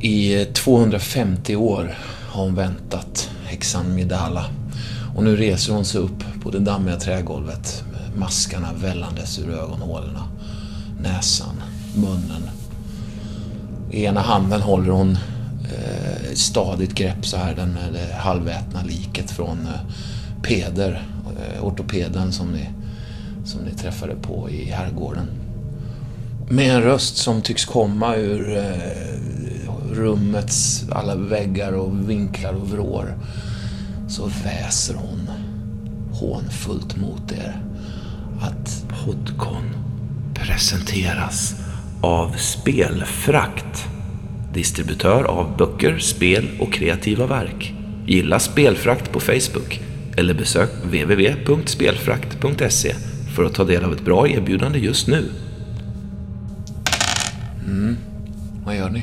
I 250 år har hon väntat, häxan Midala. Och nu reser hon sig upp på det dammiga trägolvet med maskarna vällandes ur ögonhålorna, näsan, munnen. I ena handen håller hon eh, stadigt grepp så här, den, eh, det halvätna liket från eh, Peder, eh, ortopeden som ni, som ni träffade på i herrgården. Med en röst som tycks komma ur eh, rummets alla väggar och vinklar och vrår så väser hon hånfullt mot er att Podcon presenteras av Spelfrakt. Distributör av böcker, spel och kreativa verk. Gilla Spelfrakt på Facebook eller besök www.spelfrakt.se för att ta del av ett bra erbjudande just nu. Mm, vad gör ni?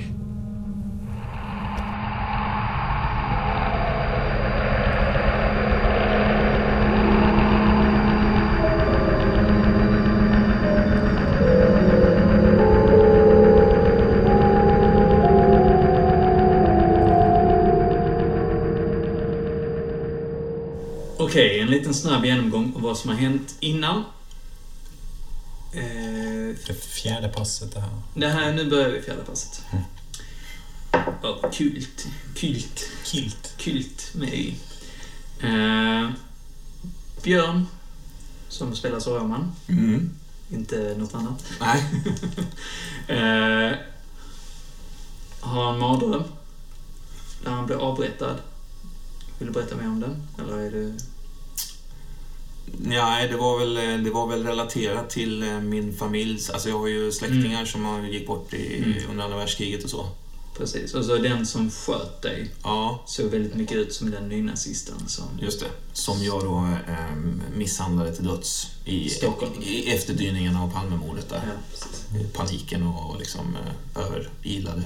Okej, en liten snabb genomgång av vad som har hänt innan. Fjärde passet det här. det här, nu börjar vi fjärde passet. Ja, kult. Kult. Kilt. Kult med Y. Eh, Björn, som spelar Sorroman. Mm. Inte något annat. Nej. Eh, har en mardröm. Där han blir avrättad. Vill du berätta mer om den? Eller är du... Nej, det var, väl, det var väl relaterat till eh, min familjs... Alltså jag har ju släktingar som har- gick bort i, Mm. under andra världskriget och så. Precis. Och så den som sköt dig Ja, såg väldigt mycket ut som den nynazisten som... just det. Som jag då eh, misshandlade till döds i, Stockholm. i efterdyningarna av Palmemordet där. Ja. Paniken och liksom eh, överilade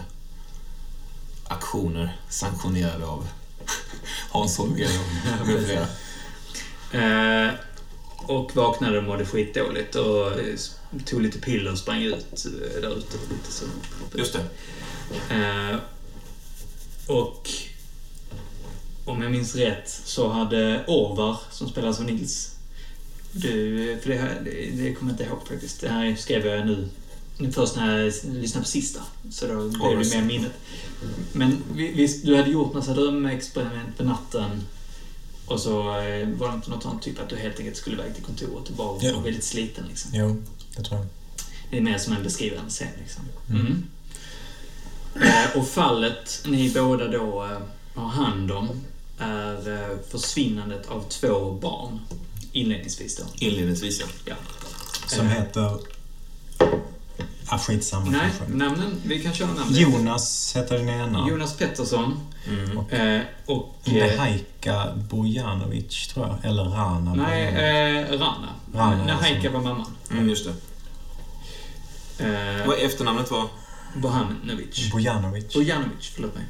aktioner sanktionerade av Hans Holmér och med flera. Och vaknade och mådde skitdåligt och eh, tog lite piller och sprang ut eh, där ute. Lite så. Just det. Eh, och om jag minns rätt så hade Orvar, som spelas av Nils, du, för det, här, det, det kommer jag inte ihåg faktiskt. Det här skrev jag nu, nu först när jag lyssnade på sista. Så då blev det mer minnet. Men vi- visst, du hade gjort massa drömexperiment på natten. Och så eh, var det inte något sånt typ att du helt enkelt skulle iväg till kontoret och bara var väldigt sliten liksom. Jo, det tror jag. Det är mer som en beskrivande scen. Liksom. Mm. Mm. Eh, och fallet ni båda då eh, har hand om är försvinnandet av två barn. Inledningsvis då. Inledningsvis ja. Ja. Som heter... Ah, skitsamma Nej, kanske. namnen. Vi kan köra namnen. Jonas heter den ena. Jonas Pettersson. Mm. Eh, och... Eh, Bojanovic, tror jag. Eller Rana nej, Bojanovic. eh, Rana. Rana, Nahaika alltså. var mamman. Mm, just det. Eh, Vad efternamnet var? Bohanovic. Bojanovic. Bojanovic, förlåt mig.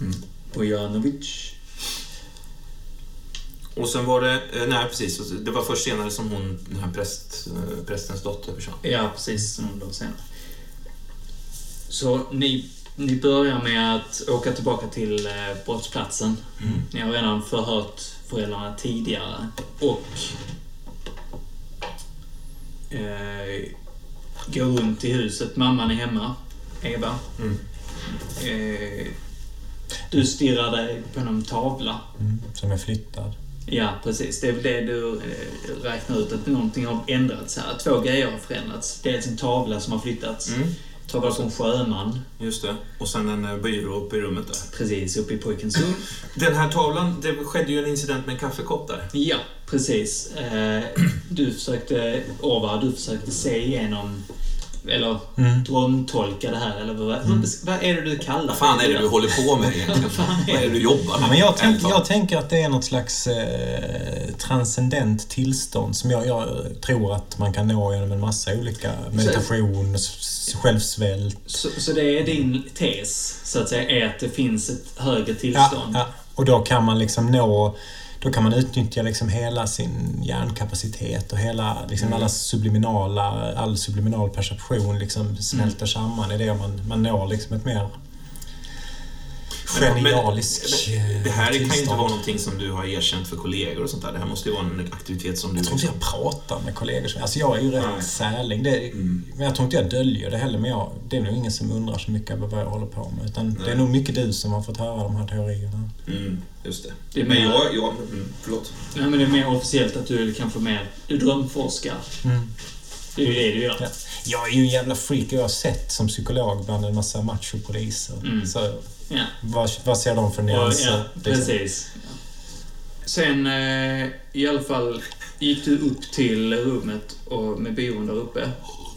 Mm. Bojanovic. Och sen var det, eh, nej precis, det var först senare som hon, den här präst, eh, prästens dotter försvann. Ja, precis. Som då senare. Så ni, ni börjar med att åka tillbaka till eh, brottsplatsen. Ni har redan förhört föräldrarna tidigare. Och eh, går runt i huset. Mamman är hemma. Eva. Mm. Eh, du stirrar dig på någon tavla. Mm, som är flyttad. Ja, precis. Det är väl det du eh, räknar ut, att någonting har ändrats här. Två grejer har förändrats. Dels en tavla som har flyttats. Mm. Tavla en sjöman. Just det. Och sen en eh, byrå uppe i rummet där. Precis, uppe i pojkens rum. Den här tavlan, det skedde ju en incident med en kaffekopp där. Ja, precis. Eh, Du försökte, Orvar, du försökte se igenom eller Mm. drömtolka det här, eller vad, hur, vad är det du kallar Vad fan är det du håller på med egentligen? Vad är det du jobbar Ja, med? men jag, tänk, jag tänker att det är något slags eh, transcendent tillstånd som jag, jag tror att man kan nå genom en massa olika meditation, s- självsvält. Så, så det är din tes, så att säga, är att det finns ett högre Ja, tillstånd? ja. Och då kan man liksom nå då kan man utnyttja liksom hela sin hjärnkapacitet och hela, liksom alla subliminala, all subliminal perception liksom smälter samman i det man, man når liksom ett mer genialisk Men, det här kan ju inte vara någonting som du har erkänt för kollegor och sånt där. Det här måste ju vara en aktivitet som du... Jag tror inte jag pratar med kollegor. som- Alltså jag är ju rätt Nej. särling. Det, Mm. Men jag tror inte jag döljer det heller. Men jag, det är nog ingen som undrar så mycket över vad jag håller på med. Utan det är Nej. nog mycket du som har fått höra de här teorierna. Mm, just det. Det är men mer- jag... jag mm, förlåt. Nej, men det är mer officiellt att du är kanske mer... Du drömforskar. Det är ju det du gör. Ja. Jag är ju en jävla freak och jag har sett som psykolog bland en massa machopoliser. Mm. Så Ja. vad, vad ser de för nyanser? ja, liksom? precis. Sen eh, i alla fall gick du upp till rummet och med byrån där uppe.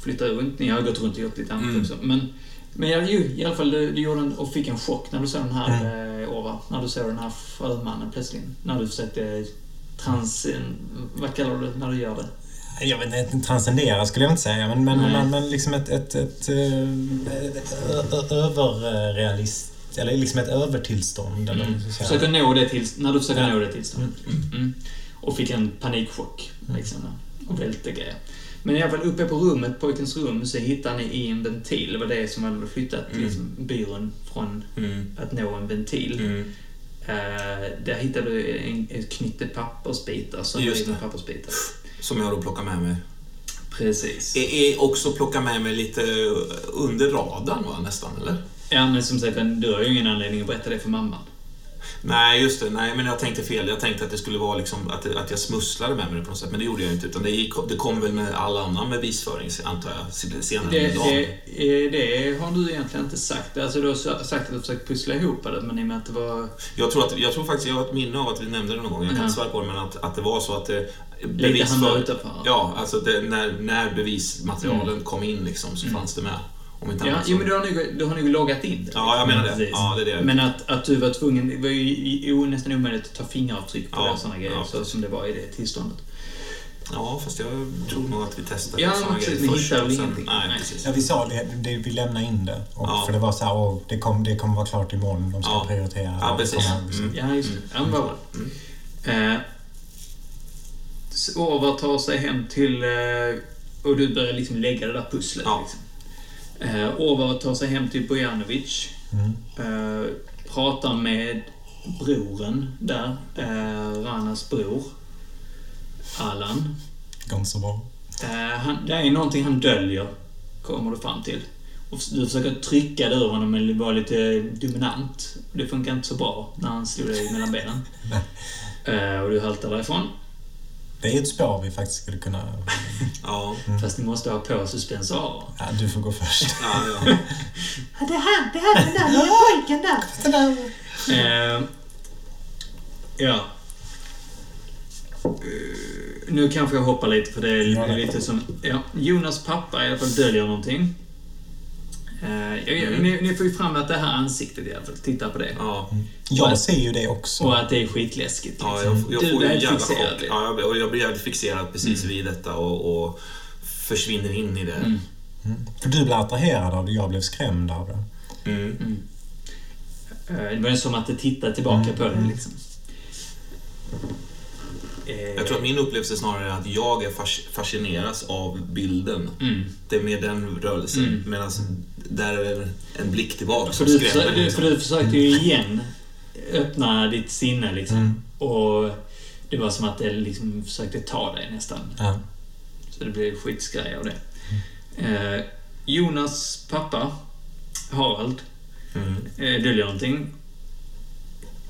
Flyttade runt. Ni har gått runt och gjort lite annat Mm. också. Men, men ja, ju, i alla fall, du, du gjorde en, och fick en chock när du såg den här eh, Ova. När du såg den här frömannen plötsligt. När du försökte trans... Vad kallar du det när du gör det? Jag vet inte, transcendera skulle jag inte säga, men, men, men, men liksom ett, ett, ett, eh, ett överrealist... Eller liksom ett övertillstånd. Eller säga. Försöker nå det till, när du försöker Ja. nå det tillståndet. Mm. Och fick en panikchock. Liksom, och välte grejer. Men i alla fall uppe på rummet, pojkens rum, så hittade ni i en ventil. Det var det som hade flyttat Mm. liksom, byrån från Mm, att nå en ventil. mm. Eh, där hittade du en, ett knytte pappersbitar, som Just rivna det. pappersbitar. Som jag då plockar med mig. Precis. Är, är också plocka med mig lite under radarn va, nästan, eller? Ja, men som sagt, du har ju ingen anledning att berätta det för mamman. Nej, just det. Nej, men jag tänkte fel. Jag tänkte att det skulle vara liksom, att, att jag smusslade med mig på något sätt, men det gjorde jag inte. Utan det, gick, det kom väl med all annan bevisföring, antar jag, senare Det, under dagen. det, eh, det har du egentligen inte sagt. Alltså, du har sagt att du försökt pussla ihop det, men i och med att det var Jag tror, att, jag tror faktiskt, jag har ett minne av att vi nämnde det någon gång, jag kan inte svära på det, men att, att det var så att det... lite hamnade utanför. Ja, alltså det, när, när bevismaterialen kom in liksom, så fanns det med. Om inte Mm. Ja, jo, men du har nog, du har nog loggat in det. Ja, jag menar det. Precis. Ja, det är det. Men att, att du var tvungen, det var ju nästan omöjligt att ta fingeravtryck på Ja, det sådana grejer, ja, så som det var i det tillståndet. Ja, fast jag tror nog att vi testade Ja, såna precis, grejer ni först hittade och sen-? Nej, Nej. precis. Ja, vi sa det, det, vi lämnar in det. Och, Ja. För det var så här, åh, det, kom, det kommer vara klart imorgon, de ska Ja. prioritera. Ja, precis. kommer- Mm. Ja, just det. Ja, men vad bra. Eh, så Orvar tar sig hem till... Eh, och du börjar liksom lägga det där pusslet. Ja. Liksom. Eh, Orvar tar sig hem till Bojanovic. Mm. Eh, pratar med broren där. Eh, Ranas bror. Allan. Så bra. Eh, han, det är någonting han döljer, kommer du fram till. Och du försöker trycka det ur honom, men vara lite dominant. Det funkar inte så bra när han slog dig mellan benen. Eh, och du haltar därifrån. Det är ett spår vi faktiskt skulle kunna... Ja, Fast ni måste ha på suspensorer. Ja, du får gå först. ja, ja. Det här, det här, den där lilla pojken där. Eh, ja. Eh, nu kanske jag hoppar lite för det är Ja, det. lite som... Ja, Jonas pappa i alla fall döljer någonting. Eh, jag- ni, ni får ju fram att det här ansiktet i alla fall. Titta på det. ja. Jag ser ju det också. Och att det är skitläskigt. ja liksom. jag, jag du får är fixerad det. Ja, jag, och jag blir jävligt fixerad precis vid detta och, och försvinner in i det. Mm. För du blev attraherad av det, jag blev skrämd av det. Mm. Eh, Det var ju som att det tittade tillbaka Mm, på dig mm. liksom. Eh, Jag tror att min upplevelse snarare är att jag fascineras av bilden. Mm. Det är med den rörelsen. Mm. Medan där är en blick tillbaka För som du, skrämmer. försökte, liksom. för du försökte ju igen öppna ditt sinne liksom. Mm. Och det var som att det liksom försökte ta dig nästan. Ja. Så det blev skitskraj av det. Eh, Jonas pappa, Harald, Mm. eh, döljer någonting.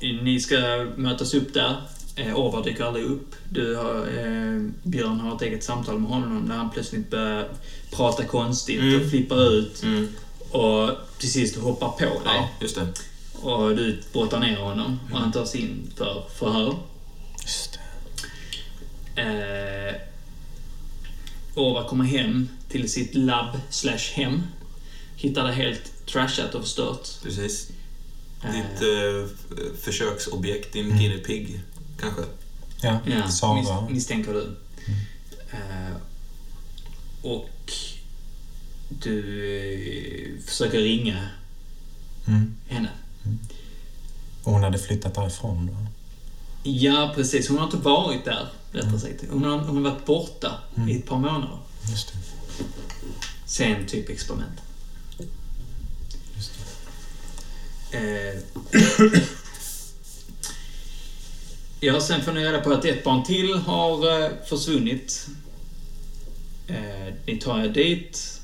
Ni ska mötas upp där. Eh, Orvar dyker aldrig upp. Du har, eh, Björn har ett eget samtal med honom när han plötsligt börjar prata konstigt Mm. och flippar ut. Mm. Och till sist hoppar på dig. Ja, just det. Och du brottar ner honom och han tas in för förhör. Just det. Eh, Orvar kommer hem till sitt labb slash hem. Hittar det helt trashat och förstört. Precis. Eh, Ditt eh, försöksobjekt, din Mm. guinea pig, kanske. Ja, Ja, Sara. mis misstänker du. Eh, och du eh, försöker ringa Mm. henne. Och hon hade flyttat därifrån då. Ja, precis. Hon har inte varit där, rättare sagt. Hon har, hon har varit borta i ett par månader. Just det. Sen typ experiment. Just det. Eh. Ja, sen får ni reda på att ett barn till har eh, försvunnit. Eh, ni tar er dit.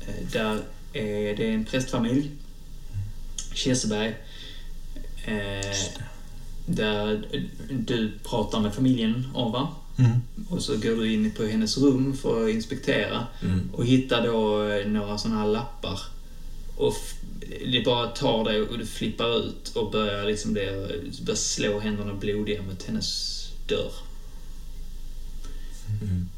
Eh, där är det en prästfamilj. Kirseberg. Eh, där du pratar med familjen, Ava. Mm. Och så går du in på hennes rum för att inspektera Mm. och hittar då eh, några sådana här lappar. Och det bara tar dig och du flippar ut och börjar liksom det, börjar slå händerna blodiga mot hennes dörr. Mm.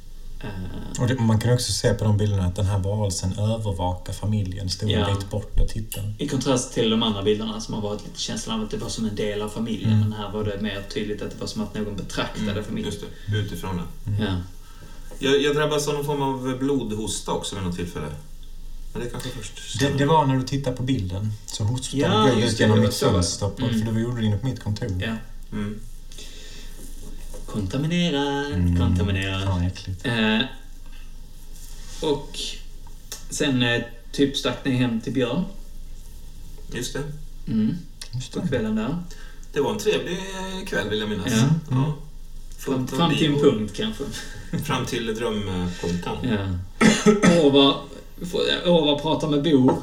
Eh, Och det, man kan också se på de bilderna att den här varelsen övervakar familjen. Stod Ja. en bit bort och tittade. I kontrast till de andra bilderna som har varit lite känslan av att det var som en del av familjen. Mm. Men här var det mer tydligt att det var som att någon betraktade familjen. Just det, utifrån det. Ja. Jag, jag drabbas av någon form av blodhosta också vid något tillfälle. Men det kanske först... Det, det var när du tittade på bilden. Så hostade Ja, blod just ut det, genom mitt fönster. Mm. För det gjorde det inne på mitt kontor. ja. Mm. Kontaminera, Mm. kontaminera. Fan, äckligt. Eh, och sen eh, typ stack ni hem till Björn. Just det. Mm. Just På det. kvällen där. Det var en trevlig kväll vill jag minnas. Ja. Ja. Fram, fram till en punkt kanske. Fram till drömpunkten. Ja. Orvar, Orvar pratar med Bo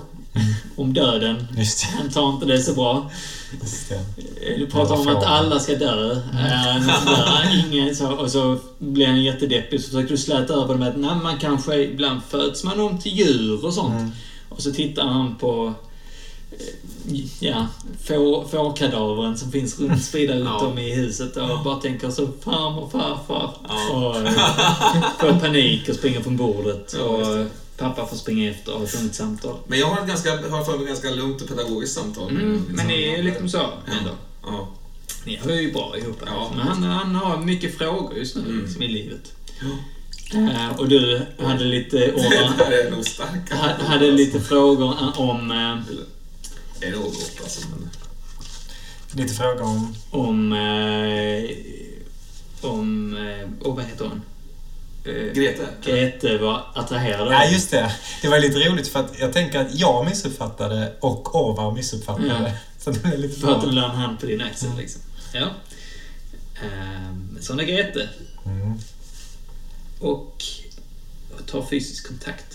om döden. Just det. Han tar inte det så bra. Det. Du pratar om att alla ska dö. Eh, sådär, Ingen så, och så blir han jättedeppig. Så försöker du släta över det med att nej, man kanske ibland föds man om till djur och sånt. Mm. Och så tittar han på eh, ja, får, fårkadavren som finns runt spridda Ja. om i huset och bara tänker så farmor farfar. Ja. Och eh, får panik och springer från bordet. Ja, och eh, pappa får springa efter och ha ett långt samtal. Men jag har ett ganska, har för mig ganska lugnt och pedagogiskt samtal. Mm, men ni är liksom så ändå. Ja. Ni har ju bra ihop. Ja. Men han, han har mycket frågor just nu Mm. liksom, i livet. Eh, och du hade lite, Det Orvar, där är nog starka ha- hade lite frågor om, eh, Är det något alltså? Men... Lite fråga om... om, eh, om, eh, oh, vad heter hon? Eh, Grete? Grete var attraherad av Ja, just det. Det var lite roligt för att jag tänker att jag missuppfattade och Orvar missuppfattade. Ja. Så det blev lite För att hon la en hand på din axel liksom. Ja. Eh, sån är Grete. Mm. Och tar fysisk kontakt.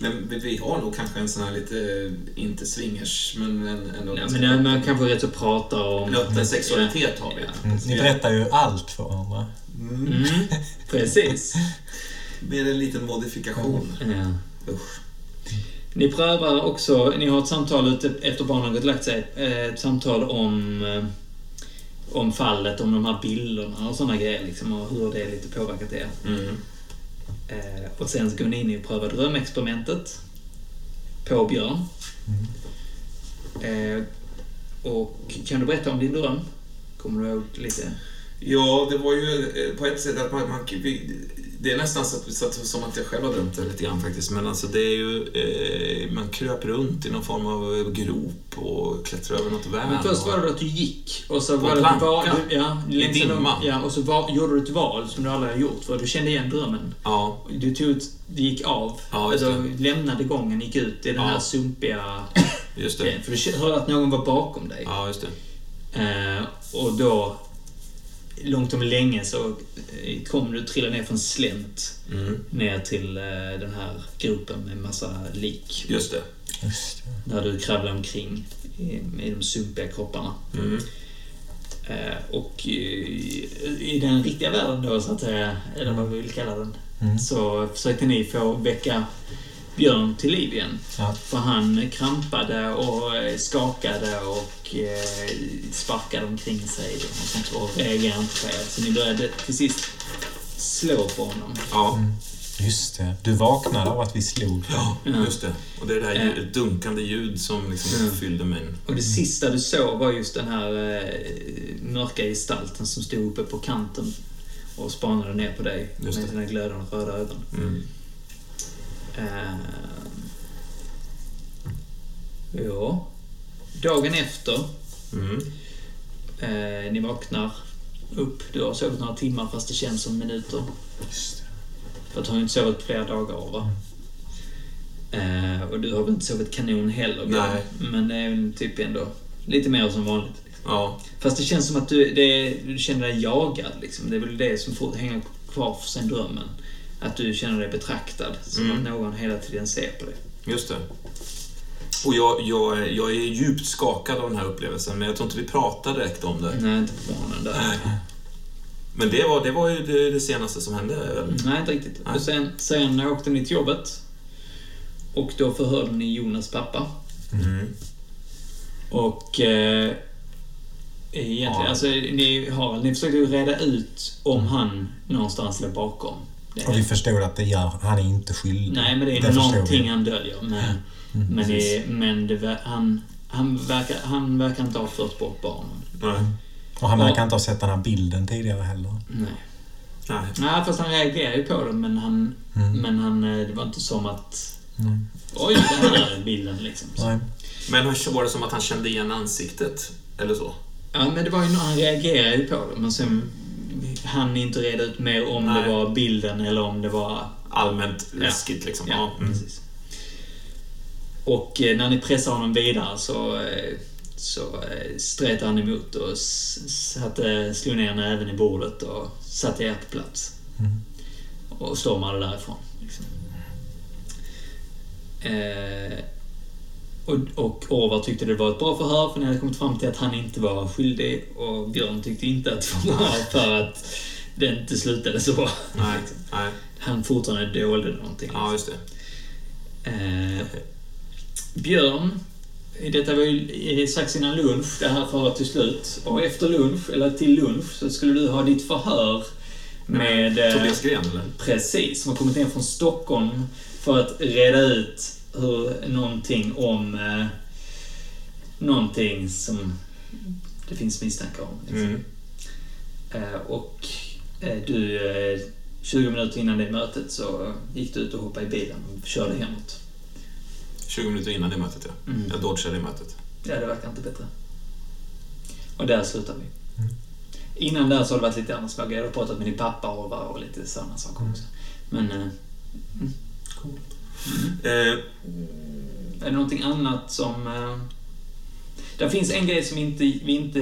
Men vi- har nog kanske en sån här lite, inte swingers, men en, ändå Ja, men man kanske rätt så pratar om... En öppen sexualitet har vi. Ja. Mm. Ni berättar ju allt för varandra. Mm. Mm, precis. Med en liten modifikation. Ja. Usch. Ni prövar också, ni har ett samtal ute efter barnen har gått och lagt sig, eh, ett samtal om, eh, om fallet, om de här bilderna och sådana grejer liksom, och hur det lite påverkat er. Mm. Eh, och sen så går ni in och prövar drömexperimentet på Björn. Eh, och kan du berätta om din dröm? Kommer du ihåg lite? Ja, det var ju eh, på ett sätt att man... man vi, det är nästan så, att, så att, som att jag själv har drömt det lite grann faktiskt. Men alltså det är ju... Eh, man kröp runt i någon form av grop och klättrade över något värn. Men först var det att du gick och så På var det planka? var, du, ja, I dimma? Ja, och så var, gjorde du ett val som du aldrig har gjort för du kände igen drömmen. Ja, Du tog ut, du gick av, Ja, alltså, lämnade gången, gick ut i den Ja. här sumpiga just det. grejen. För du hörde att någon var bakom dig. Ja, just det. Eh, och då, långt om länge så eh, kom du trilla ner från slänt Mm. ner till eh, den här gropen med massa lik. Just det. Just det. Där du kravlar omkring i, i de sumpiga kropparna. Mm. Eh, och i, i den riktiga världen då, så att säga, eller vad vi vill kalla den, Mm. så försökte ni få väcka Björn till liv igen. Ja. För han krampade och eh, skakade och eh, sparkade omkring sig och sånt och reagerade inte på er. Så ni började till sist slå på honom. Ja, Just det. Du vaknade av att vi slog. ja, just det. Och det är det här ljud, dunkande ljud som liksom Ja. fyllde mig. Och det sista du såg var just den här eh, mörka gestalten som stod uppe på kanten och spanade ner på dig Just med det. sina glödande röda ögon. Mm. Eh, ja. Dagen efter Mm. Eh, ni vaknar upp. Du har sovit några timmar fast det känns som minuter. För att du har ju inte sovit flera dagar va? Eh, och du har väl inte sovit kanon heller? Nej. Men det är väl typ ändå lite mer som vanligt. Ja. Fast det känns som att du, det, du känner dig jagad. Liksom. Det är väl det som får hänga kvar sen drömmen. Att du känner dig betraktad. Som Mm. att någon hela tiden ser på dig. Just det. Och jag, jag, jag är djupt skakad av den här upplevelsen, men jag tror inte vi pratar direkt om det. Nej, inte på morgonen där. Men det var, det var ju det, det senaste som hände. väl? Nej, inte riktigt. Nej. Och sen, sen åkte ni till jobbet. Och då förhörde ni Jonas pappa. Mm. Och... Eh, egentligen, Ja. alltså ni, har, ni försökte ju reda ut om han någonstans låg bakom. Det Och vi förstod att det gör, han är inte skyldig. Nej, men det är förstod någonting han döljer. Men, Mm, men, det, men det, han, han, verkar, han verkar inte ha fört bort barnen. Nej. Och han verkar inte ha sett den här bilden tidigare heller. Nej. Nej. Nej, fast han reagerade ju på det, men han... Mm. Men han, eh, det var inte som att... Nej. Oj, den här bilden liksom. Så. Nej. Men var det som att han kände igen ansiktet? Eller så? Ja, men det var ju, han reagerade ju på det, men sen han inte reda ut mer om Nej. det var bilden eller om det var... Allmänt läskigt liksom. Ja, Ja. Mm. precis. Och eh, när ni pressar honom vidare så, eh, så eh, stretade han emot och satte, slog ner näven i bordet och satte er på plats. Mm. Och stormade därifrån. Liksom. Eh, och, och Orvar tyckte det var ett bra förhör för ni hade kommit fram till att han inte var skyldig och Björn tyckte inte att det var bra för att det inte slutade så. Nej. Nej. Han fortfarande dolde någonting. Ja, just det. Eh, Björn, detta var ju strax innan lunch, det här förhöret till slut. Och efter lunch, eller till lunch, så skulle du ha ditt förhör med... eh, Tobias Gren, eller? Precis, som har kommit ner från Stockholm för att reda ut hur någonting om... Eh, någonting som det finns misstankar om. Liksom. Mm. Eh, och eh, du, eh, 20 minuter innan det mötet så gick du ut och hoppade i bilen och körde hemåt. 20 minuter innan det mötet, ja. Mm. Jag dodgade det mötet. Ja, det verkar inte bättre. Och där slutar vi. Innan där så har det varit lite andra små grejer. Du har pratat med din pappa och, och lite sådana saker också. Men... Eh, Eh, är det någonting annat som... Eh, det finns en grej som inte, vi inte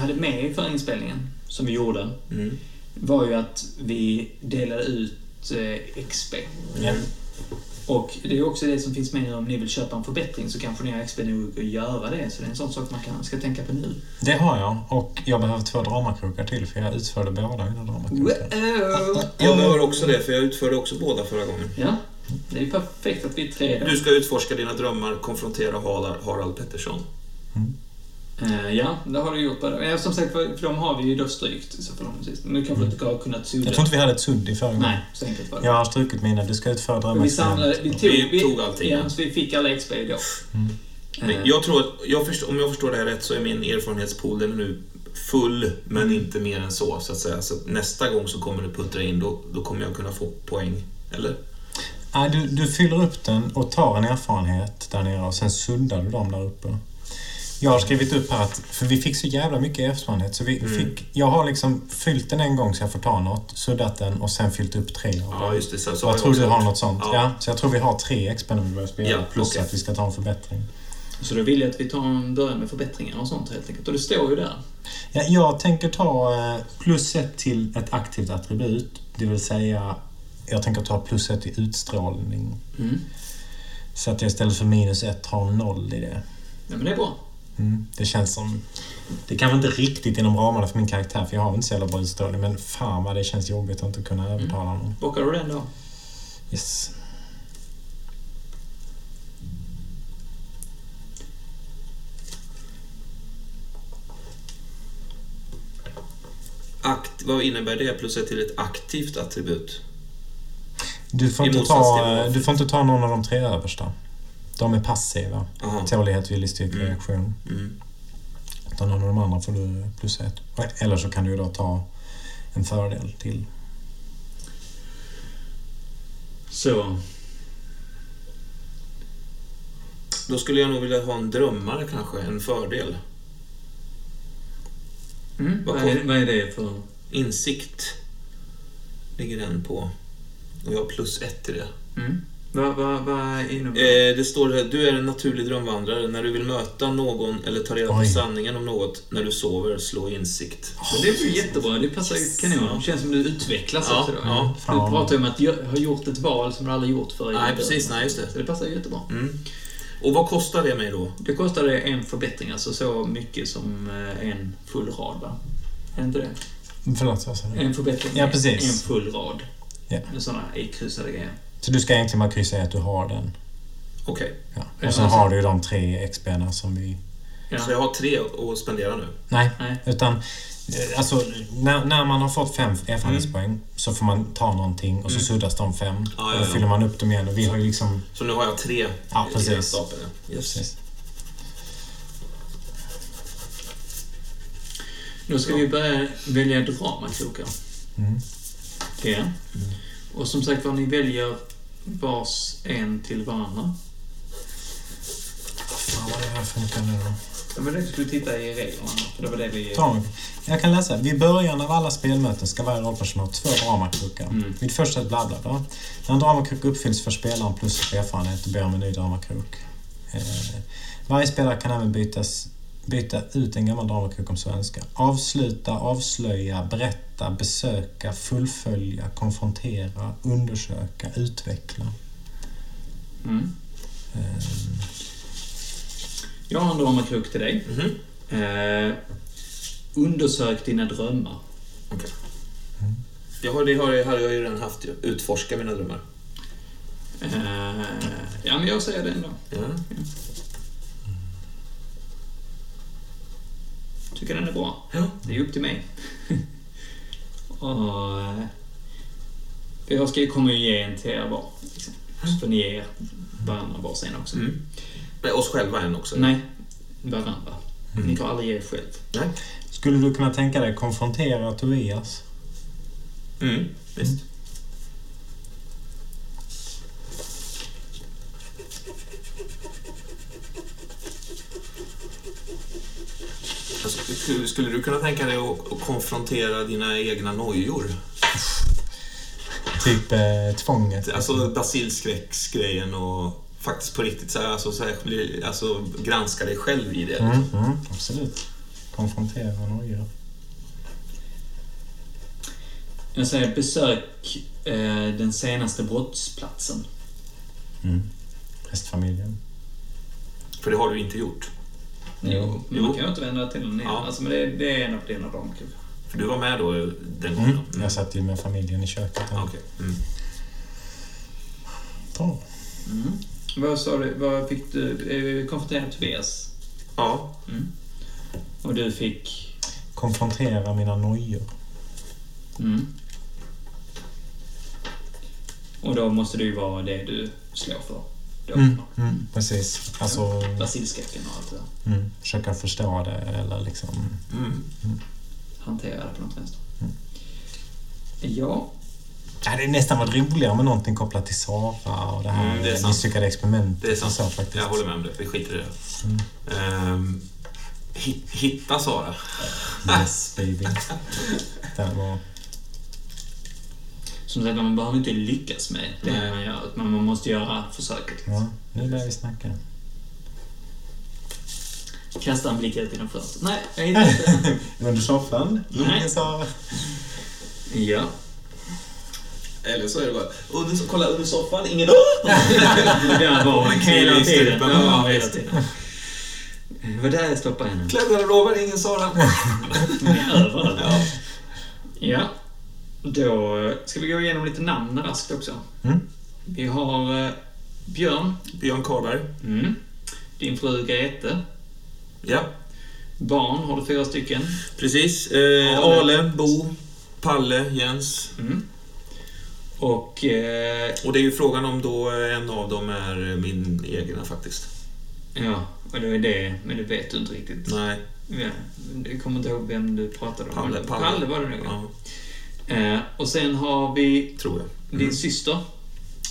hade med i förra inspelningen, som vi gjorde. mm. var ju att vi delade ut eh, XP. Ja. Och det är också det som finns med nu om ni vill köpa en förbättring så kanske ni har XP nog att göra det. Så det är en sån sak man kan, ska tänka på nu. Det har jag. Och jag behöver två dramakrokar till för jag utförde båda mina dramakrokar. Jag behöver också det, för jag utförde också båda förra gången. Ja, det är ju perfekt att vi är tre då. Du ska utforska dina drömmar, konfrontera Harald, Pettersson. Eh, ja, det har du gjort. Bara. Som sagt, för, för de har vi ju då strykt. Så för dem, precis. Men nu kanske du inte har kunnat sudda. Jag tror inte vi hade ett sudd i förra gången. Nej, så enkelt var det. Jag har strukit mina. Du ska utföra Men vi samlade, vi tog, Vi tog allting, Ja, så vi fick alla XP då. Men Eh, Jag tror att, jag förstår, om jag förstår det här rätt så är min erfarenhetspool den är nu full, men Mm. inte mer än så, så att säga. Så att nästa gång så kommer det puttra in, då, då kommer jag kunna få poäng. Eller? Nej, du, du fyller upp den och tar en erfarenhet där nere och sen suddar du dem där uppe. Jag har skrivit upp här att, för vi fick så jävla mycket erfarenhet så vi Mm. fick, jag har liksom fyllt den en gång så jag får ta något, suddat den och sen fyllt upp tre av Ja, just det. Så, så jag tror du har något sånt. Ja. Ja. så jag tror vi har tre vi börjar spela. Ja, plus okej. att vi ska ta en förbättring. Så då vill jag att vi tar en början med förbättringar och sånt helt enkelt. Och det står ju där. Ja, jag tänker ta eh, plus ett till ett aktivt attribut. Det vill säga, jag tänker ta plus ett i utstrålning. Mm. Så att jag istället för minus ett har noll i det. Ja, men det är bra. Mm, det känns som... Det kan vara inte riktigt inom ramarna för min karaktär, för jag har inte så jävla bra utstrålning. Men fan vad det känns jobbigt att inte kunna övertala någon. Bockar du den då? Yes. Akt, vad innebär det? Plus ett till ett aktivt attribut? Du får, inte ta, du får inte ta någon av de tre översta. De är passiva. Aha. Tålighet, viljestyrka, Mm. reaktion. Mm. Utan någon av de andra får du plus ett. Eller så kan du då ta en fördel till. Så. Då skulle jag nog vilja ha en drömmare kanske, en fördel. Mm. Vad Vad, är, vad är det för... Insikt ligger den på. Och jag har plus ett i det. Mm. Vad, vad, vad innebär Eh, det står här, du är en naturlig drömvandrare. När du vill möta någon eller ta reda på sanningen om något när du sover, slå insikt. Men det är ju jättebra. Det passar ju kanon. Det känns som du utvecklas Ja, också då. ja. Du pratar ju om att ha gjort ett val som du aldrig gjort förr. i Nej, precis. Nej, just det. Så det passar ju jättebra. Mm. Och vad kostar det mig då? Det kostade en förbättring, alltså så mycket som eh, en full rad, va? Är det inte det? Förlåt, vad sa du? En förbättring Ja, precis. en full rad. Ja. Med sådana ikryssade grejer. Så du ska egentligen bara kryssa i att du har den. Okej. Ja. Ja, Och sen har du ju de tre XP-erna som vi... Ja. Så jag har tre att spendera nu? Nej, Nej. utan... eh, Alltså, när, när man har fått fem erfarenhetspoäng så får man ta någonting och så suddas de fem. Mm. Ja, och då fyller man upp dem igen och vi har ju liksom... Så nu har jag tre Ja, i precis. den stapeln. Yes. Precis. Då ska vi börja välja dramakrokar. Mm. Ja. Och som sagt var, ni väljer vars en till varandra. Fan vad det här funkar nu då. Det var det du skulle titta i reglerna, för det var det vi... Drama. Jag kan läsa. Vid början av alla spelmöten ska varje rollperson ha två dramakrukar. Mm. Vid första bla bla bla. När en dramakrok uppfylls för spelaren plus erfarenhet och ber om en ny dramakrok. Eh, varje spelare kan även bytas, byta ut en gammal dramakrok om så önskar. Avsluta, avslöja, berätta, besöka, fullfölja, konfrontera, undersöka, utveckla. Mm. Eh, Jag har en dramakrok till dig. Mhm. Eh, undersök dina drömmar. Okej. Jag har, det har, jag- hade jag ju redan haft. Utforska mina drömmar. Eh, ja, men jag säger det ändå. Ja. Tycker den är bra. Ja. Det är upp till mig. och, eh, jag ska ju komma och ge en till er var. Liksom. Så får ni ge varandra varsin också. Mm. Men oss själva än också? Nej, varandra. Ni får aldrig ge er själv. Nej. Skulle du kunna tänka dig konfrontera Tobias? Mm. Visst. Alltså, skulle, skulle du kunna tänka dig att, att konfrontera dina egna nojor? Typ eh, tvånget? Alltså basilskräcksgrejen och faktiskt på riktigt så här, alltså, så här, alltså, granska dig själv i det. Mm, mm, absolut. Konfrontera nojor. Jag säger besök eh, den senaste brottsplatsen. Mm. Prästfamiljen. För det har du inte gjort. Jo, men Jo. man kan ju återvända till den igen. Ja. Alltså, men det, det är en av dina dramakrok. För du var med då den gången? Mm. Mm. Jag satt ju med familjen i köket. Okej. Mm. Bra. Mm. Vad sa du? Vad fick du? Eh, konfrontera Tobias. Ja. Och du fick... Konfrontera mina nojor. Mm. Och då måste det ju vara det du slår för. Mm, mm, precis. Alltså, Basilskräcken och allt det där. mm, försöka förstå det eller liksom... Mm. Hantera det på något vänster. Mm. Ja. Det är nästan varit roligare med någonting kopplat till Sara och det här Mm, det misslyckade experimentet. Det är sant. Så, faktiskt. Jag håller med om det. Vi skiter i det. Mm. Hit, hitta Sara. Yes, baby. Det var... Som sagt, man behöver inte lyckas med det Nej. man gör. Men man måste göra försöket. Ja, nu börjar vi snacka. Kasta en blick ut genom fönstret. Nej, jag hittar inte. Under soffan? Nej. Ingen Sara? ja. Eller så är det bara, under, kolla under soffan, ingen... Där var hela kliver i strupen. Ja, hela tiden. Det var där jag stoppade henne. Klädgarderoben, ingen Sara. Hon är överallt. Ja. Ja. Då ska vi gå igenom lite namn raskt också. Mm. Vi har eh, Björn. Björn Karlberg. Mm. Din fru Grete. Ja, Barn har du fyra stycken. precis. Eh, Ale. Ale, Bo, Palle, Jens. Mm. Och... Eh, Och det är ju frågan om då en av dem är min egna faktiskt. ja, och det är det, men det vet du inte riktigt. Nej. Ja, jag kommer inte ihåg vem du pratade om. Palle, Palle. Palle var det nog. Ja, Eh, och sen har vi tror jag. din Mm. syster.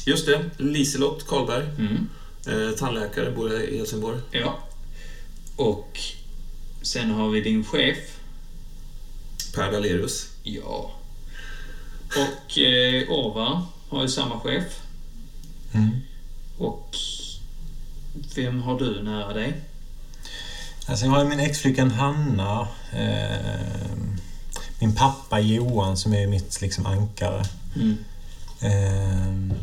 Just det, Liselott Karlberg. Mm. Eh, tandläkare, bor i Helsingborg. Ja. Och sen har vi din chef. Per Dalerius. Ja. Och eh, Orvar har ju samma chef. Mm. Och vem har du nära dig? Alltså jag har min exflickvän Hanna. Eh, min pappa Johan som är mitt liksom ankare. Mm. Eh,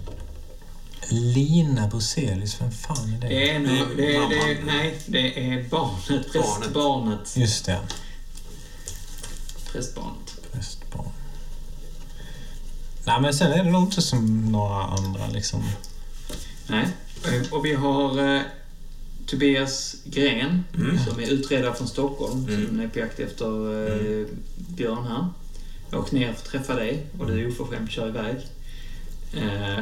Lina Bruzelius, vem fan är det? Det är nog... Det, det, Mamman. nej, det är barnet. Barnet. Prästbarnet. Just det, Prästbarnet. prästbarn. Nej men sen är det nog inte som några andra liksom. Nej. Och vi har eh, Tobias Gren Mm. som är utredare från Stockholm Mm. som är på jakt efter eh, Björn här. Jag åkte ner för att träffa dig och du är oförskämd kör iväg. Eh,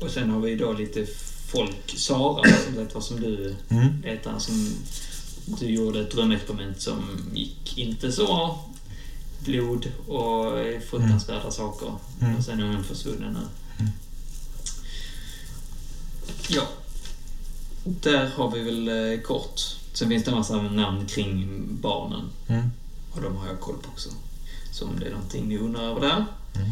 och sen har vi då lite folk, Sara som vet vad som du Mm. heter, som du gjorde ett drömexperiment som gick inte så bra. Blod och eh, fruktansvärda saker. Mm. Och sen är hon försvunnen nu. Ja. Där har vi väl eh, kort. Sen finns det en massa namn kring barnen. Mm. Och de har jag koll på också. Så om det är någonting ni undrar över där. Mm.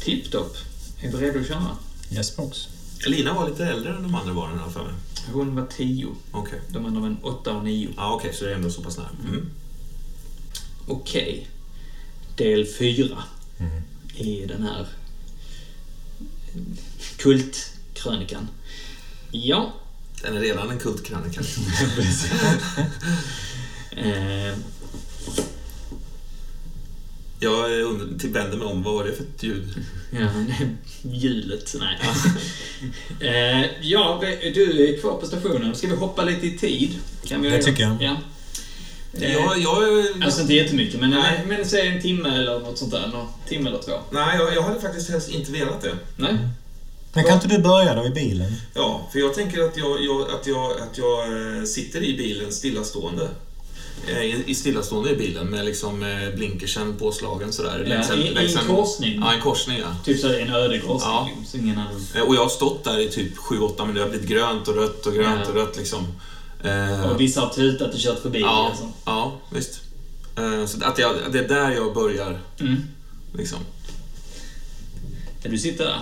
Tipptopp. Är vi redo att köra? Yes box. Lina var lite äldre än de andra barnen har för mig. Hon var tio. Okej. De andra var en åtta och nio. Ja, okej, så det är ändå så pass nära. Mm. Okej. Del fyra Mm. i den här kultkrönikan. Ja. Den är redan en kultkrönika. liksom. Eh, Jag eh, till- vänder mig om, vad var det för ett ljud? ja, hjulet. Nej. eh, ja, du är kvar på stationen. Ska vi hoppa lite i tid? Kan vi Det tycker jag. Ja. Eh, Jag, jag, Alltså inte jättemycket, men, Nej. men säg en timme eller något sånt där. Någon timme eller två. nej, jag, jag hade faktiskt helst inte velat det. Nej? Men kan inte du börja då i bilen? Ja, för jag tänker att jag, jag, att jag, att jag eh, sitter i bilen stillastående. Eh, I stillastående i bilen med liksom eh, blinkersen påslagen sådär. Ja, Längs i- i längs en korsning. Ja, en korsning ja. Typ så en öde korsning. Ja. Så ingen annan... Eh, Och jag har stått där i typ 7-8 minuter. Det har blivit grönt och rött och grönt Ja. och rött liksom. Och vissa har tutat och kört förbi. ja, Alltså. ja, visst. Så att jag, det är där jag börjar. Mm. Liksom. Där du sitter där.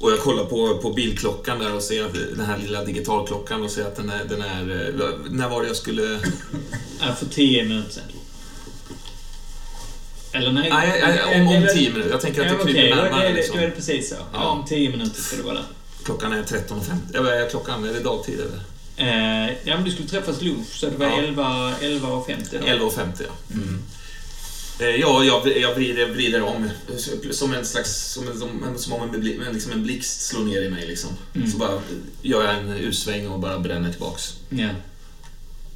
Och jag kollar på, på bilklockan där och ser att den här lilla digitalklockan och ser att den är... Den är eh, när var det jag skulle... Ja, för tio minuter sedan. Eller nej. Nej, nej, om, om eller- tio minuter. Jag tänker att det kryper då, närmare. är det, liksom. då är det precis så. Ja. Om tio minuter ska det vara där. Klockan är 13.50. Ja, vad är klockan? Är det dagtid eller? Eh, ja, men du skulle träffas lunch, så det var Ja. 11 11.50 då. 11.50 ja. Mm. Eh, Ja, jag, jag vrider, vrider om som en slags... Som, en, som, om en, liksom en blixt slår ner i mig. Liksom. Mm. Så bara gör jag en U-sväng och bara bränner tillbaks. Ja.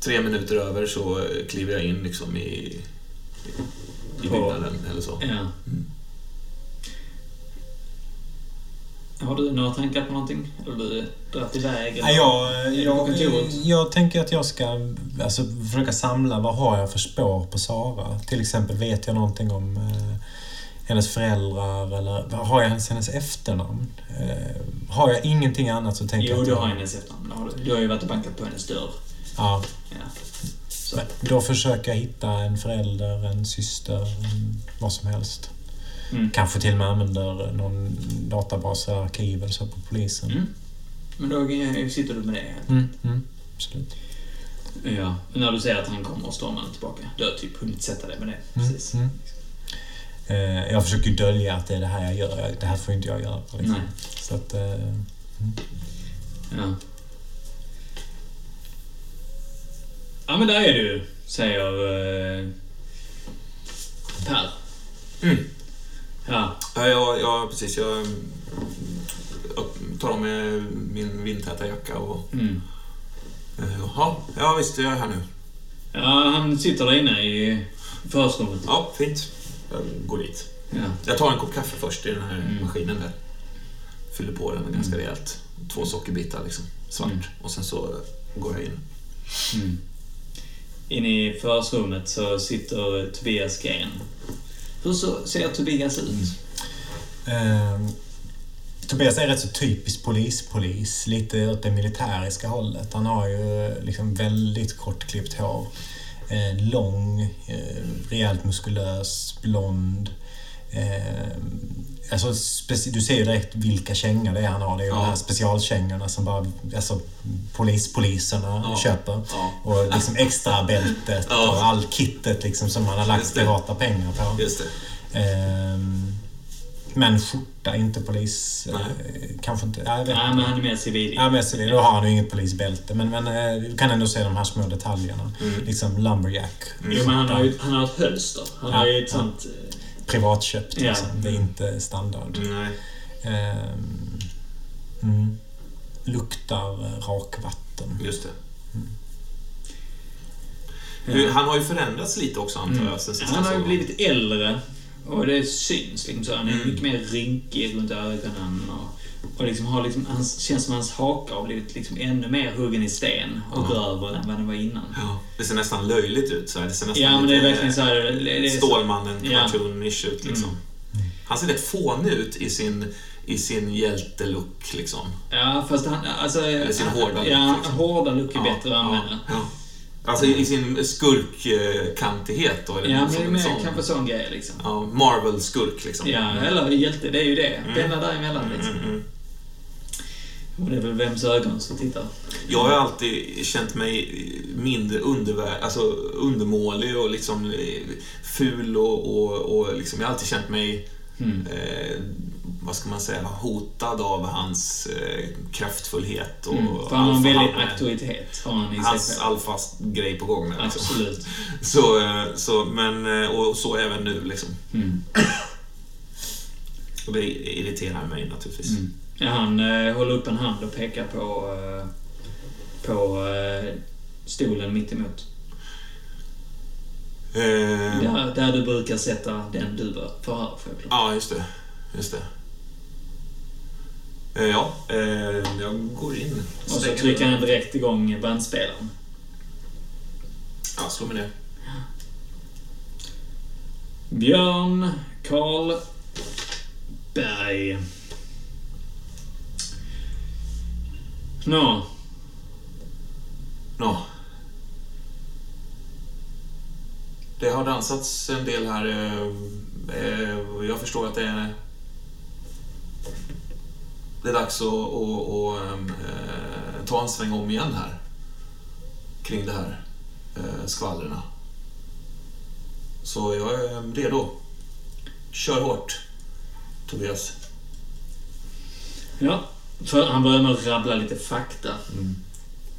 Tre minuter över så kliver jag in liksom i, i byggnaden eller så. ja. Har du några tankar på någonting? Eller du dragit iväg? Eller? Jag, på jag, jag tänker att jag ska alltså, försöka samla vad har jag för spår på Sara. Till exempel, vet jag någonting om eh, hennes föräldrar eller har jag ens hennes efternamn? Eh, har jag ingenting annat så tänker Jo, jag att du har hennes efternamn. har Du. du har ju varit och bankat på hennes dörr. Ja, Ja. Så. då försöker jag hitta en förälder, en syster, en, vad som helst. Mm. Kanske till och med använder någon databas arkiv eller så på polisen. Mm. Men då sitter du med det. Mm, mm, absolut. Ja. Men när du säger att han kommer stormande tillbaka. Du har typ hunnit sätta dig med det. Mm, Precis. mm. Eh, jag försöker dölja att det är det här jag gör. Det här får inte jag göra. Liksom. Nej. Så att, eh, Ja. Ja, men där är du, säger eh, Per. Mm. Ja. Ja, jag, jag, precis. Jag mm, tar av mig min vindtäta jacka och... Mm. eh, Jaha, ja visst, jag är här nu. Ja, han sitter där inne i förhörsrummet. Ja, fint. Jag går dit. Ja. Jag tar en kopp kaffe först i den här Mm. maskinen där. Fyller på den ganska rejält. Två sockerbitar liksom. Svart. Mm. Och sen så går jag in. Mm. Inne i förhörsrummet så sitter Tobias Gren. Hur så ser Tobias ut? eh, Tobias är rätt så typisk polis-polis. Lite åt det militäriska hållet. Han har ju liksom väldigt kortklippt hår. Eh, lång, eh, rejält muskulös, blond. Eh, alltså, du ser ju direkt vilka kängor det är han har. Det är ju Ja. de här specialkängorna som bara alltså, polis, poliserna Ja. köper. Ja. Och liksom extra bältet Ja. och all kittet liksom som man har Just lagt det. privata pengar på. Just det. Ehm, men skjorta, inte polis. Nej. Eh, kanske inte. Nej, inte. men han är mer civil. Ja, så det, då har han ju inget polisbälte. Men, men eh, du kan ändå se de här små detaljerna. Mm. Liksom lumberjack. Jo, men han har ju han har ett hölster. Han Ja, har ju ett ja. sånt... eh, Privatköpt Ja. liksom. Det är inte standard. Nej. Ehm, mm. Luktar eh, rakvatten. Just det. Hur- Han har ju förändrats lite också antar jag sen Mm. Han har ju blivit äldre. Och det syns liksom så. Han är Mm. mycket mer rynkig runt ögonen. Och, och liksom har liksom, han känns som hans haka har blivit liksom ännu mer huggen i sten och Ja. grövre än vad den var innan. Ja, det ser nästan löjligt ut. Så här. Det ser nästan Ja, men det är verkligen så här... Stålmannen, Ja. cartoonish ut liksom. Mm. Han ser rätt fånig ut i sin, i sin hjältelook liksom. ja, fast han... Alltså, Eller sin hårda look, Ja, liksom. hårda look är bättre att använda. Alltså i, sin skurkkantighet då? Eller Ja, som men sån- kanske sån grej liksom. Ja, Marvel-skurk liksom. Ja, eller hjälte, det är ju det. Penna däremellan liksom. Mm, mm. Och det är väl vems ögon som tittar. Jag har alltid känt mig mindre undervär, alltså undermålig och liksom eh, ful och, och, och liksom, jag har alltid känt mig Mm. eh, vad ska man säga, hotad av hans eh, kraftfullhet och Mm. För han har en väldig auktoritet, har han i sig Hans själv. alfast grej på gång där, liksom. Absolut. Så, eh, så, men, eh, och så även nu liksom. Mm. Och det irriterar mig naturligtvis. Mm. Ja, han eh, håller upp en hand och pekar på, eh, på eh, stolen mitt emot. Eh, Där, där du brukar sätta den du bör förhöra, självklart. Ja, just det. Just det. Eh, Ja, eh, jag går in. Och så trycker han direkt igång bandspelaren. Ja, slå mig ner. Björn Karl Berg. Nå, Nå. Det har dansats en del här. eh, Jag förstår att det är... Det är dags att, att, att ehm, eh, ta en sväng om igen här. Kring det här eh, skvallrena. Så jag är redo. Kör hårt, Tobias. ja. För han börjar med att rabbla lite fakta.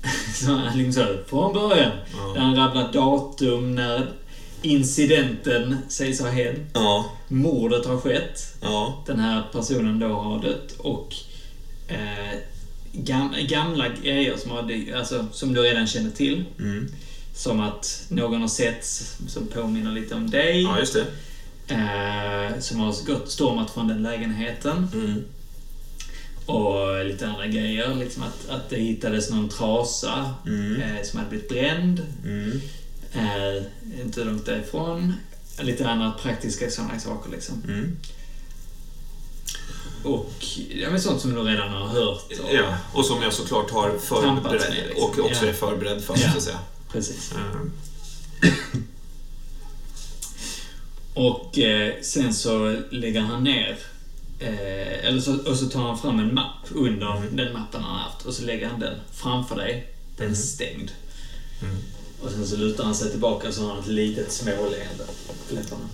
Så han liksom så från början. Ja. Där han rabblar datum när incidenten sägs ha hänt. Ja, Mordet har skett. ja. Den här personen då har dött och eh, gam, gamla grejer som, har, alltså, som du redan känner till. Mm. Som att någon har sett som påminner lite om dig. Ja, just det. Eh, som har gått stormat från den lägenheten. Mm. Och lite andra grejer. Liksom att, att det hittades någon trasa Mm. eh, som hade blivit bränd. Mm. Eh, inte långt därifrån. Lite andra praktiska sådana saker liksom. Mm. Och ja, men sånt som du redan har hört. Och, Ja, och som jag såklart har förberedd med, liksom. och också Ja. är förberedd för, Ja. så att säga. Precis. Mm. Och eh, sen så lägger han ner eh, eller så, och så tar han fram en mapp under Mm. den mappen han har haft och så lägger han den framför dig. Den är Mm. stängd. Mm. Och sen så lutar han sig tillbaka och så har han ett litet småleende på läpparna.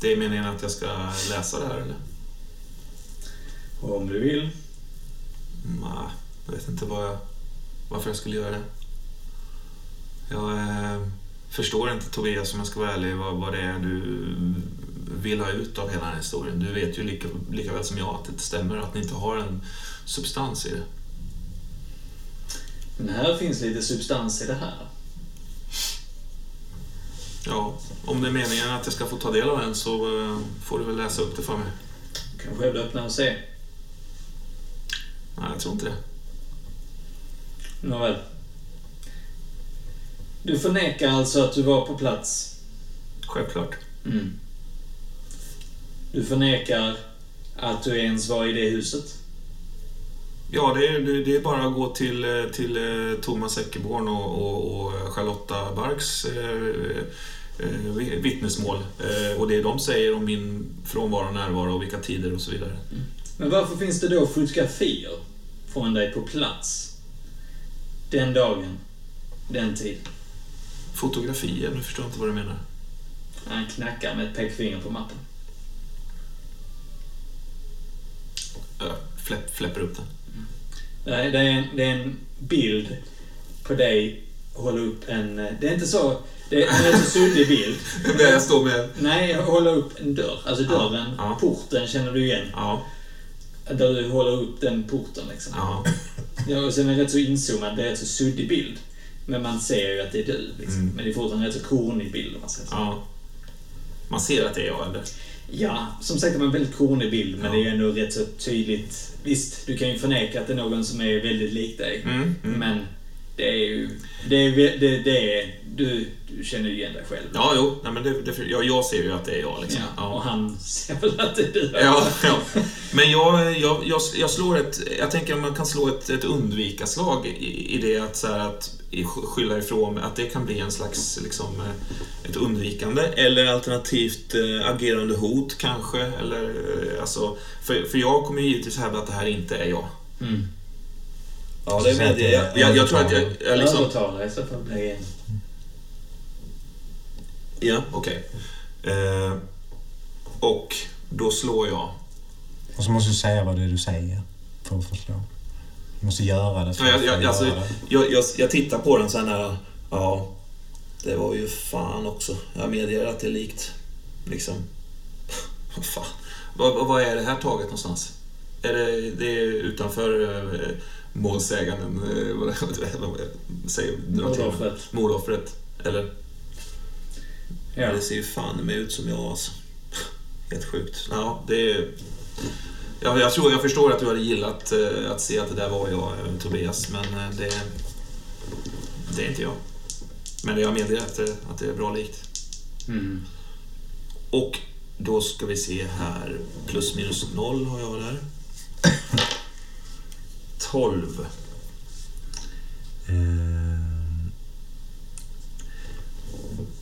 Det är meningen att jag ska läsa det här, eller? Om du vill. Nej, jag vet inte vad jag, varför jag skulle göra det. Jag eh, förstår inte, Tobias, om jag ska vara ärlig, vad, vad det är du vill ha ut av hela den här historien. Du vet ju lika, lika väl som jag att det inte stämmer, att ni inte har en substans i det. Men här finns lite substans i det här. Ja, om det är meningen att jag ska få ta del av den så eh, får du väl läsa upp det för mig. Du kan själv öppna och se. Nej, jag tror inte det. Nåväl. Du förnekar alltså att du var på plats? Självklart. Mm. Du förnekar att du ens var i det huset? Ja, det är, det är bara att gå till, till eh, Thomas Eckerborn och, och, och Charlotta Barks eh, eh, vittnesmål. Eh, och det de säger om min frånvaro och närvaro och vilka tider och så vidare. Men varför finns det då fotografier från dig på plats? Den dagen, den tiden. Fotografier, nu förstår jag inte vad du menar. Han knackar med ett pekfinger på mappen. Jag fläpp, fläpper upp den. Nej, det är, en, det är en bild på dig hålla upp en... Det är inte så... Det är en rätt så suddig bild. Där jag står med... Nej, hålla upp en dörr. Alltså dörren, ja. porten känner du igen. Ja, Där du håller upp den porten liksom. ja. Ja, och sen är det rätt så inzoomad, det är en rätt så suddig bild. Men man ser ju att det är du. Liksom. Mm. Men det är fortfarande en rätt så kornig bild om man säger så. ja. Man ser att det är jag, eller? Ja, som sagt det var en väldigt kornig bild, men Ja. det är ju ändå rätt så tydligt. Visst, du kan ju förneka att det är någon som är väldigt lik dig. Mm, mm. Men det är ju... Det är, det, det är, du, du känner ju igen dig själv. Ja, jo. Nej, men det, det, ja, jag ser ju att det är jag. Liksom. Ja, Och han ser väl att det är du. Ja, ja. Men jag, jag, jag, jag slår ett... Jag tänker att man kan slå ett, ett undvika-slag i, i det att, så här, att skylla ifrån, att det kan bli en slags liksom, eh, ett undvikande. Eller alternativt eh, agerande hot kanske. Eller, eh, alltså, för, för jag kommer ju givetvis hävda att det här inte är jag. Mm. Ja, det är med. jag, jag, jag tror att jag, jag liksom... Övertala i så fall blir en... Ja, okej. Eh, och då slår jag. Och så måste du säga vad det är du säger för att förstå. Du måste göra det för Ja, att jag, jag, alltså, jag, jag, jag tittar på den så här. Ja, det var ju fan också. Jag medger att det är likt. Liksom. Vad fan. Vad, vad- vad är det här taget någonstans? Är det, det är utanför eh, målsäganden? Eh, vad, säger? Mordoffret. Mordoffret. Eller? Ja. Det ser ju fan med ut som jag alltså. Helt sjukt. Ja, det är... Jag, jag tror jag förstår att du hade gillat eh, att se att det där var jag, eh, Tobias, men eh, det, det är inte jag. Men jag medger att det, att det är bra likt. Mm. Och då ska vi se här. Plus minus noll har jag där. 12. Ehm.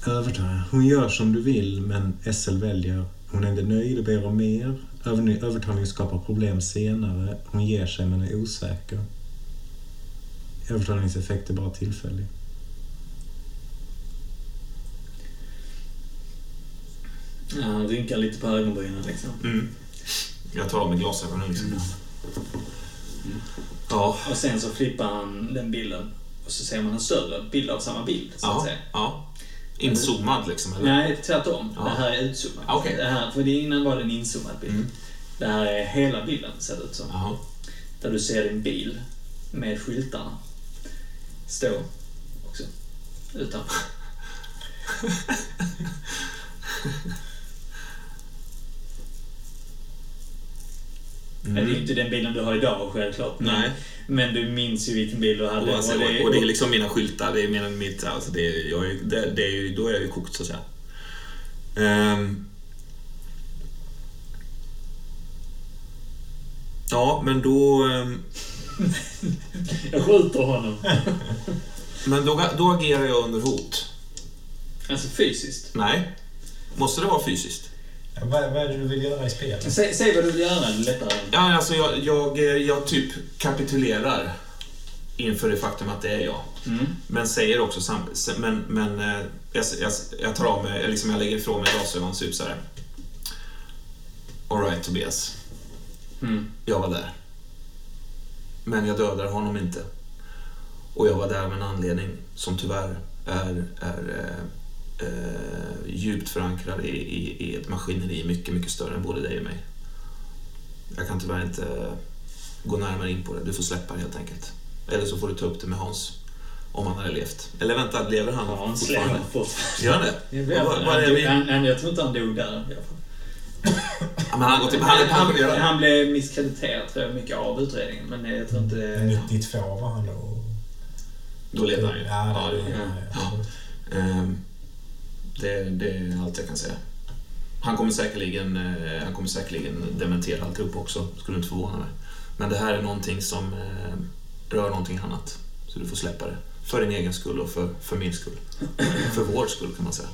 Övertala. Hon gör som du vill, men SL väljer. Hon är inte nöjd och ber om mer. Över- Övertalning skapar problem senare. Hon ger sig, men är osäker. Övertalningseffekt är bara tillfällig. Ja, han rynkar lite på ögonbrynen liksom. Mm. Jag tar av mig glasögonen liksom. Ja, Och sen så flippar han den bilden. Och så ser man en större bild av samma bild, så att ja, säga. ja. Inzoomad liksom, eller? Nej, tvärtom. Ja. Det här är utzoomat. Ah, okej. Det här, för det innan var det en inzoomad bild. Mm. Det här är hela bilden, ser det ut som. Jaha. Där du ser din bil med skyltarna stå också utanför. Det är inte den bilen du har idag självklart. Men, Nej. men du minns ju vilken bil du hade. Och, alltså, och och, det, är liksom mina skyltar, det är än mitt... Alltså det, är- jag det, det är ju, då är jag ju kokt så att säga. Ehm. ja, men då... ehm, Jag skjuter honom. Men då, då agerar jag under hot. Alltså fysiskt. Nej. Måste det vara fysiskt? Vad, vad är det du vill göra i spelet? Säg, säg vad du vill göra, det är lättare. Ja, alltså jag, jag, jag typ kapitulerar inför det faktum att det är jag. Mm. Men säger också sam, men, men eh, jag, jag, jag tar av mig, liksom jag lägger ifrån mig glasögonen typ såhär. Alright Tobias, Mm. jag var där. Men jag dödar honom inte. Och jag var där med en anledning som tyvärr är, är eh, djupt förankrad i, i, i ett maskineri mycket, mycket större än både dig och mig. Jag kan tyvärr inte gå närmare in på det. Du får släppa det helt enkelt. Eller så får du ta upp det med Hans. Om han hade levt. Eller vänta, lever han Ja, han fortfarande? Gör han det? Jag, vet, Vad- han, vad är vi- han, han, jag tror inte han dog där. Ja, men han, har gått till, han han, pensionerad. han blev misskrediterad tror jag, mycket av utredningen. Men jag tror inte... 92 var han då. Då levde han ju. Ja, det, det- ja, ja. Det, det är allt jag kan säga. Han kommer säkerligen, eh, han kommer säkerligen dementera alltihop också, skulle inte förvåna mig. Men det här är någonting som eh, rör någonting annat. Så du får släppa det. För din egen skull och för, för min skull. För vår skull kan man säga.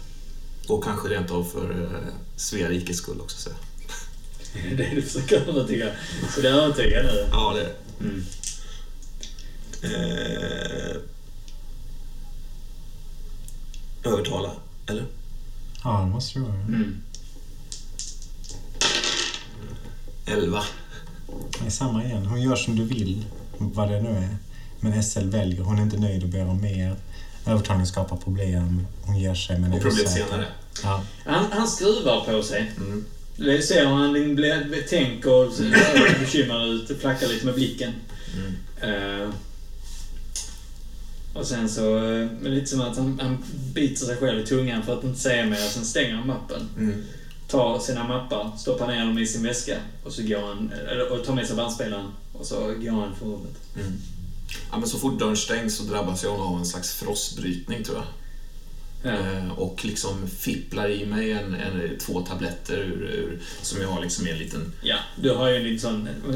Och kanske rent av för eh, Svea rikes skull också säga. Det är det du försöker övertyga. Så det övertygar nu. Ja, det är det. Mm. Eh, övertala, eller? Ja, det måste det vara. Mm. 11. Det är samma igen. Hon gör som du vill, vad det nu är. Men SL väljer. Hon är inte nöjd och ber om mer. Övertalning skapar problem. Hon ger sig men är Och problem osäker. senare. Ja. Han, han skruvar på sig. Mm. Det ser man, han blir- tänker och ser bekymrad ut, flackar lite med blicken. Mm. Eh, och sen så, eh, men lite som att han, han biter sig själv i tungan för att inte säga mer. Sen stänger han mappen. Mm. Tar sina mappar, stoppar ner dem i sin väska och så går han, eller, och tar med sig bandspelaren och så går han från rummet. Mm. Ja, men så fort dörren stängs så drabbas jag av en slags frostbrytning tror jag. Ja. Eh, och liksom fipplar i mig en, en, två tabletter ur, ur, som jag har liksom i en liten... ja, du har ju en liten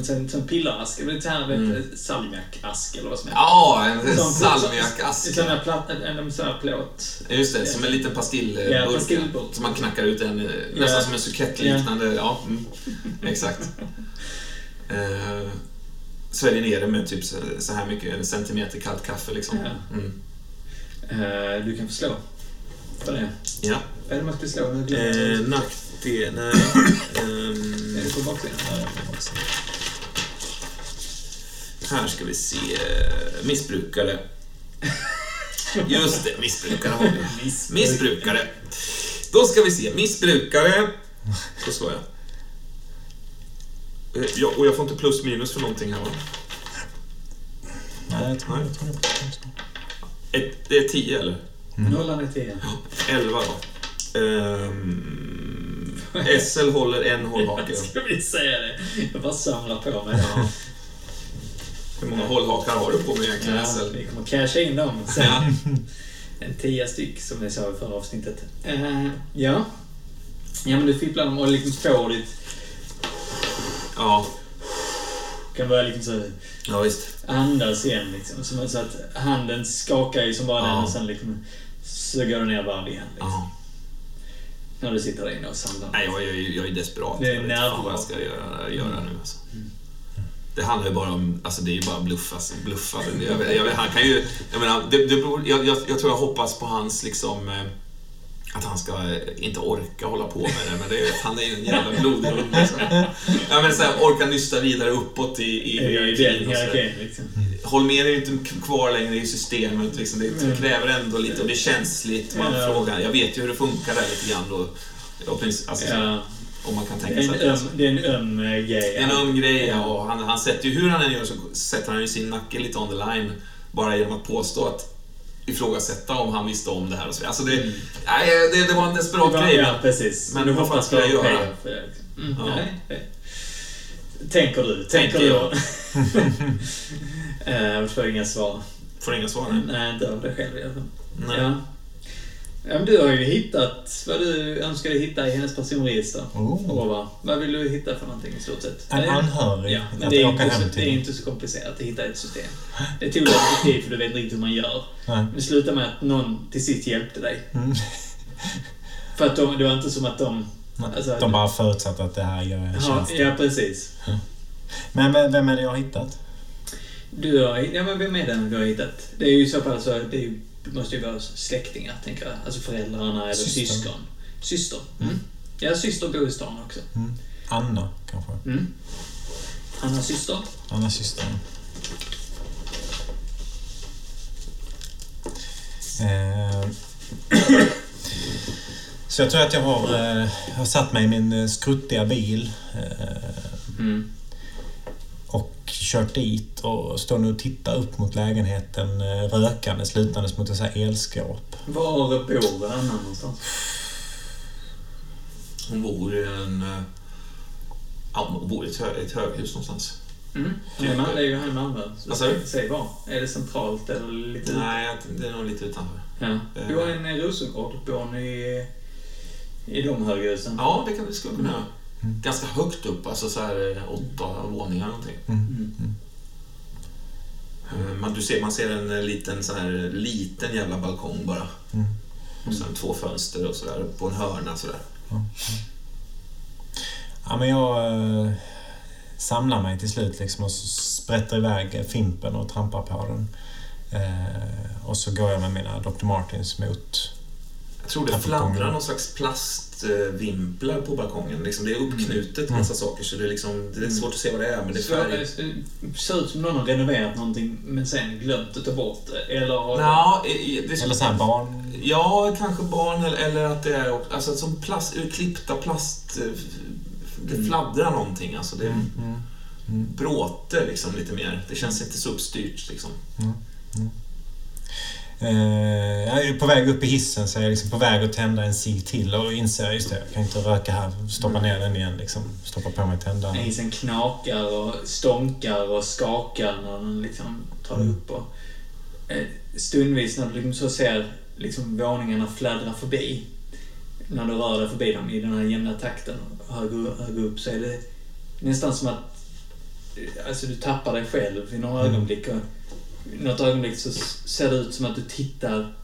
sån, sån, pillerask, eller lite här, Mm. mm. salmiakask eller vad som är. Ja, en, Sån- salmiakask. En sån här platt, en, en sån här plåt. Just det, som en liten pastillburk. Ja, pastillburk. Som man knackar ut en, eh, nästan Ja. som en sukettliknande. Ja, mm, exakt. Eh, sväljer ner det med typ så, så här mycket, en centimeter kallt kaffe liksom. Ja. Mm. Eh, du kan få slå för det. Ja. Är det man ska slå? Eh, nackdel... Nej. Ehm, Är det på baksidan? här ska vi se. Missbrukare. Just det, missbrukare har vi. Missbrukare. Då ska vi se. Missbrukare. Då slår jag. Eh, Ja, och jag får inte plus minus för någonting här va? Nej, jag tror, jag tror det är det är 10 eller? Nollan är 10. 11 då. Ehm, SL håller en hållhake. Ska vi säga det? Jag bara samlar på mig. Ja. Hur många hållhakar har du på mig egentligen Ja, SL? vi kommer casha in dem sen. Ja. En tia styck som vi sa i förra avsnittet. Eh, ja. Ja men du fipplar dem och liksom får ditt... ja, Kan börja liksom så ja visst. andas igen liksom. Som så att handen skakar ju som bara Ja. den och sen liksom så går du ner varv igen. Liksom. Ja. När du sitter där inne och samlar. Nej, jag, jag, jag är desperat. Det är jag vet vad jag ska göra, göra nu alltså. Det handlar ju bara om, alltså det är ju bara bluff, alltså, bluffa. Jag, jag, han kan ju, jag menar, det, det beror, jag, jag, jag tror jag hoppas på hans liksom eh, att han ska eh, inte orka hålla på med det, men det är, han är ju en jävla blodhund. Liksom. Ja, men så här, orka nysta vidare uppåt i, i hierarkin. hierarkin liksom. Holmér är ju inte kvar längre i systemet. Liksom. Det Mm. kräver ändå lite och det är känsligt. Man Ja. frågar, jag vet ju hur det funkar där lite grann. Då, alltså, Ja, Om man kan tänka sig en att öm, det är en öm eh, grej. en öm grej ja, och han, han sätter ju, hur han än gör så sätter han ju sin nacke lite on the line. Bara genom att påstå att ifrågasätta om han visste om det här och så. Alltså det, nej, det, det var en desperat Ja, grej. Ja, precis. Men du vad fan hoppas på jag göra? för det. Liksom. Mm, Ja. nej, nej. Tänker du? Tänker Tänker du? jag. Eh, Jag får inga svar. Får inga svar. Nej, inte av dig själv i alla fall. Nej. Ja. Ja, men du har ju hittat vad du önskade hitta i hennes personregister. Oh. Vad vill du hitta för någonting i stort sett? En anhörig Ja, men det är, inte så, det är inte så komplicerat att hitta ett system. Det tog lite tid för du vet inte riktigt hur man gör. Nej. Det slutade med att någon till sist hjälpte dig. Mm. För att de, det var inte som att de... Alltså, De bara förutsatte att det här gör en ja, tjänst. ja, precis. Men vem vem är det jag har hittat? Du har, ja men vem är den du har hittat? Det är ju i så fall så, det är ju, det måste ju vara släktingar, tänker jag. Alltså föräldrarna eller Syster. syskon. Syster. Mm. Ja, syster bor i stan också. Mm. Anna, kanske. Mm. Annas syster. Annas syster. Eh, Så jag tror att jag har, eh, har satt mig i min eh, skruttiga bil eh, Mm. Och kört dit och står nu och tittar upp mot lägenheten eh, rökandes lutandes mot här elskåp. Var bor Anna någonstans? Hon bor i en... eh, Ja, hon bor i ett, hö, ett höghus någonstans. Mm. Det är ju här i Malmö. Så Vad sa du? Säg var. Är det centralt eller lite... Nej, det är nog lite utanför. Ja. Bor hon i Rosengård? Bor hon i, i de höghusen? Ja, det kan vi skulle kunna göra. Ganska högt upp, alltså så här eh, åtta våningar någonting. Mm. Eh, Man, du ser, man ser en eh, liten, sån här, liten jävla balkong bara. Mm. Och sen två fönster och sådär på en hörna sådär. Ja, men jag eh, samlar mig till slut liksom och sprätter iväg Fimpen och trampar på den. Eh, och så går jag med mina Dr. Martins mot... Jag tror det fladdrar någon slags plastvimplar på balkongen. Liksom, det är uppknutet massa saker så det är, liksom, det är svårt att se vad det är men det är färg. det ser ut som någon har renoverat någonting men sen glömt att ta bort det. Eller eh, det, Eller så här barn... Ja, kanske barn eller, eller att det är alltså, som plast, urklippta plast... Det fladdrar någonting alltså. Det Mm. Mm. bråte liksom lite mer. Det känns inte så uppstyrt liksom. Eh, jag är på väg upp i hissen så jag är liksom på väg att tända en cigg till och inser just det, jag kan inte röka här. Stoppa ner den igen liksom. Stoppa på mig tändaren. Isen knakar och stånkar och skakar när den liksom tar Mm. upp. Och, eh, stundvis när du liksom så ser liksom våningarna fladdra förbi, när du rör dig förbi dem i den här jämna takten, högre, högre upp, så är det nästan som att eh, alltså, du tappar dig själv i några Mm. ögonblick. Och, något ögonblick så ser det ut som att du tittar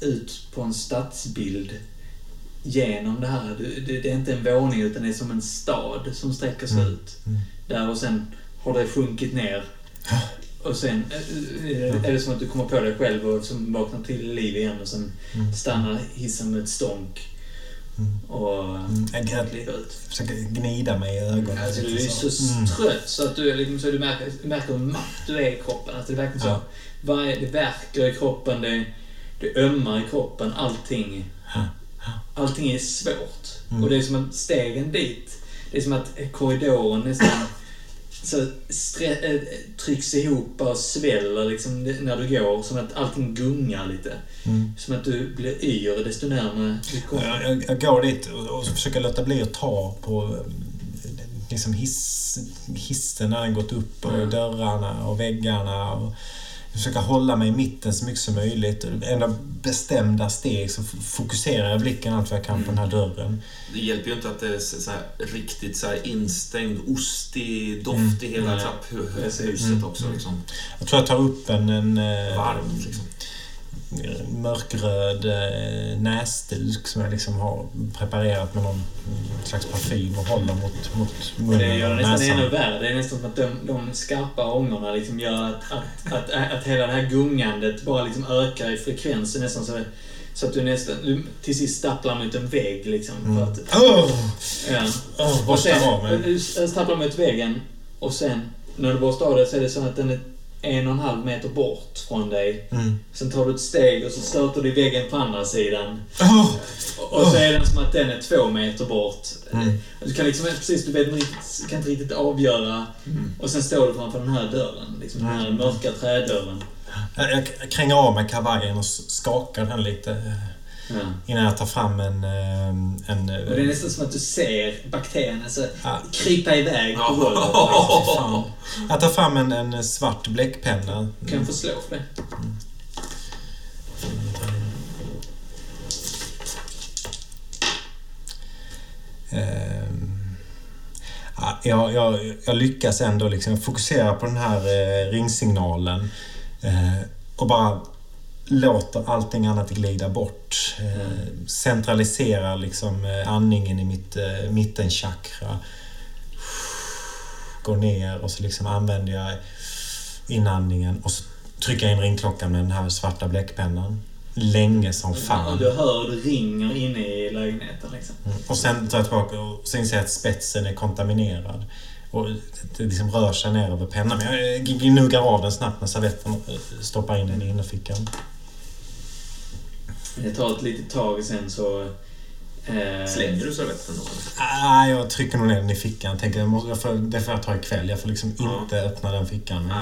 ut på en stadsbild genom det här. Du, det, det är inte en våning utan det är som en stad som sträcker sig Mm. ut. Mm. Där och sen har det sjunkit ner. Och sen eh, är det som att du kommer på dig själv och som vaknar till liv igen och sen Mm. stannar hissen med ett stånk. Mm. Och Mm. Jag ut. försöker gnida mig i ögonen. Alltså, du är lite så Mm. trött så att du, är liksom, så du märker, märker hur matt du är i kroppen. Alltså, det verkligen så. Ja. Varje, det värker i kroppen, det, det ömmar i kroppen, allting. Allting är svårt. Mm. Och det är som att stegen dit, det är som att korridoren nästan så äh, trycks ihop och sväller liksom när du går. Som att allting gungar lite. Mm. Som att du blir yr desto närmare du kommer. Jag, jag, går dit och, och försöker låta bli att ta på eh, liksom hiss, hissen när den gått upp och Mm. dörrarna och väggarna. Och försöka hålla mig i mitten så mycket som möjligt. Enda bestämda steg så fokuserar jag blicken allt vad jag kan på den här dörren. Det hjälper ju inte att det är så riktigt så här instängd, ostig doft i hela Nej, trapphuset precis. också. Liksom. Jag tror jag tar upp en, en eh, Varmt liksom. Mörkröd eh, näsduk som jag liksom har preparerat med någon slags parfym och håller mot, mot Och munnen det gör det nästan näsan. ännu värre. Det är nästan som att de, de skarpa ångorna liksom gör att, att, att, att hela det här gungandet bara liksom ökar i frekvensen nästan så, så att du nästan du till sist stapplar mot en vägg liksom. För att, Åh! ja. Åh, Och sen, av mig. du stapplar mot väggen och sen när du borstar av dig så är det så att den är en och en halv meter bort från dig. Mm. Sen tar du ett steg och så stöter du i väggen på andra sidan. Åh! Och så är den som att den är två meter bort. Mm. Du kan liksom precis, du vet kan inte riktigt avgöra. Och sen står du framför den här dörren. Liksom den här Mm. mörka trädörren. Jag, kränger av mig kavajen och skakar den lite Ja. innan jag tar fram en... eh, en Och det är nästan som att du ser bakterierna så Ja. krypa iväg på golvet. Jag tar fram en, en svart bläckpenna. Kan jag få slå för det? Ja, jag, jag, jag lyckas ändå liksom fokusera på den här eh, ringsignalen och bara låter allting annat glida bort. Eh, centraliserar liksom eh, andningen i mitt eh, mittenchakra. Går ner och så liksom använder jag inandningen och så trycker jag in ringklockan med den här svarta bläckpennan. Länge som fan. du hör hur det ringer inne i lägenheten liksom. Och sen tar jag tillbaka och så inser jag att spetsen är kontaminerad. Och det liksom rör sig ner över pennan. Men jag gnuggar av den snabbt med servetten och stoppar in den i innerfickan. Det tar ett litet tag sen så... Eh, Slänger du servetten då? Ah, jag trycker nog ner den i fickan. Tänker, jag måste, jag får, det får jag ta ikväll. Jag får liksom Ja. inte öppna den fickan. Men,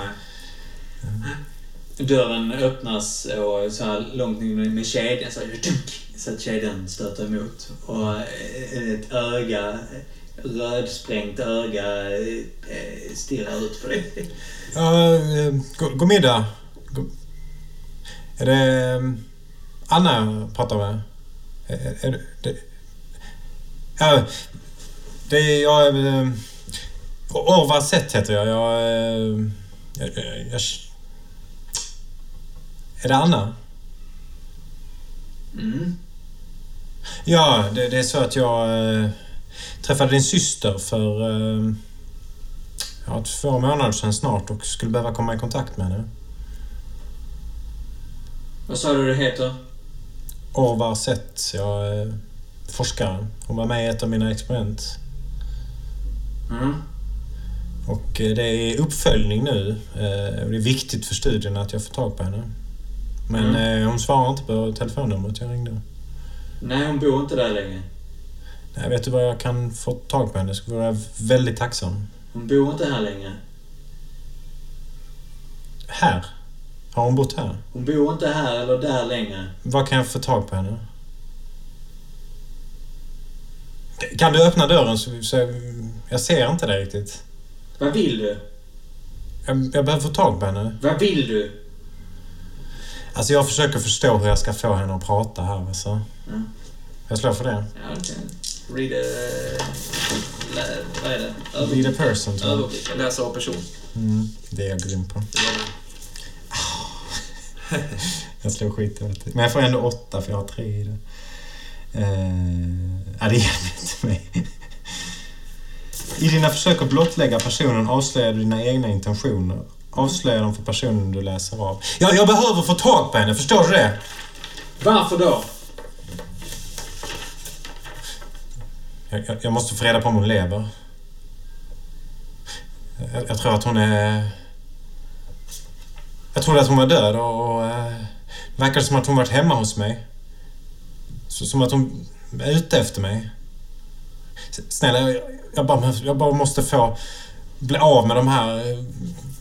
Nej. Dörren öppnas och så här långt ner med kedjan så, så att kedjan stöter emot. Och eh, ett öga, rödsprängt öga, eh, stirrar ut på dig. Ja, eh, god, god middag. God, är det eh, Anna pratar med? Är, är, det, ja, Det är jag... Eh, Orvar Sett heter jag. Jag, eh, jag, jag, jag... Är det Anna? Mm. Ja, det, det är så att jag eh, träffade din syster för eh, ja, två månader sedan snart och skulle behöva komma i kontakt med henne. Vad sa du det heter? Orvar Sett, jag är forskare. Hon var med i ett av mina experiment. Mm. Och eh, det är uppföljning nu. Eh, och Det är viktigt för studien att jag får tag på henne. Men Mm. eh, hon svarar inte på telefonnumret jag ringde. Nej, hon bor inte där längre. Nej, vet du vad jag kan få tag på henne? Så vore jag väldigt tacksam. Hon bor inte här längre. Här? Har hon bott här? Hon bor inte här eller där längre. Vad kan jag få tag på henne? Kan du öppna dörren så, så jag, ser inte dig riktigt. Vad vill du? Jag, jag behöver få tag på henne. Vad vill du? Alltså jag försöker förstå hur jag ska få henne att prata här alltså. Mm. Jag slår för det. Ja, okej. Read a... Lä, vad är det? Read a person. tror jag. Överblick. Läsa av person. Mm, det är jag grym på. Var det. Jag slår skit i. Men jag får ändå åtta för jag har tre i det. Eh, ja, det hjälper inte mig. I dina försök att blottlägga personen avslöjar du dina egna intentioner. Avslöjar dem för personen du läser av. Ja, jag behöver få tag på henne, förstår du det? Varför då? Jag, jag, jag måste få reda på om hon lever. Jag, jag tror att hon är... Jag trodde att hon var död och... och eh, det verkar som att hon varit hemma hos mig. Så, som att hon är ute efter mig. Snälla, jag, jag, bara, jag bara måste få bli av med de här eh,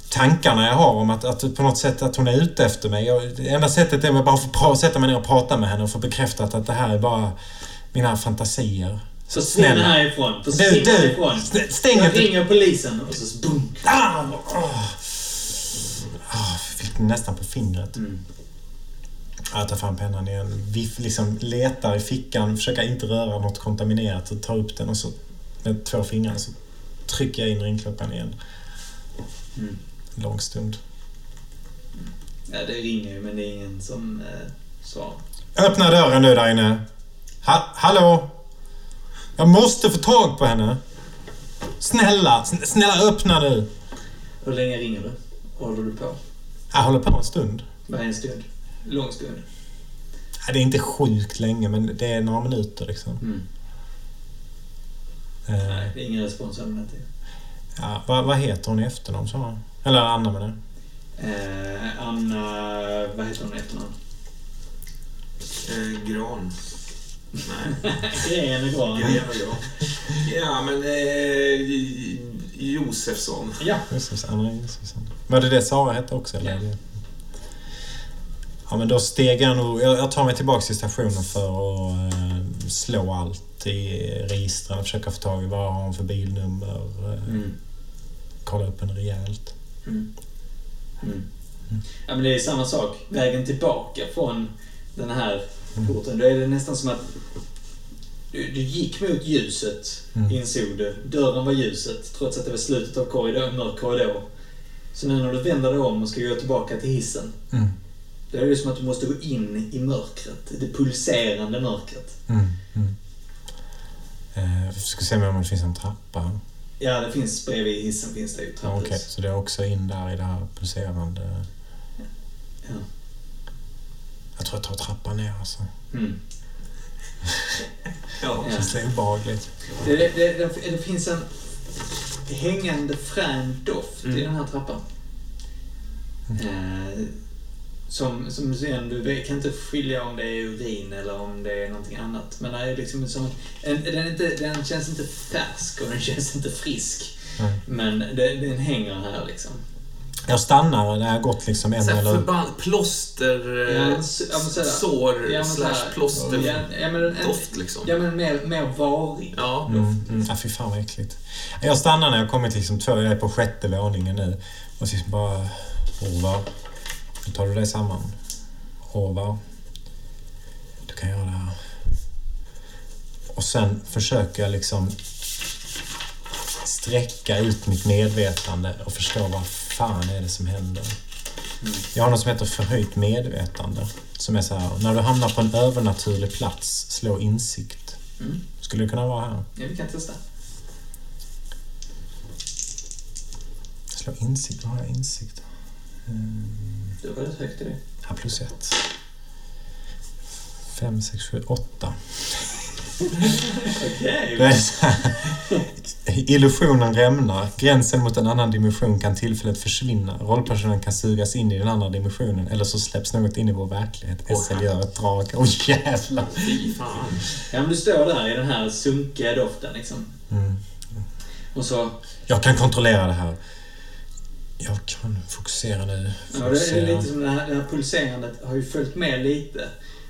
tankarna jag har om att, att på något sätt att hon är ute efter mig. Jag, det enda sättet är att bara få sätta mig ner och prata med henne och få bekräftat att det här är bara mina fantasier. Försvinn Snälla. härifrån. Du, Försvinn du! härifrån. st- Stäng Jag inte... ringer polisen och så boom. Ah! Åh. Nästan på fingret. Mm. Jag tar fram pennan igen. Vi liksom letar i fickan, försöker inte röra något kontaminerat och tar upp den och så med två fingrar så trycker jag in ringklockan igen. Mm. Lång stund. Ja, det ringer ju men det är ingen som eh, svarar. Öppna dörren nu där inne. Ha hallå? Jag måste få tag på henne. Snälla, sn- snälla öppna nu. Hur länge ringer du? Håller du på? Jag håller på en stund. Vad är en stund? Lång stund? Ja, Det är inte sjukt länge, men det är några minuter liksom. Mm. Eh, Nej, det är ingen respons över. Ja, vad, vad heter hon i efternamn sa? Eller Anna menar jag. Eh, Anna... Vad heter hon i efternamn? Eh, gran. Nej. Gren och gran. Gren och gran. Ja, men... Eh, Josefsson. Ja. Josefsson, Anna Josefsson. Var det det Sara hette också? Eller? Ja. Ja, men då steg jag nog... Jag, tar mig tillbaka till stationen för att eh, slå allt i registren. Försöka få tag i vad har hon för bilnummer. Eh, Mm. Kolla upp henne rejält. Mm. Mm. Ja, men det är samma sak. Vägen tillbaka från den här porten, då är det nästan som att du, du gick mot ljuset, Mm. insåg du. Dörren var ljuset, trots att det var slutet av korridor, en mörk korridor. Så nu när du vänder dig om och ska gå tillbaka till hissen, Mm. då är det som att du måste gå in i mörkret. Det pulserande mörkret. Mm. Mm. Eh, jag ska se om det finns en trappa. Ja, det finns bredvid hissen finns det ju Ja, trapphus. Okej, så det är också in där i det här pulserande... Ja. Jag tror jag tar trappan ner alltså. Mm. Ja. Ja. Känns det obehagligt? Det, det, det, det finns en hängande frän doft i Mm. den här trappan. Eh, som, som sen, du kan inte skilja om det är urin eller om det är någonting annat. Men det är liksom som, en, den, inte, den känns inte färsk och den känns inte frisk. Nej. Men det, den hänger här liksom. Jag stannar när jag har gått liksom en eller... förbann... Plåster... Ja, eh, sår Ja, men slash plåster... Ja, ja, men, en, Doft liksom. Ja, men mer, mer varig. Ja. Mm, mm. Ja, fy fan vad äckligt. Jag stannar när jag kommit liksom två, jag är på sjätte våningen nu. Och så bara... Orvar. Nu tar du dig samman. Orvar. Du kan göra det här. Och sen försöker jag liksom sträcka ut mitt medvetande och förstå vad fan är det som händer. Jag har något som heter förhöjt medvetande. Som är så här, när du hamnar på en övernaturlig plats, slå insikt. Mm. Skulle det kunna vara här? Ja, vi kan testa. Slå insikt, vad har jag insikt? Mm. Du var rätt högt i det. Ja, plus ett. Fem, sex, sju, åtta. Okej. Illusionen rämnar. Gränsen mot en annan dimension kan tillfälligt försvinna. Rollpersonen kan sugas in i den andra dimensionen eller så släpps något in i vår verklighet. Åh, SL gör ett drag. Åh jävlar! Fy fan. Ja, men du står där i den här sunkiga doften liksom. Mm. Och så... Jag kan kontrollera det här. Jag kan fokusera nu. Ja, det är Fokusera. lite som det här, det här pulserandet har ju följt med lite.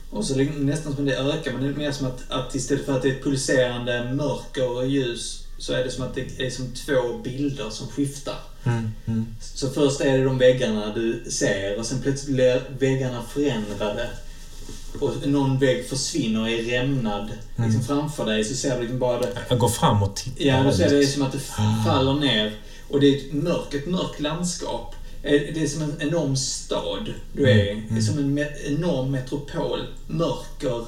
Och så nästan som det ökar, men det är mer som att, att istället för att det är ett pulserande mörker och ljus så är det som att det är som två bilder som skiftar. Mm, mm. Så först är det de väggarna du ser och sen plötsligt blir väggarna förändrade. Och någon vägg försvinner i rämnad. Liksom framför dig så ser du liksom bara det. Jag går fram och tittar Ja, då ser det som att det f- faller ner. Och det är ett mörkt, ett mörkt landskap. Eh, Det är som en enorm stad du är i. Det är som en me- enorm metropol. Mörker,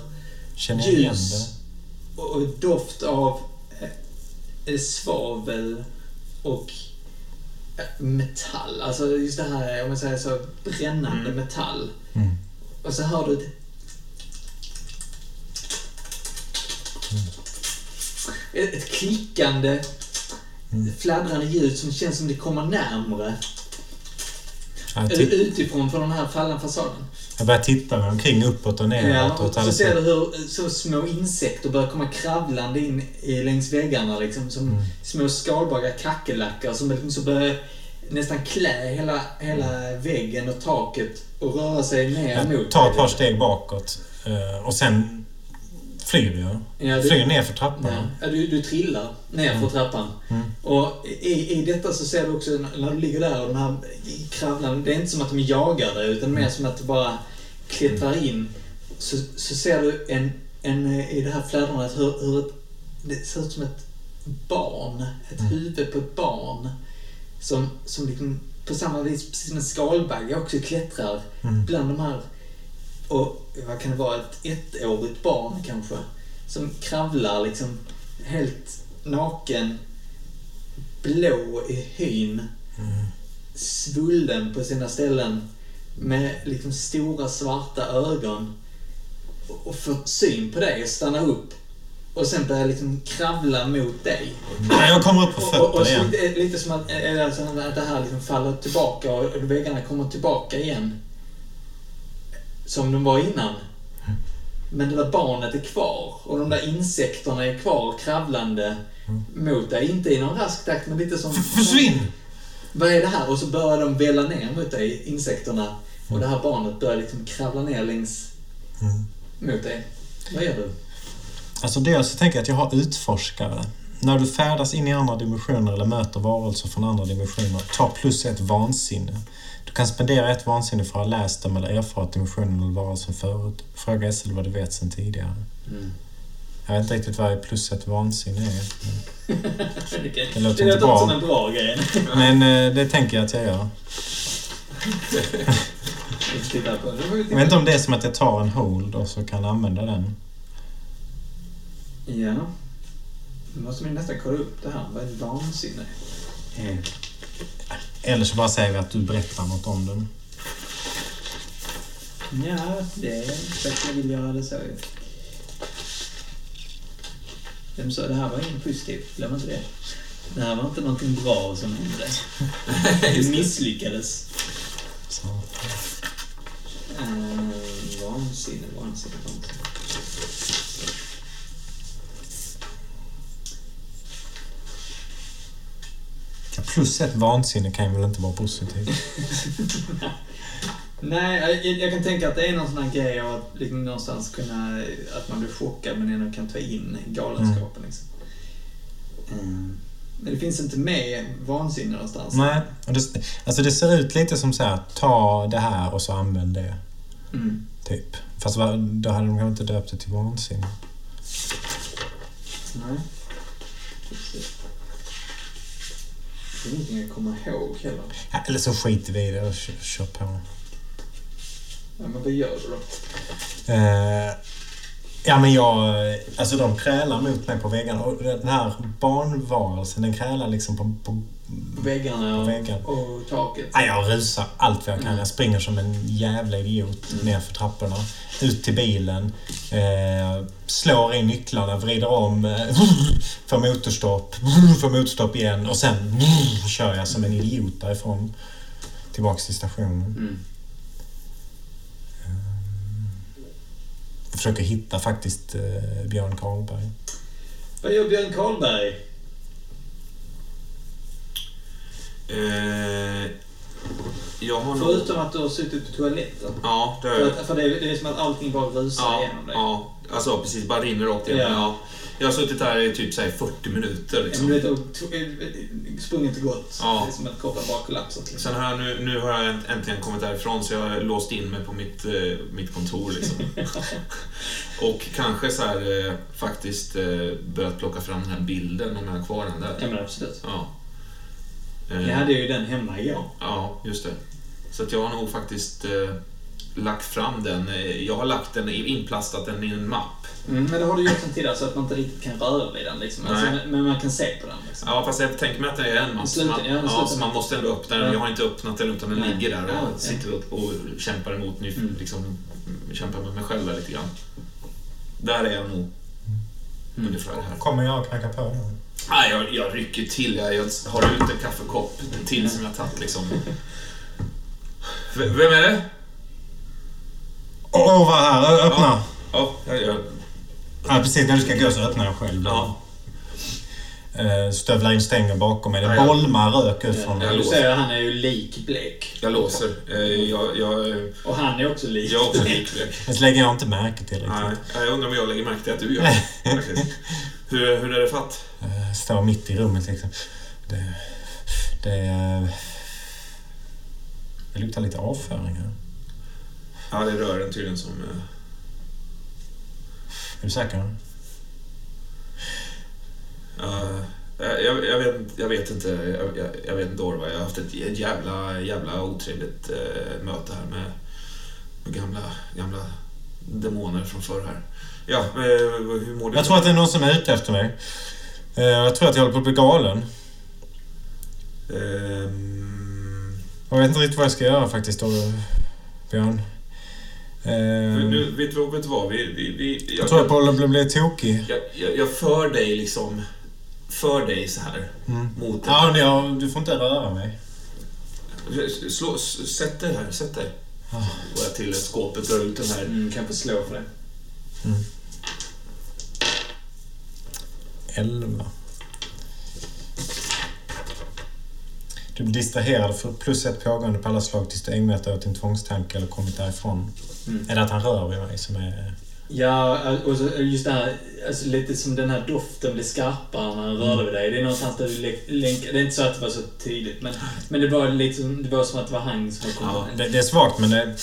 Känner ljus och doft av svavel och eh, metall. Alltså just det här, om man säger så, brännande metall. Mm. Och så hör du ett... Ett, ett klickande, fladdrande ljud som känns som det kommer närmre. Titt- utifrån från den här fallna fasaden. Jag börjar titta mig omkring uppåt och neråt. Ja, och så ser du hur så små insekter börjar komma kravlande in i, längs väggarna. Liksom, som Mm. små skalbaggar kackerlackor som liksom så börjar nästan klä hela, hela väggen och taket och röra sig ner mot tar ett par steg bakåt eh, och sen flyr jag. Ja, du- Flyr ner för trappan. Ja, du, du trillar ner Mm. för trappan. Och i, i detta så ser du också när- du ligger där och de här kravlarna, det är inte som att de jagar dig utan Mm. mer som att du bara klättrar in. Så, så ser du en, en, eh, i det här fladdrandet hur, hur ett, det ser ut som ett barn, ett Mm. huvud på ett barn. Som, som liksom på samma vis, precis som en skalbagge också klättrar Mm. bland de här och vad kan det vara, ett ettårigt barn kanske. Som kravlar liksom helt naken, blå i hyn, svullen på sina ställen med liksom stora svarta ögon och- och får syn på dig och stannar upp och sen börjar liksom kravla mot dig. Nej, jag kommer upp på Och, och, och så igen. lite, som att, alltså, att det här liksom faller tillbaka och och väggarna kommer tillbaka igen. Som de var innan. Men det där barnet är kvar och de där insekterna är kvar kravlande mot dig. Inte i någon rask takt men lite som... Försvinn! Vad är det här? Och så börjar de välla ner mot dig, insekterna. Och det här barnet börjar liksom kravla ner längs mot dig. Vad gör du? Alltså dels så tänker jag att jag har utforskare. När du färdas in i andra dimensioner eller möter varelser från andra dimensioner, ta plus ett vansinne. Du kan spendera ett vansinne för att ha läst dem eller erfarit dimensionen eller varelsen förut. Fråga SL vad du vet sedan tidigare. Jag vet inte riktigt vad plus ett vansinne är. Det, låter inte bra. som en bra grej. Men eh, det tänker jag att jag gör. Jag vet inte om det är som att jag tar en hold och så kan använda den. Ja. Nu måste vi nästan kolla upp det här. Vad är ett vansinne? Eller så bara säger vi att du berättar något om den. Ja, det är jag vill göra det så. Vem sa det här var inget positivt? Glöm inte det. Det här var inte någonting bra som hände. Det misslyckades. Så. Uh, vansinne, vansinne, vansinne. Plus ett vansinne kan ju väl inte vara positivt. Nej, jag, jag kan tänka att det är någon sån här grej av att liksom någonstans kunna... Att man blir chockad men ändå kan ta in galenskapen liksom. Mm. Men det finns inte med vansinne någonstans. Nej, och det, alltså det ser ut lite som så här, ta det här och så använd det. Mm. Typ. Fast då hade de kanske inte döpt det till vansinne. Nej. Precis. ingenting att komma ihåg heller. Ja, Eller så skiter vi i det och kör, kör på. Ja, men vad gör du då? Eh, ja men jag... Alltså de krälar mot mig på väggarna. Och den här barnvarelsen den krälar liksom på På väggarna och, väggen. och taket? Nej, jag rusar allt vad jag kan. Jag springer som en jävla idiot ner för trapporna. Ut till bilen. Eh, slår in nycklarna, vrider om. Eh, för motorstopp. För motorstopp igen. Och sen kör jag som en idiot därifrån. Tillbaks till stationen. Mm. Jag försöker hitta faktiskt eh, Björn Karlberg. Vad gör Björn Karlberg? Eh, jag har nog... Förutom att du har suttit på toaletten. Ja, det har För, jag. att, för det, är, det är som att allting bara rusar Ja, igenom dig. ja, alltså precis. Bara rinner rakt igenom. Ja. Ja. Jag har suttit här i typ så här 40 minuter. Ja, Liksom. men och to- eh, sprungit och gått. Ja. Det är som att kroppen bara kollapsat. Liksom. Sen har jag nu, nu har jag äntligen kommit därifrån så jag har låst in mig på mitt, eh, mitt kontor. Liksom. och kanske så här, eh, faktiskt eh, börjat plocka fram den här bilden om jag har kvar den där. Ja, men absolut. Ja. Eh, Jag hade ju den hemma igår. Ja, just det. Så att jag har nog faktiskt eh, lagt fram den. Eh, Jag har lagt den, inplastat den i en mapp. Mm, men det har du gjort sen tidigare så att man inte riktigt kan röra vid den. Liksom. Alltså, men man kan se på den. Liksom. Ja, fast jag tänker mig att det är en mapp. Man, ja, ja, så man måste ändå öppna den. Ja. Jag har inte öppnat den utan den Nej. ligger där och Ja, ja. sitter och, och kämpar emot. Nu, Mm. liksom, kämpar med mig själv där lite grann. Där är jag nog. Mm. Ungefär här. Kommer jag att knacka på då? Nej, jag, jag rycker till. Jag, jag har ut en kaffekopp till som jag tagit liksom. V- Vem är det? Åh, vad här! Öppna! Ja. Ja, jag gör. Ja, precis. När du ska gå så öppnar jag själv. Ja. Eh, Stövlar in stängen bakom mig. Det Ja, bolmar rök ut från Ja, Jag du ser, han är ju likblek. Jag låser. Eh, Jag, jag, Och han är också likblek. jag är också likblek. Det lägger jag inte märke till Nej, riktigt. jag undrar om jag lägger märke till att du gör det. hur, hur är det fatt? Eh, Står mitt i rummet liksom. Det... Det... Det luktar lite avföring här. Ja, det är rören tydligen som... eh, Är du säker? ja, jag, jag, vet, jag vet inte. Jag, jag, jag vet inte Orvar. Jag har haft ett jävla, jävla otrevligt eh, möte här med, med gamla, gamla demoner från förr här. Ja, eh, hur mår du? Jag tror att det är någon som är ute efter mig. Eh, Jag tror att jag håller på att bli galen. Ehm, Jag vet inte riktigt vad jag ska göra faktiskt då, Björn. Eh, nu, vet, du, vet du vad? Vi, vi, vi, Jag tror jag på att bli, bli tokig. jag, jag, jag för dig liksom... För dig så här. Mm. Mot Ja, men jag, du får inte röra mig. Slå, sätt dig här, sätt dig. Ah. Går jag till skåpet, drar ut den här. Mm, kan få slå för det. Elva. Du blir distraherad för plus ett pågående på alla slag tills du ägnat dig åt din tvångstanke eller kommit därifrån. Mm. Är det att han rör vid mig som är... Ja, och så just det här, alltså lite som den här doften blir skarpare när den rörde vid dig. Det är någonstans där du lä- länkar. Det är inte så att det var så tydligt, men, men det var lite som, det var som att det var han som kom Ja, Det, det är svagt men det,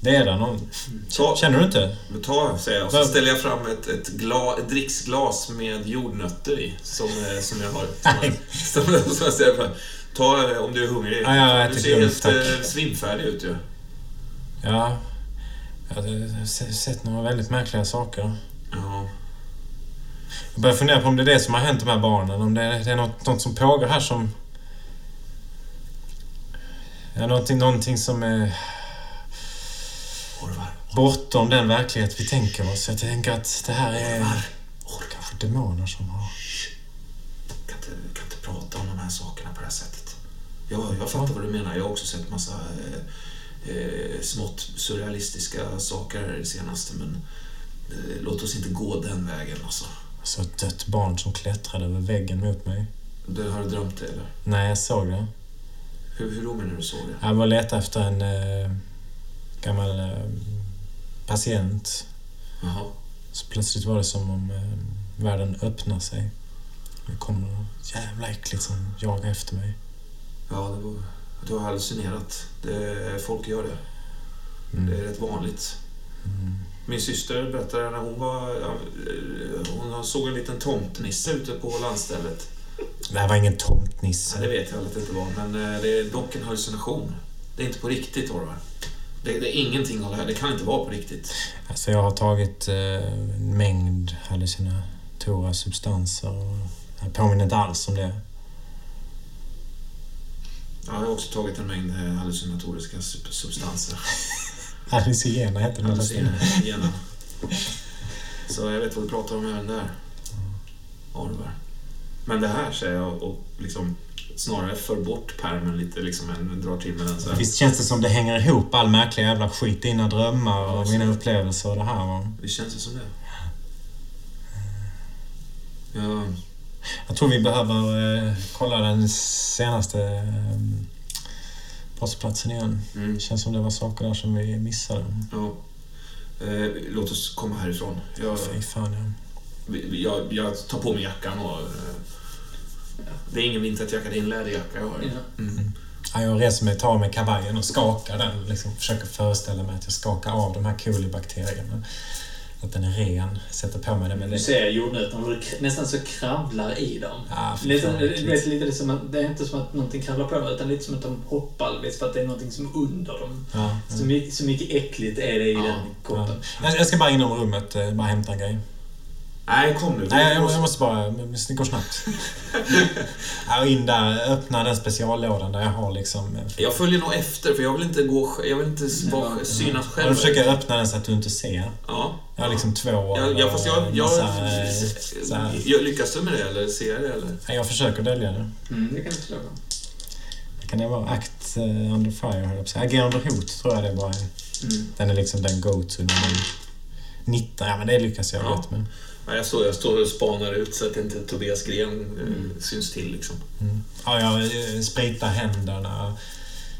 det är. Någon... Ta, Känner du inte? ta säger jag. Och så ställer jag fram ett, ett, gla, ett dricksglas med jordnötter i. Som, eh, som jag har. Som, som, som jag ställer fram. Ta eh, om du är hungrig. Ja, ja, du ser helt eh, svimfärdig ut ju. Ja. Jag har se- sett några väldigt märkliga saker. Ja. Jag börjar fundera på om det är det som har hänt de här barnen. Om det är, det är något, något som pågår här som... Ja, någonting, någonting som är. Bortom den verklighet vi tänker oss. Jag tänker att det här är kanske demoner som har... Kan inte, kan inte prata om de här sakerna på det här sättet. Jag, jag fattar vad du menar. Jag har också sett massa eh, eh, smått surrealistiska saker här i det senaste. Men eh, låt oss inte gå den vägen alltså. Alltså ett dött barn som klättrade över väggen mot mig. Du, har du drömt det eller? Nej, jag såg det. Hur, hur då menar du såg det? Jag var och letade efter en eh, gammal eh, patient. Jaha. Så plötsligt var det som om eh, världen öppnade sig. Det kom något jävla äckligt som jagade efter mig. Ja, det var, du har hallucinerat. Det, folk gör det. Mm. Det är rätt vanligt. Min syster berättade när hon var... Ja, eh, hon såg en liten tomtenisse ute på landstället. Det här var ingen Ja, tomtnisse. det vet jag att det inte var, men eh, det är dock en hallucination. Det är inte på riktigt, Orvar. Det, det är ingenting av det här. Det kan inte vara på riktigt. Alltså jag har tagit eh, mängd hallucinatora substanser och jag påminner inte alls om det. Ja, jag har också tagit en mängd eh, hallucinatoriska sub- substanser. Hallucinogena heter det. Hallucinogena. Så jag vet vad du pratar om även där. Orvar. Men det här säger jag och liksom snarare för bort pärmen lite liksom än drar till med den så här. Visst känns det som det hänger ihop all märklig jävla skit, dina drömmar och Ja, mina så- upplevelser och det här. Va? Det känns ju som det. Ja, Jag tror vi behöver eh, kolla den senaste eh, brottsplatsen igen. mm, Det känns som det var saker där som vi missade. ja. Eh, låt oss komma härifrån. Jag, Fy fan, ja. jag, jag tar på mig jackan och... Eh, det är ingen vinterjacka, det är en läderjacka jag har. Mm. Ja, jag reser mig, tar med kavajen och skakar den. Liksom, försöker föreställa mig att jag skakar av de här kolibakterierna. Att den är ren. Sätter på mig den. Men Du det, ser jordnötterna k- nästan så kravlar i dem. ja, Lite, vet, lite som att, det är inte som att någonting kravlar på dem, utan lite som att de hoppar, vet, för att det är någonting som är under dem. Ja. Så mycket, så mycket äckligt är det i Ja, den Ja. koppen. Jag, jag ska bara inom rummet, eh, bara hämta en grej. Nej, kom nu. Nej, jag, jag måste bara... Det går snabbt. ja, och in där, öppna den speciallådan där jag har liksom... Jag följer nog efter, för jag vill inte gå Jag vill inte vara, Ja. synas Och själv. då försöker jag öppna den så att du inte ser. Ja. Jag har liksom två Ja, fast jag, och jag, massa, eh, jag, Lyckas du med det, eller ser jag det, eller? Ja, Jag försöker dölja det. Mm, det kan du slå på. Kan det vara Act eh, under fire, höll jag på. Agera under hot tror jag det bara är. Mm. Den är liksom den go-to när man... 19, ja men det lyckas jag Ja. rätt med. Ja, jag, står, jag står och spanar ut så att inte Tobias Gren eh, syns till, liksom. Ja, jag eh, spritar händerna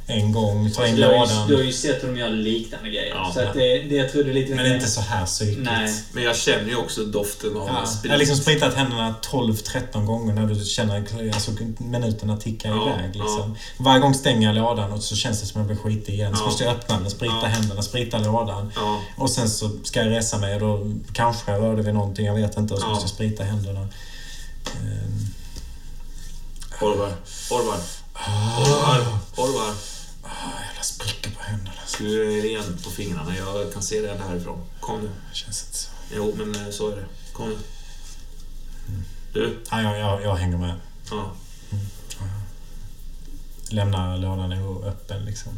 en gång, tar in Du har, ju, lådan. du har ju sett hur de gör liknande grejer. Ja. så att det, det jag tror det är lite... Men inte så här psykigt. Nej. Men jag känner ju också doften av Ja, sprit. jag har liksom spritat händerna 12-13 gånger när du känner alltså, minuterna tickar Ja, iväg. Liksom. Varje gång stänger jag lådan och så känns det som att jag blir skitig igen. Så Ja. måste jag öppna den, sprita Ja. händerna, sprita lådan. Ja, Och sen så ska jag resa mig och då kanske jag rörde vid någonting, jag vet inte. Och så Ja. måste jag sprita händerna. Ehm, Orvar. Orvar. Orvar. Orvar. ah, jävla sprickor på händerna. Ska du är ren på fingrarna? Jag kan se det härifrån. Kom nu. Det känns inte så. Jo, men eh, så är det. Kom nu. Du. Ja, jag, jag, jag hänger med. Ja. Lämnar lådan öppen liksom.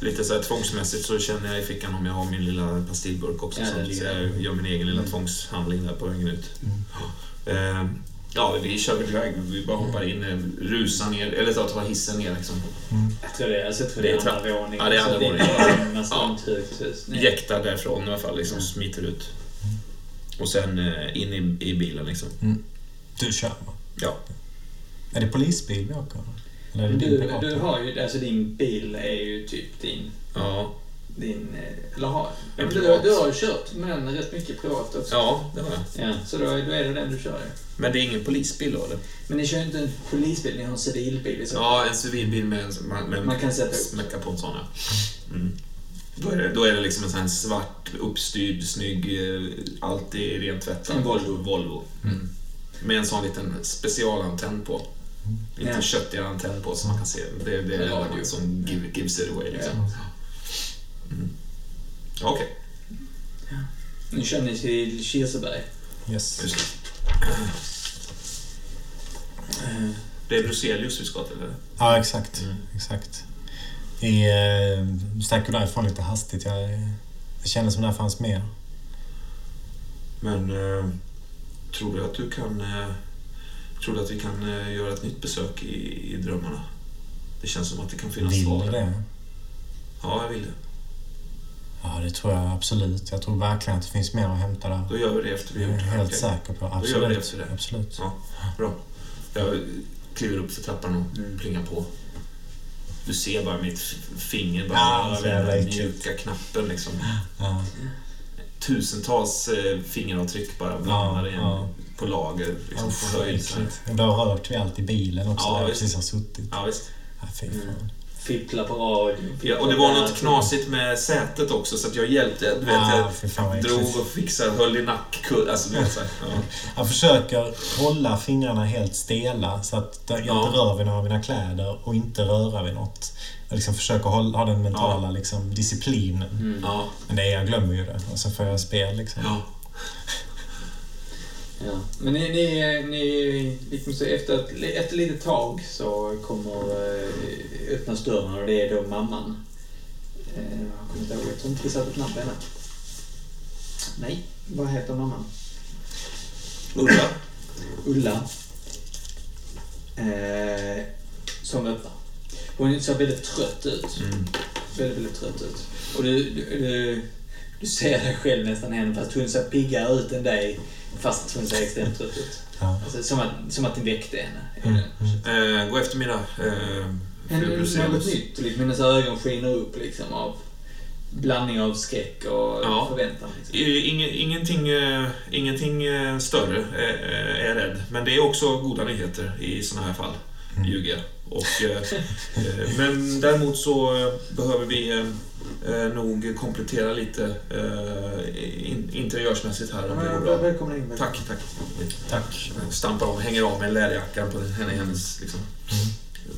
Lite så här tvångsmässigt så känner jag i fickan om jag har min lilla pastillburk också. Ja, så jag där. gör min egen lilla Mm. tvångshandling där på vägen ut. Eh, Ja, vi kör iväg. Vi bara hoppar in, eh, rusar ner, eller så tar hissen ner liksom. Jag tror det, alltså, jag tror Det är andra våningen. Ja, det är andra våningen. Ja. Jäktar därifrån i alla fall, liksom smiter ut. Och sen eh, in i, i bilen liksom. Du kör va? Ja. Är det polisbil vi åker? Eller är det din Du, privata? du har ju, alltså din bil är ju typ din, Ja. din eh, eller har, du, privat. du har ju kört med den rätt mycket privat också. Ja, det har jag. Ja, så då, då är det den du kör ju. Men det är ingen polisbil då eller? Men ni kör inte en polisbil, ni har en civilbil. Så. Ja, en civilbil med en... Man, med, Man kan sätta upp. Smäcka på en sån, ja. Mm. Då, är det, då är det liksom en sån här svart, uppstyrd, snygg, eh, alltid rent tvättad En Volvo. Volvo. Mm. Med en sån liten specialantenn på. Lite Ja. köttigare antenn på så man kan se. Det, det är radio. som give, gives it away liksom. Ja. Mm. Okej, Nu kör ni till Kirseberg. Yes. just det. Är Bruzelius vi ska till, eller? Ja, exakt. Mm. exakt. Vi eh, stack ju därifrån lite hastigt. Jag, det kändes som det fanns mer. Men eh, tror du att du kan... Eh, tror du att vi kan eh, göra ett nytt besök i, i drömmarna? Det känns som att det kan finnas Vill svar du där. det? Ja, jag vill det. Ja, det tror jag absolut. Jag tror verkligen att det finns mer att hämta där. Då gör vi det efter vi Jag gjort det helt okej? säker på. gör vi Absolut. det efter det. absolut. Ja, bra. Jag kliver upp för trappan och Mm. plingar på. Du ser bara mitt finger bara Ja, den mjuka knappen liksom. Ja. Tusentals eh, fingeravtryck bara blandade Ja, ja. på lager. Liksom, Uff, på höjd. Vi har rört vid allt i bilen också Ja, där jag visst. precis har suttit. Ja, visst. Ja, fy fan. Fippla på radion. Ja, och det var något knasigt med sätet också så att jag hjälpte. Du vet, Ah, jag drog och fixade, höll i nackkudd. Alltså, ja. Jag försöker hålla fingrarna helt stela så att jag inte Ja. rör vid några av mina kläder och inte röra vid något. Jag liksom försöker hålla, ha den mentala liksom, disciplinen. Ja. Men det, jag glömmer ju det. Och så får jag spel liksom. Ja. Men ni, ni, ni liksom så efter, ett, efter lite tag så kommer eh, öppnas dörren och det är då mamman. Eh, jag kommer inte ihåg, jag tror inte vi satte ett på henne. Nej, vad heter mamman? Ulla. Ulla. Eh, som öppnar. Hon ser väldigt trött ut. Mm. Väldigt, väldigt trött ut. Och du, du, du, du ser dig själv nästan henne fast hon ser piggare ut än dig. Fast hon ser extremt trött ut. Ja. Alltså, som, att, som att ni väckte henne. Mm, Eh, gå efter mina eh, är något nytt. Liksom, hennes ögon skiner upp liksom av blandning av skräck och Ja. förväntan. Liksom. I- Ing, ingenting eh, ingenting eh, större eh, är jag rädd. Men det är också goda nyheter i såna här fall. Ljuger jag. Och, eh, eh, men däremot så eh, behöver vi eh, nog komplettera lite eh, in, interiörsmässigt här om det går bra. Välkomna in. Tack, tack. Tack. Stampar av, hänger av med läderjackan på henne, hennes liksom.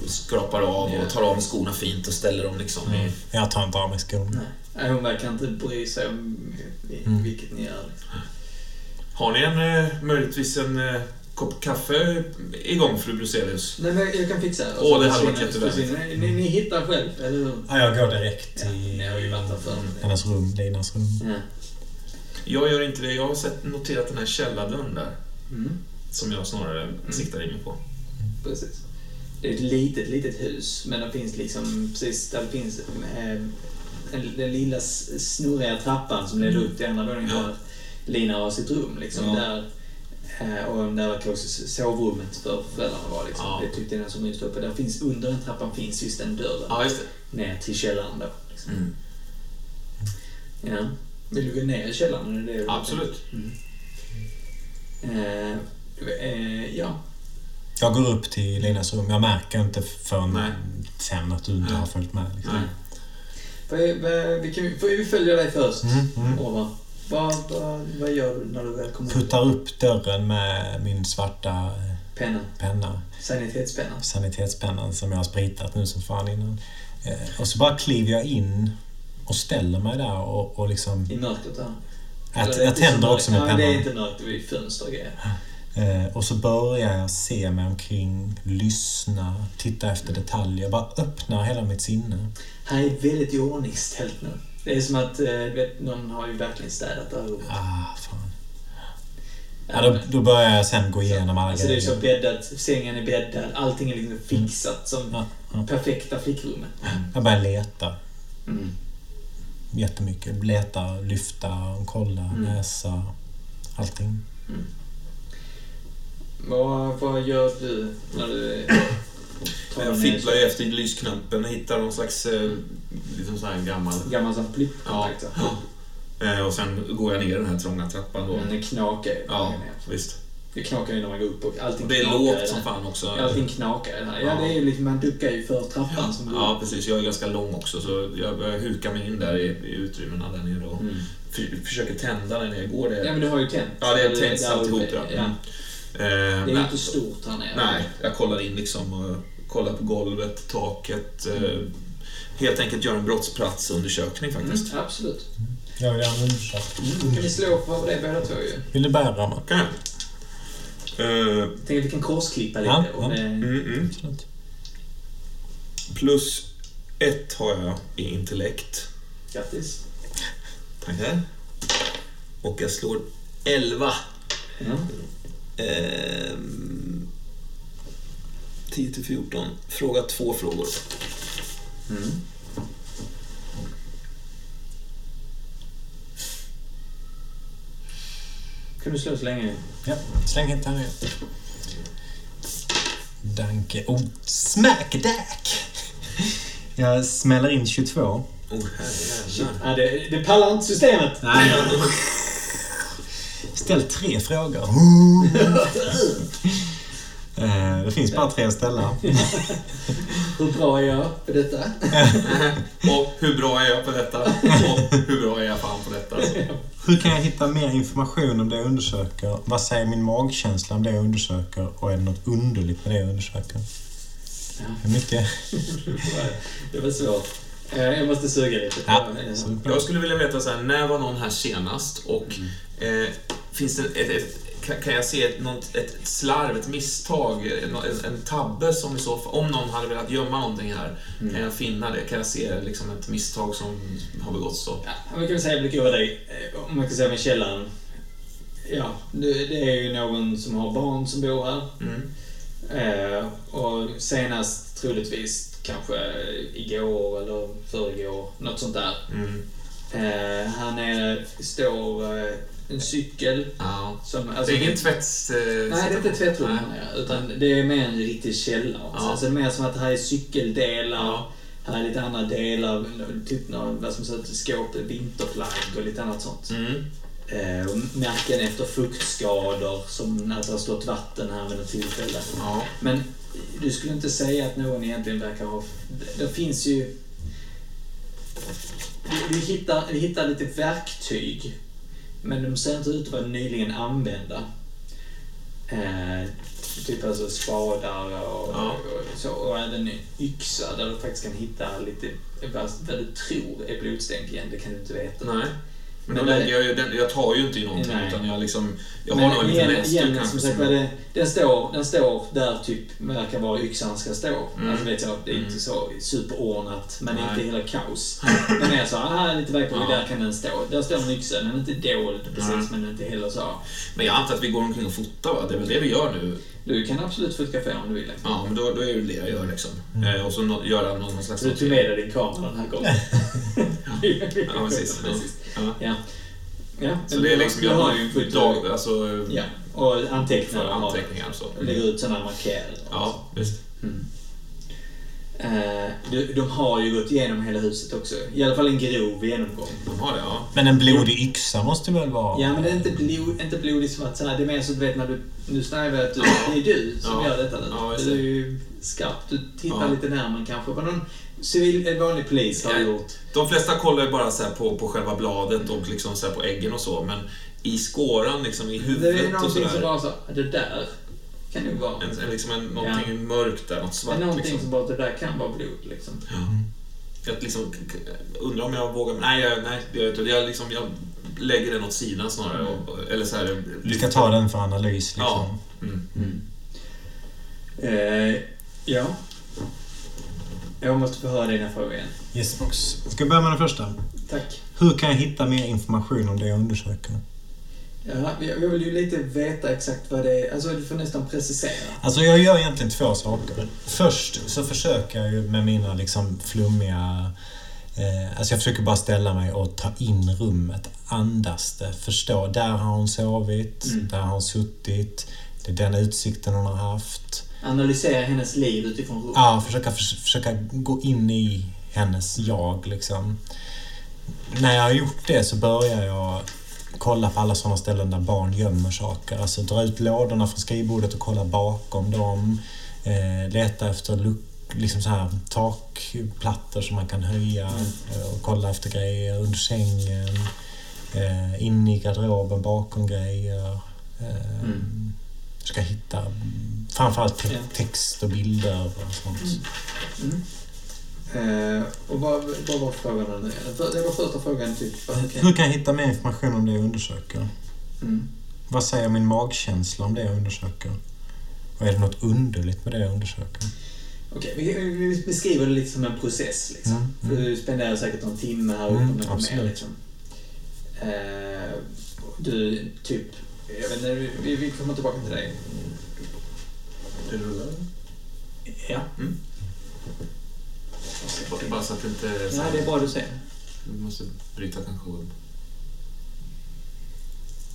Skrapar av och tar av skorna fint och ställer dem liksom i... Jag tar inte av mig skon. Nej. Hon verkar inte bry sig om Mm. vilket ni gör. Liksom. Har ni en, möjligtvis en kopp kaffe igång, fru Bruzelius? Nej, men jag kan fixa det. Åh, det hade varit jättevänligt. försvinner- Ni, ni hittar själv, eller hur? Ja, jag går direkt Ja, till ni har ju varit där förr. hennes rum, Linas rum. Ja. Jag gör inte det. Jag har sett, noterat den här källardörren där. Mm, Som jag snarare siktar in mig på. precis. Det är ett litet, litet hus, men det finns liksom precis där det finns eh, en, den lilla snurriga trappan som leder upp till andra våningen Ja. där Lina har sitt rum. Liksom, Ja. där, och där verkar också sovrummet för föräldrarna vara. Liksom. Ja. Det tyckte den som just uppe. Där finns, under den trappan finns just den dörren Ja, just det. ner till källaren då. Liksom. Mm. Ja. Vill du gå ner i källaren? Är det det Absolut. Eh, eh, ja. Jag går upp till Linas rum. Jag märker inte förrän Nej. sen att du inte har följt med. Liksom. Nej. Vad- vad- Vi, kan, vi följer dig först, Mm, mm. Vad, vad, vad gör du när du väl kommer? Puttar upp dörren med min svarta Penna. penna. Sanitetspenna. Sanitetspennan som jag har spritat nu som fan innan. Eh, och så bara kliver jag in och ställer mig där och, och liksom... I mörkret där. Jag, är jag tänder också med ja, pennan. Det är inte mörkt, det är fönster och grejer. Eh, och så börjar jag se mig omkring, lyssna, titta efter detaljer. Bara öppna hela mitt sinne. Här är väldigt iordningställt nu. Det är som att, eh, du vet, någon har ju verkligen städat det här rummet. Ah, fan. Ja, då, då börjar jag sen gå igenom alla Alltså det är så grejer. bäddat, sängen är bäddad, allting är liksom fixat som Ja, ja. perfekta flickrummet. Jag börjar leta Mm. jättemycket. Leta, lyfta, kolla, Mm. läsa. Allting. Vad, vad gör du när du tar Jag fipplar ju efter lysknappen och hittar någon slags eh, liksom sån här gammal... Gammal sån Ja. flippkontakt. Eh, och sen går jag ner den här trånga trappan då. Mm, det knakar ju. Ja, ner. visst. Det knakar ju när man går upp och allting Och det är lågt den som fan också. Allting knakar i den här. Ja, Ja. det är ju liksom, man duckar ju för trappan som går Ja, precis. Jag är ganska lång också så jag, jag hukar mig in där i, i utrymmena där nere och Mm. för, försöker tända den när jag går. Det, Ja, men du har ju tänt. Ja, det är där alltihop, uppe. ja. ja. Mm. Det är ju inte stort här nere. Nej, jag kollar in liksom och kollar på golvet, taket. Eh, helt enkelt gör en brottsplatsundersökning faktiskt. Mm, absolut. Jag vill göra en undersökning. Mm. Kan vi slå på det båda två ju? Vill du bära mig? Kan jag? Eh, Tänk att vi kan korsklippa lite. Ja, och ja. det, mm, mm. Absolut. Plus ett har jag i intellekt. Grattis. Tackar. Och jag slår 11. Ja. Ehm, 10 till 14. Fråga två frågor. Mm. Kan du slå så länge? Ja, släng hit den igen. Danke. Oh, smackdack! Jag smäller in 22. Oh, herrejävlar. Det, det pallar inte systemet. Nej. Ställ tre frågor. Eh, Det finns bara tre ställa. Hur bra är jag på detta? Och hur bra är jag på detta? Och hur bra är jag fan på detta? Hur kan jag hitta mer information om det jag undersöker? Vad säger min magkänsla om det jag undersöker? Och är det något underligt med det jag undersöker? Ja. Är mycket. Det var svårt. Eh, Jag måste suga lite. Ja, Jag skulle vilja veta så här, när var någon här senast? Och Mm. eh, finns det ett, ett, kan- jag se ett, något, ett slarv, ett misstag, en, en tabbe som i så fall, om någon hade velat gömma någonting här, Mm. kan jag finna det? Kan jag se liksom ett misstag som har begåtts då? Ja, man kan väl säga mycket över dig. Om man kan säga med källaren. Ja, det, det är ju någon som har barn som bor här. Mm. Eh, och senast troligtvis kanske igår eller förrgår, något sånt där. Mm. Eh, här nere står eh, en cykel Ja. som... det Alltså, är ingen tvätts... Eh, Nej, det är inte tvättrum här nere, utan det är mer en riktig källare. Ja. Alltså, det är mer som att det här är cykeldelar. Ja. Här är lite andra delar, typ vad som säger skåp, vinterflagg och lite annat sånt. Mm. Eh, märken efter fuktskador, som att det har stått vatten här vid något tillfälle. Ja. Men du skulle inte säga att någon egentligen verkar ha... Det, det finns ju... Vi, vi, hittar, vi hittar lite verktyg, men de ser inte ut att vara nyligen använda. Eh, typ alltså spadar och, Ja. och så. Och även yxa där du faktiskt kan hitta lite vad, vad du tror är blodstänk igen. Det kan du inte veta. Nej. Men då lägger jag ju den, jag tar ju inte i någonting Nej. utan jag liksom, jag har nog igen, som sagt, var det, den, står, den står där typ verkar vara yxan ska stå. Mm. Alltså vet jag, det är Mm. inte så superordnat, men är Nej. inte hela kaos. Men jag sa, här är lite verktyg, Ja. där kan den stå. Där står en yxa, den är inte dold precis, Nej. men inte heller så. Men jag antar att vi går omkring och fotar va? Det är väl det vi gör nu? Du kan absolut fotografera om du vill. Ja, men då, då är det det jag gör liksom. Eh, och så no, göra någon, någon slags... Du tog med dig din kamera den här gången. Ja, precis. Ja. Ja. Ja. Så det är liksom, jag har ju ju fullt dag, alltså, Ja, och antecknar. för anteckningar och så. Lägger ut sådana markeringar. Ja, visst. Mm. Eh, de, de har ju gått igenom hela huset också. I alla fall en grov genomgång. De har det, ja. Men en blodig yxa måste väl vara... Ja, men det är inte, blod, inte blodigt som att så här, det är mer så att du vet när du... Nu snarare att du, det är du som Ja. gör detta nu. Ja, just du är det. ju skarp. Du tittar Ja. lite närmare kanske. Vad någon civil, en vanlig polis har Ja. gjort. De flesta kollar ju bara så här på, på själva bladet och liksom så här på äggen och så, men i skåran, liksom i Det huvudet är och någonting som sådär. bara så, det där kan nog vara... En, en, liksom en, någonting mörkt där, något det svart är någonting liksom. som bara, det där kan vara blod liksom. Jag liksom, undrar om jag vågar... Nej, jag, nej det gör jag inte. Jag, liksom, jag lägger den åt sidan snarare. Och, eller så här, Vi ska ta den för analys liksom. Ja. Mm. Eh, ja. Jag måste få höra dina frågor igen. Yes, box. Ska jag börja med den första? Tack. Hur kan jag hitta mer information om det jag undersöker? Ja, jag vill ju lite veta exakt vad det är. Alltså, du får nästan precisera. Alltså jag gör egentligen två saker. Först så försöker jag ju med mina liksom flummiga... Eh, alltså jag försöker bara ställa mig och ta in rummet, andas det, förstå. Där har hon sovit, Mm. där har hon suttit, det är den utsikten hon har haft. Analysera hennes liv utifrån rummet. Ja, försöka, förs- försöka gå in i hennes jag liksom. När jag har gjort det så börjar jag kolla på alla sådana ställen där barn gömmer saker. Alltså dra ut lådorna från skrivbordet och kolla bakom dem. Eh, leta efter liksom så här, takplattor som man kan höja eh, och kolla efter grejer under sängen. Eh, in i garderoben bakom grejer. Eh, Mm. Försöka hitta mm, framförallt te- text och bilder och sånt. Mm. Eh, och vad, vad var frågan nu? För- Det var första frågan typ... vad- Hur kan jag hitta mer information om det jag undersöker? Mm. Vad säger min magkänsla om det jag undersöker? Och är det något underligt med det jag undersöker? Okej, vi, vi beskriver det lite som en process. Liksom. Mm, För mm. du spenderar säkert någon timme här uppe Mm, med. Liksom. Eh, du, typ... Jag vet inte, vi, vi kommer tillbaka till dig. Det rullar. Ja. Mm. Bara- Bara så att det inte... är så Nej, det är bra du säger. Vi måste bryta kanske.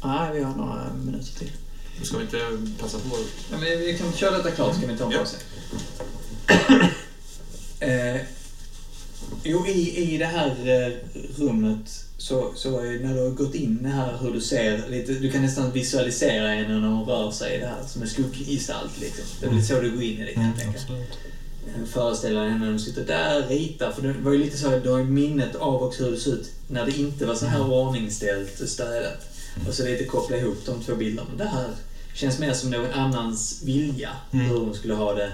Nej, vi har några minuter till. Ska vi inte passa på? Ja, men vi kan köra detta klart, så kan vi ta en paus. eh, jo, i, i det här eh, rummet så, så är, när du har gått in här hur du ser lite, du kan nästan visualisera henne när hon rör sig i det här som en skugggestalt liksom. Det är väl så du går in i det kan jag tänka. absolut. Föreställa henne när hon sitter där och ritar. För det var ju lite så, du har ju minnet av också hur det såg ut när det inte var så här ordningställt och städat. Och så lite koppla ihop de två bilderna. Det här känns mer som någon annans vilja, Mm. hur hon skulle ha det,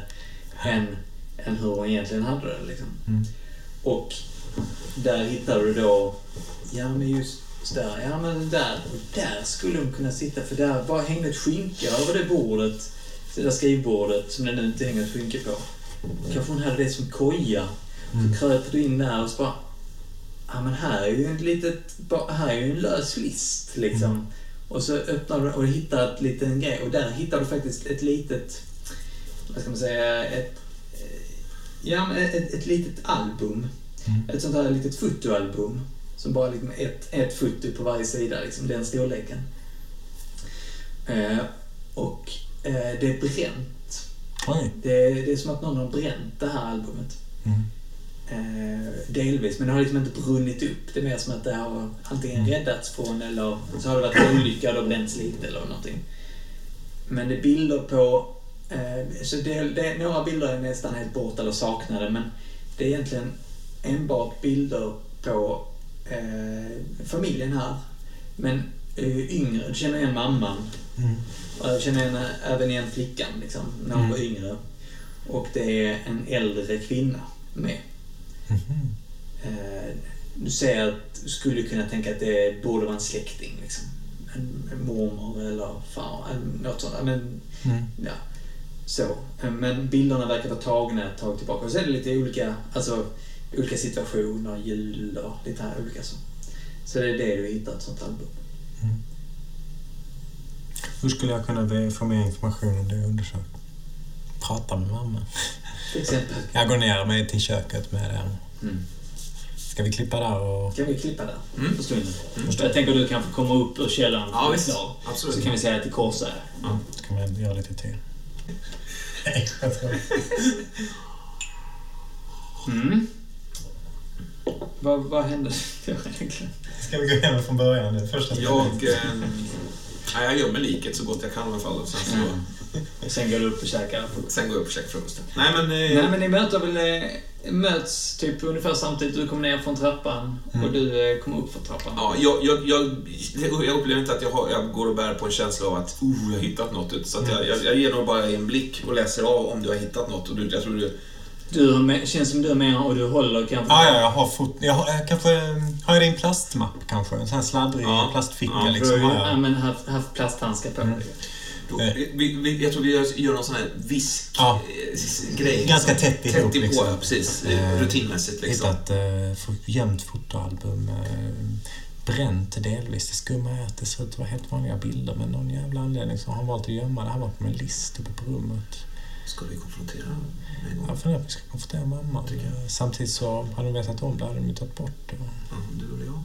än, än hur hon egentligen hade det. Liksom. Mm. Och där hittar du då, ja men just där, ja men där, och där skulle hon kunna sitta för där bara hängde ett skynke över det bordet, det där skrivbordet som det nu inte hänger ett skynke på. Kanske hon hade det som koja. Så kröp du in där och så bara, ja men här är ju en litet, här är ju en lös list liksom. Och så öppnar du och hittar ett liten grej och där hittar du faktiskt ett litet, vad ska man säga, ett, eh, ja, ett, ett litet album. Ett sånt här litet fotoalbum. Som bara liksom ett, ett foto på varje sida, liksom, den storleken. Eh, och eh, det är bränt. Oj. Det, är- det är som att någon har bränt det här albumet. Mm. Eh, delvis, men det har liksom inte brunnit upp. Det är mer som att det har antingen räddats från eller så har det varit en olycka och det har bränts lite eller någonting. Men det är bilder på... Eh, så det, det, några bilder är nästan helt borta eller saknade men det är egentligen enbart bilder på eh, familjen här. Men yngre, du känner igen mamman. Mm. Jag känner igen, även igen flickan liksom, när hon var yngre. Och det är en äldre kvinna med. Eh, du ser att du skulle kunna tänka att det borde vara en släkting. Liksom. En, en mormor eller far, något sånt. Men, Mm. ja, så. Eh, Men bilderna verkar vara tagna ett tag tillbaka. Och så är det lite olika, alltså, olika situationer, jul och lite här olika så. Så det är det du hittar, ett sånt album. Hur skulle jag kunna få mer information om det jag undersökt? Prata med mamma. Till exempel. Jag går ner med till köket med den. Mm. Ska vi klippa där och... Kan vi klippa där Mm. för stunden? Jag tänker att du kan få komma upp ur källaren Ja, och visst. klar. Absolut. Så kan vi säga att det korsar. Så kan man göra lite till. Nej, jag tror... Mm. Vad, vad hände? Ska vi gå igenom från början nu? Första Jag... Eh, nej, jag gömmer liket så gott jag kan i alla fall. Och sen, så, Mm. Sen går du upp och käkar. sen går jag upp och käkar frukosten. Nej, men... Eh, Nej men ni möter väl, eh, möts typ ungefär samtidigt. Du kommer ner från trappan och du eh, kommer upp för trappan. Ja, jag, jag, jag, jag upplever inte att jag, har, jag går och bär på en känsla av att oh, jag har hittat något. Så jag, jag, jag ger nog bara en blick och läser av om du har hittat något. Och du, jag tror du... Du känns som du är med och du håller kanske... Ja, ja, jag har fått... Jag har, jag kanske... Har jag din plastmapp kanske? En sån här sladdrig Ja. plastficka Ja, liksom. ja, jag. men haft, haft plasthandskar på dig. Då, Eh. vi, vi, jag tror vi gör, gör någon sån här visk Ja. eh, grej. Ganska tätt ihop, Tätt ihop, liksom. ja, precis. Eh, Rutinmässigt liksom. Hittat eh, gömt fotoalbum. Eh, bränt delvis. Det skumma är att det ser ut att vara helt vanliga bilder men någon jävla anledning så har han valt att gömma det här bakom en list uppe på rummet. Ska vi konfrontera med? Jag funderar på att vi ska konfrontera mamma. Eh, Samtidigt så hade de vetat om det hade de tagit bort det. Ja, du eller jag?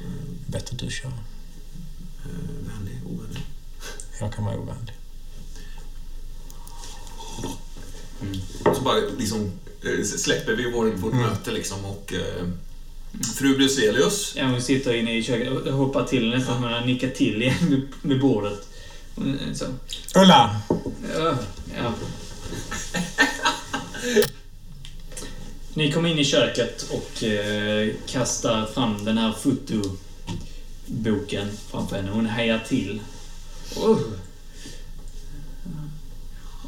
Eh, Bättre du kör. eh, vänlig, ovänlig. Jag kan vara ovänlig. Så bara liksom eh, släpper vi vår, vårt Mm. möte liksom och eh, fru Bruzelius. Ja, hon sitter inne i köket och hoppar till nästan som hon nickar till igen vid, vid bordet. Är Så. Ulla! Ja. ja. Ni kommer in i köket och eh, kastar fram den här fotoboken framför henne. Hon hejar till. Oh.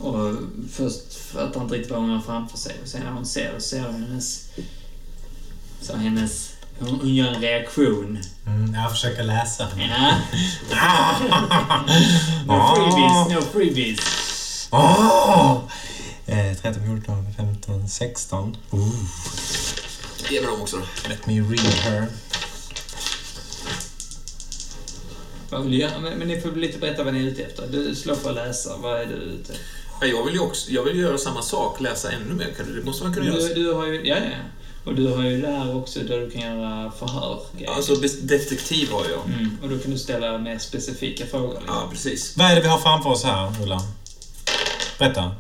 Och först fattar inte riktigt vad hon har framför sig. Och sen när hon ser så ser hon hennes... Så hennes... Hon, hon gör en reaktion. Mm, jag försöker läsa. Ja. No freebies, no freebies. Åh! Eh, 13, 14, 15, 16. Ooh, Ge mig dem också då. let me read her. Vad vill du göra? Men, men ni får lite berätta vad ni är ute efter. Du slår för att läsa. Vad är du ute efter? Ja, Jag vill ju också, jag vill göra samma sak, läsa ännu mer. Kan- Det måste man kunna göra. Du, du har ju... Ja, ja. Och du har ju där också där du kan göra förhör. Alltså detektiv har jag. Mm, och då kan du ställa mer specifika frågor. Liksom. Ja, precis. Vad är det vi har framför oss här, Ulla? Berätta.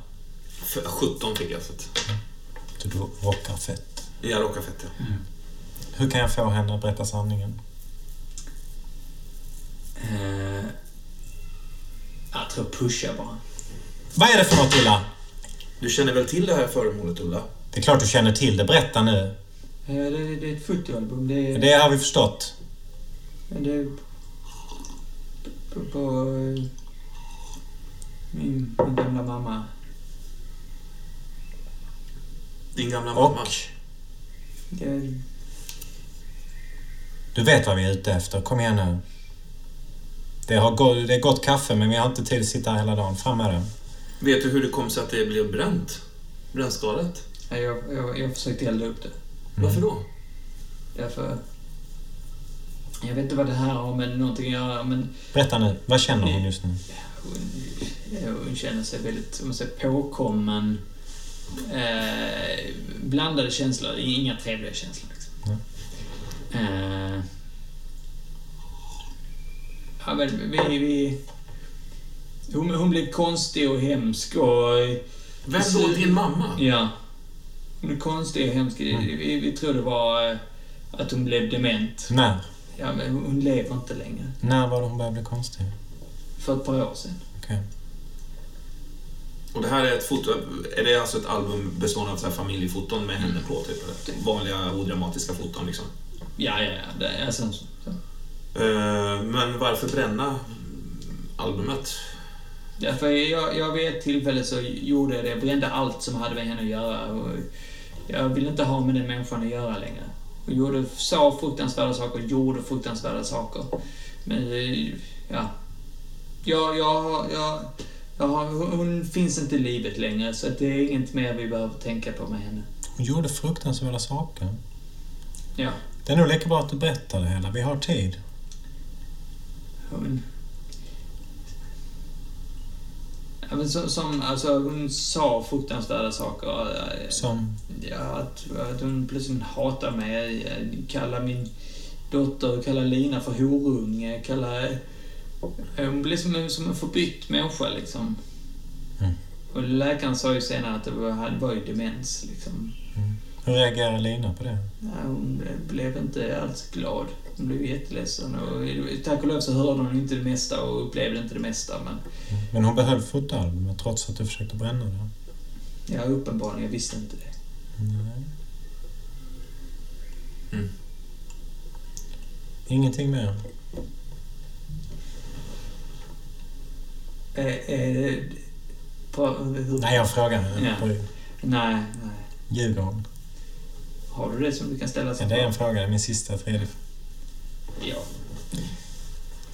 F- 17 fick jag så att Du rockar fett. jag råkar fett ja. Hur kan jag få henne att berätta sanningen? Eh, jag tror pusha bara. Vad är det för något, Ulla? Du känner väl till det här föremålet, Ulla? Det är klart du känner till det. Berätta nu. Ja, det, det är ett fotoalbum. Det är... Det har vi förstått. Det är på, på eh, min, min gamla mamma. Din gamla Och mamma? Det, du vet vad vi är ute efter. Kom igen nu. Det, har gå, det är gott kaffe men vi har inte tid att sitta här hela dagen. Fram med det. Vet du hur det kom sig att det blev bränt? Brännskadat? ja, jag, jag, jag försökte elda upp det. Varför då? Därför... Jag vet inte vad det här har med någonting att göra, men Berätta nu. Vad känner hon just nu? hon, hon känner sig väldigt, om man säger, påkommen. Eh, blandade känslor, inga trevliga känslor. Liksom. Eh, ja, men vi, vi, hon, hon blev konstig och hemsk och... Vem då? Din mamma? Ja. Hon är konstig och hemsk. Vi, vi tror det var eh, att hon blev dement. När? Ja, men hon lever inte längre. När var det hon började bli konstig? För ett par år sedan. Okej. Och det här är ett foto, är det alltså ett album bestående av så familjefoton med henne på? Typ, eller? Vanliga odramatiska foton liksom. Ja, ja, ja. Det är så. Eh, Men varför bränna albumet? Därför jag, jag vid ett tillfälle så gjorde jag det. Jag brände allt som hade med henne att göra. Och jag ville inte ha med den människan att göra längre. Hon gjorde, sa fruktansvärda saker, gjorde fruktansvärda saker. Men, eh, ja. Jag, jag, jag, har, hon finns inte i livet längre, så det är inget mer vi behöver tänka på med henne. Hon gjorde fruktansvärda saker. Ja. Det är nog lika bra att du berättar det hela. Vi har tid. Hon... Ja, men som, som, alltså, hon sa fruktansvärda saker. eh, Som... Ja, att, att hon plötsligt hatar mig. Kallar min dotter, kallar Lina för horunge. Kallar... Hon blir som en, som en förbytt människa liksom. Mm. Och läkaren sa ju senare att det var, det var ju demens liksom. Hur reagerar Lina på det? Ja, hon blev inte alls glad. Hon blev jätteledsen. Och tack och lov så hörde hon inte det mesta och upplevde inte det mesta. Men Men hon behöll fotoalbumet trots att du försökte bränna det. ja, uppenbarligen, jag visste inte det. Nej. Mm. Ingenting mer? Eh, eh, på, hur, Nej, jag frågar. Ja. På nej, nej. Djurgården. Har du det som du kan ställa Ja, som det är en fråga. Det är min sista, tredje. Ja.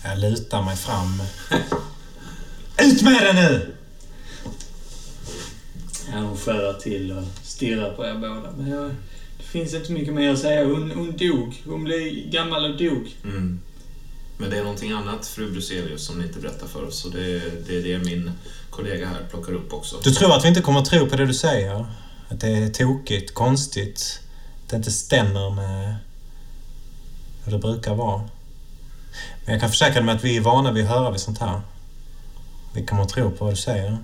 Jag lutar mig fram. Ut med det nu! Ja, hon skär till och stirrar på er båda. Men jag, det finns inte mycket mer att säga. Hon, hon dog. Hon blev gammal och dog. Mm. Men det är någonting annat, fru Bruselius, som ni inte berättar för oss. Och det, det är det min kollega här plockar upp också. Du tror att vi inte kommer att tro på det du säger? Att det är tokigt, konstigt, att det inte stämmer med hur det brukar vara. Men jag kan försäkra dig med att vi är vana vid att höra vid sånt här. Vi kommer att tro på vad du säger.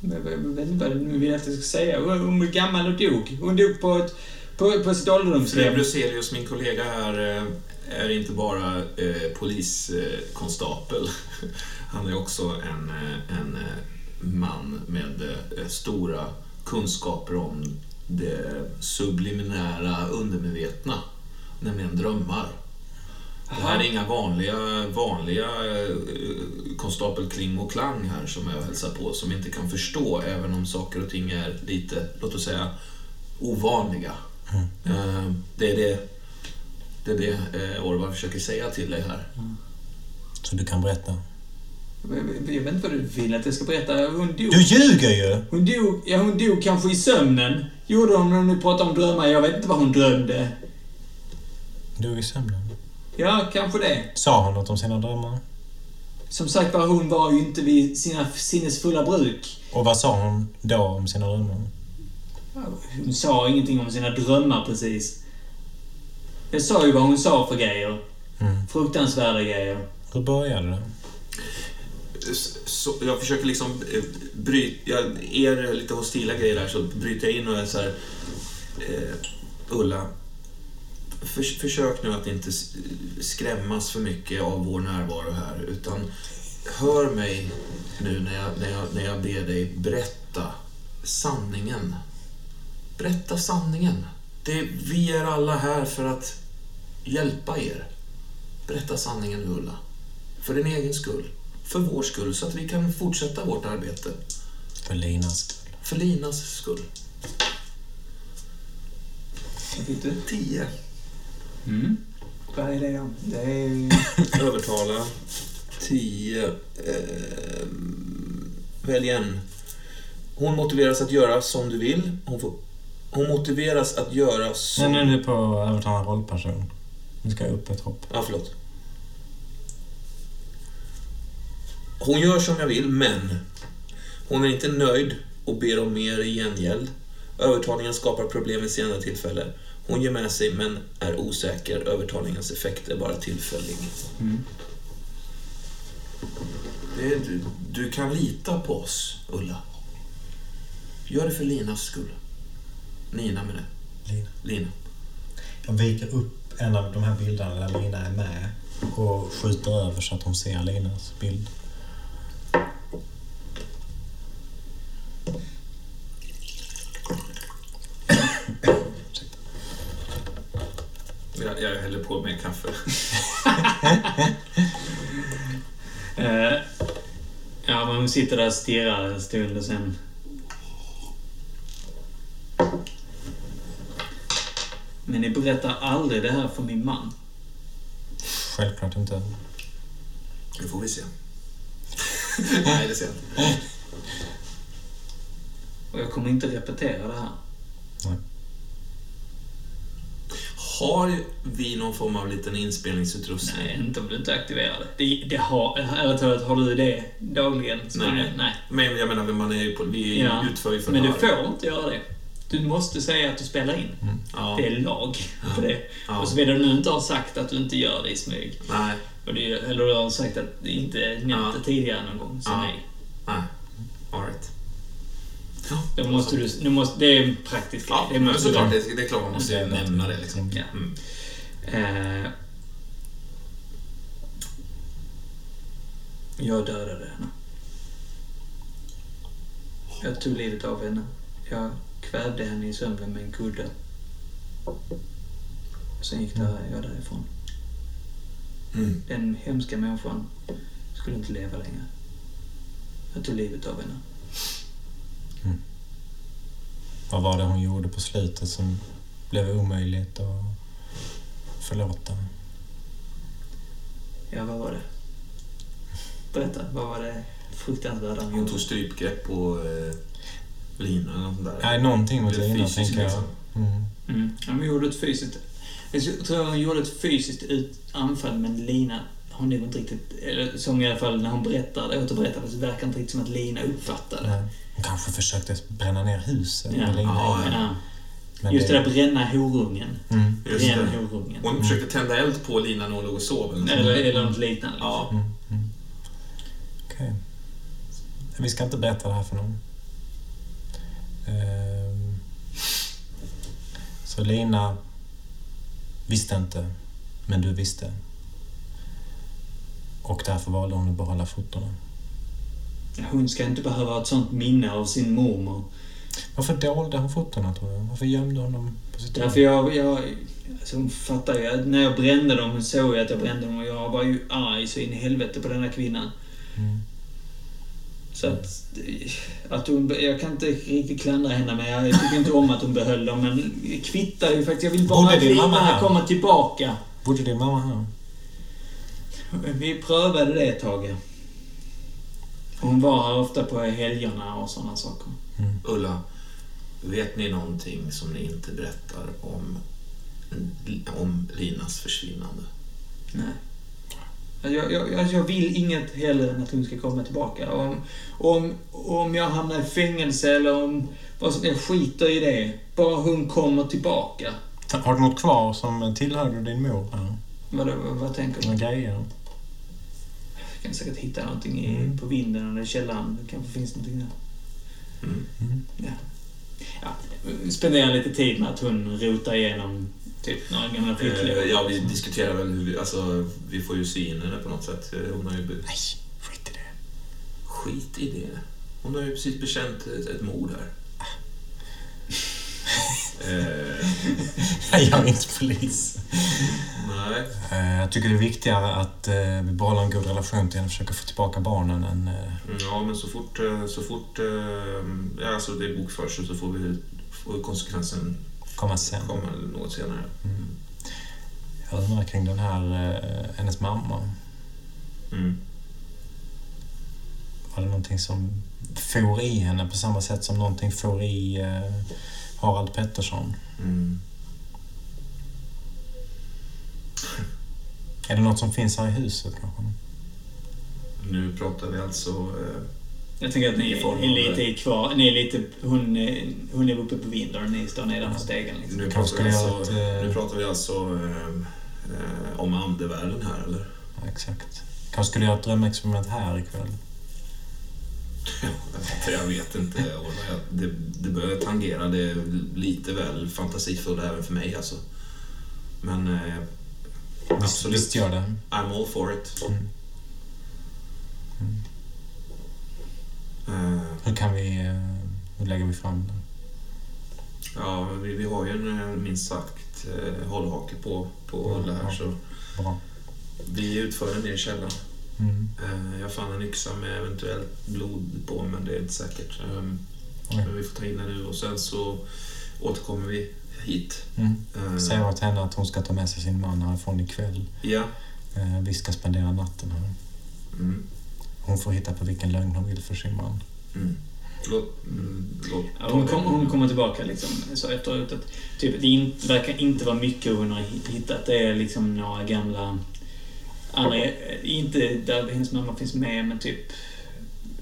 Jag jag vet inte vad du vill att jag ska säga. Hon, blev gammal och dog. Hon dog på, ett, på, på sitt Fru ålderdomshem. Bruselius, min kollega här, eh, är inte bara eh, poliskonstapel. Han är också en, eh, en eh, man med eh, stora kunskaper om det subliminära undermedvetna, nämligen drömmar. Det här är inga vanliga, vanliga konstapel Kling och Klang här som jag hälsar på, som inte kan förstå även om saker och ting är lite, låt oss säga, ovanliga. Eh, Det är det, det, är det eh, Orvar försöker säga till dig här. Så du kan berätta. Jag jag vet inte vad du vill att jag ska berätta. Hon dog. Du ljuger ju! Hon dog, ja hon dog kanske i sömnen. Gjorde hon när nu pratar om drömmar. Jag vet inte vad hon drömde. Du i sömnen. Ja, kanske det. Sa hon något om sina drömmar? Som sagt var, hon var ju inte vid sina sinnesfulla bruk. Och vad sa hon då om sina drömmar? Hon sa ingenting om sina drömmar precis. Jag sa ju vad hon sa för grejer. Mm. Fruktansvärda grejer. Hur började det? Så jag försöker liksom eh, bryta, jag er lite hostila grejer där så bryter jag in och är så här, eh, Ulla, för, försök nu att inte skrämmas för mycket av vår närvaro här utan hör mig nu när jag, när, jag, när jag ber dig berätta sanningen. Berätta sanningen. Det, vi är alla här för att hjälpa er. Berätta sanningen nu, Ulla. För din egen skull. För vår skull, så att vi kan fortsätta vårt arbete. För Linas skull. För Linas skull. Fick du? Tio. Mm. Vad är det? Det är... Övertala. Tio. Eh, välj en. Hon motiveras att göra som du vill. Hon, får, hon motiveras att göra som... Nej, nu är det på övertala rollperson. Nu ska jag upp ett hopp. Ja, förlåt. Hon gör som jag vill, men hon är inte nöjd och ber om mer i gengäld. Övertalningen skapar problem vid senare tillfälle. Hon ger med sig, men är osäker. Övertalningens effekt är bara tillfällig. Det är, du, du kan lita på oss, Ulla. Gör det för Linas skull. Nina med det. Lina. Lina. Jag viker upp en av de här bilderna där Lina är med och skjuter över så att hon ser Linas bild. Jag, jag häller på mer kaffe. Eh, ja, men hon sitter där och stirrar en stund och sen... Men ni berättar aldrig det här för min man. Självklart inte. Det får vi se. Nej, det ser jag inte. Och jag kommer inte repetera det här. Har vi någon form av liten inspelningsutrustning? Nej, inte om du inte aktiverar det. Det, det har... Ärligt talat, har du det dagligen? Nej. det- nej. Men jag menar, man är ju på, vi Ja. utför ju Men förhör. du får inte göra det. Du måste säga att du spelar in. Ja. Det är lag på det. Ja. Och såvida du nu inte har sagt att du inte gör det i smyg. Nej, Och det, eller du har sagt att du inte nämnt Ja. det tidigare någon gång. Så Ja. nej. nej. All right. Ja, Då måste du, du måste, det är en praktisk grej. Ja, det såklart. du. Det, det är klart man måste ju är nämna det. Liksom. Ja. Mm. Eh, jag dödade henne. Jag tog livet av henne. Jag kvävde henne i sömnen med en kudde. Sen gick där, jag därifrån. Mm. Den hemska människan skulle inte leva längre. Jag tog livet av henne. Vad var det hon gjorde på slutet som blev omöjligt att förlåta? Ja, vad var det? Berätta, vad var det fruktansvärda hon Hon gjorde? tog strypgrepp på eh, Lina eller något sånt där. Nej, någonting mot Lina tänker jag. liksom. Mm. Mm. Hon gjorde ett fysiskt... Jag tror hon gjorde ett fysiskt ut anfall, men Lina har nog inte riktigt... Eller som i alla fall när hon berättade, återberättade så verkar inte riktigt som att Lina uppfattade. Nej. Hon kanske försökte bränna ner huset Ja. med Lina Ja. Ja. Men Just det där bränna horungen. Mm. Just Bränn horungen. Hon försökte tända eld på Lina när hon låg och sov. Eller. Eller, eller något liknande. Ja. Mm. Mm. Okej. Vi ska inte berätta det här för någon. Ehm. Så Lina visste inte, men du visste. Och därför valde hon att behålla fotona. Hon ska inte behöva ha ett sånt minne av sin mormor. Varför dolde hon fotona tror du? Varför gömde hon dem på sitt Därför jag... jag alltså hon fattar ju. När jag brände dem, hon såg ju att jag brände dem och jag var ju arg så in i helvete på den här kvinnan. Mm. Så att... att hon, jag kan inte riktigt klandra henne, men jag tycker inte om att hon behöll dem. Men kvittar ju faktiskt. Jag vill bara att här? kommer tillbaka. Bodde din mamma här? Vi prövade det ett tag. Hon var här ofta på helgerna och sådana saker. Ulla, vet ni någonting som ni inte berättar om, om Linas försvinnande? Nej. Jag, jag, jag, vill inget hellre än att hon ska komma tillbaka. Om, om, om jag hamnar i fängelse eller om... Vad som, jag skiter i det. Bara hon kommer tillbaka. Har du något kvar som tillhörde din mor? Vad, vad, tänker du? Några grejer? Jag kan säkert hitta någonting i, Mm. på vinden eller i källaren. Det kanske finns någonting där. Mm. Ja. Ja, spendera lite tid med att hon rotar igenom typ några gamla Eh, flyttlådor. ja, vi diskuterar väl hur vi, alltså, vi får ju sy in henne på något sätt. Eh, Hon har ju... Nej, skit i det. skit i det. Hon har ju precis bekänt ett, ett mord här. eh, Jag är inte polis. nej. Jag tycker det är viktigare att vi behåller en god relation till henne och försöker få tillbaka barnen än... Mm, Ja, men så fort, så fort ja, alltså det bokförs så får, vi, får konsekvensen komma sen. komma något senare. Jag undrar kring den här, eh, hennes mamma. Mm. Var det någonting som for i henne på samma sätt som någonting for i eh, Harald Pettersson? Mm. Är det något som finns här i huset kanske? Nu pratar vi alltså... Eh, Jag tänker att ni är lite i kvar. Ni är lite... Hon, är- hon är uppe på vinden och ni står nedanför stegen. Liksom. nu, Kanske pratar vi alltså, eh, nu pratar vi alltså eh, eh, om andevärlden här, eller? Ja, exakt. Kanske skulle göra ett drömexperiment här ikväll. Jag vet inte. jag- Det, det börjar tangera det är lite väl fantasifullt även för mig alltså. Men eh, Visst, absolut. visst gör det. I'm all for it. Mm. Eh, Hur kan vi... eh, Hur lägger vi fram det? ja, vi, vi har ju en eh, minst sagt eh, hållhake på, på Mm, Ulla här ja. så Bra. vi utför den ner i källaren. Mm. Jag fann en yxa med eventuellt blod på men det är inte säkert. Men vi får ta in den nu och sen så återkommer vi hit. Mm. Säg åt henne att hon ska ta med sig sin man härifrån ikväll. Ja. Vi ska spendera natten här. Mm. Hon får hitta på vilken lögn hon vill för sin man. Mm. Låt, mm, låt Ja, hon, kom, hon kommer tillbaka liksom, så efteråt. Att, typ, det inte, verkar inte vara mycket hon har hittat. Det är liksom några gamla... Andra, inte där hennes mamma finns med, men typ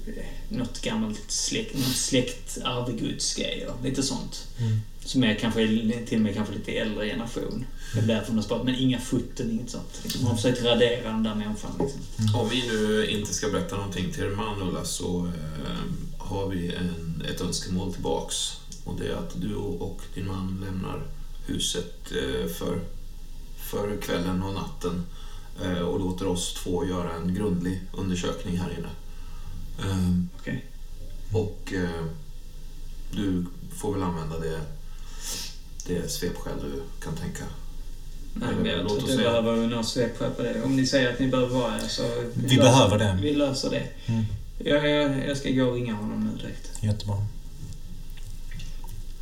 eh, något gammalt släkt, något släktarvegodsgrejer. Lite sånt. Mm. Som är kanske till och med kanske lite äldre generation. Det är därför hon har sparat. Men inga foton, inget sånt. Liksom, hon har försökt radera den där människan. Liksom. Om vi nu inte ska berätta någonting till er man Ulla så eh, har vi en, ett önskemål tillbaks. Och det är att du och din man lämnar huset eh, för, för kvällen och natten eh, och låter oss två göra en grundlig undersökning här inne. Eh, Okej. och eh, du får väl använda det, det svepskäl du kan tänka. Nej, men jag låt tror oss inte säga- behöver några svepskäl på det. Om ni säger att ni behöver vara här så... Vi löser- behöver det. Vi löser det. Mm. Jag, jag, jag ska gå och ringa honom nu direkt. Jättebra.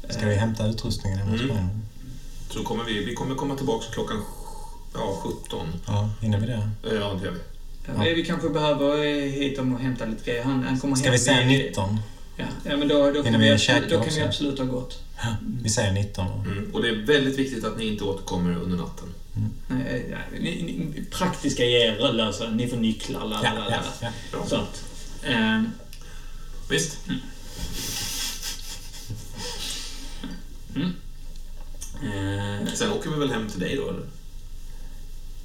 Ska vi hämta utrustningen hemma Mm. Så kommer vi, vi kommer komma tillbaka klockan ja, 17. Ja, hinner vi det? Eh, Ja, det gör vi. Ja. Vi kanske behöver eh, hit om och hämta lite grejer. Han, han kommer Ska hem vi säga vid- 19? Ja, ja men då, då, kan vi då kan vi absolut ha gått. Vi säger 19 då. Mm. Och det är väldigt viktigt att ni inte återkommer under natten. Nej, nej, ni, ni, praktiska grejer löser Ni får nycklar, la, la, Ja, ja, ja. Bra. Sånt. Ehm, Visst? eh, Sen åker vi väl hem till dig då, eller?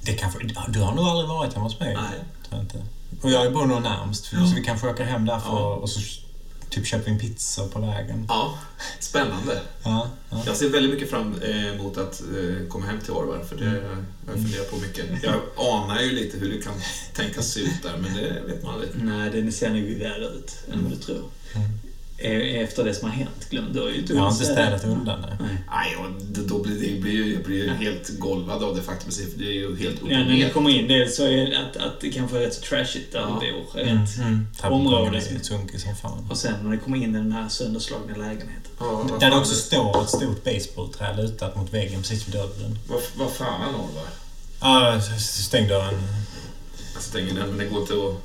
Det kanske, du har nog aldrig varit hemma hos mig? Nej. Tror jag inte. Och jag bor nog närmst, så vi kanske åker hem därför Ja. och så typ köper en pizza på vägen. Ja, spännande. Ja, ja. Jag ser väldigt mycket fram eh, emot att eh, komma hem till Orvar, för det Mm. har jag funderat på mycket. Jag anar ju lite hur det kan tänkas se ut där, men det vet man aldrig. nej, den ser nog värre ut än vad du tror. Mm. Eh, Efter det som har hänt, glöm du har ju inte Jag har inte städat. undan det. Nej. Nej, och då blir det, blir ju, jag blir ju helt golvad av det faktum för det är ju helt upp Ja, när ner. kommer in dels så är det att, att det kanske är rätt så trashigt där Ja. du bor. Mm, Rent. mm. Område. Är sunkig som fan. Och sen när ni kommer in i den här sönderslagna lägenheten. Ja, Där det också står ett stort basebollträ lutat mot väggen precis vid dörren. Vad, vad fan Orvar? Ja, stäng dörren. Jag stänger den, men det går inte att...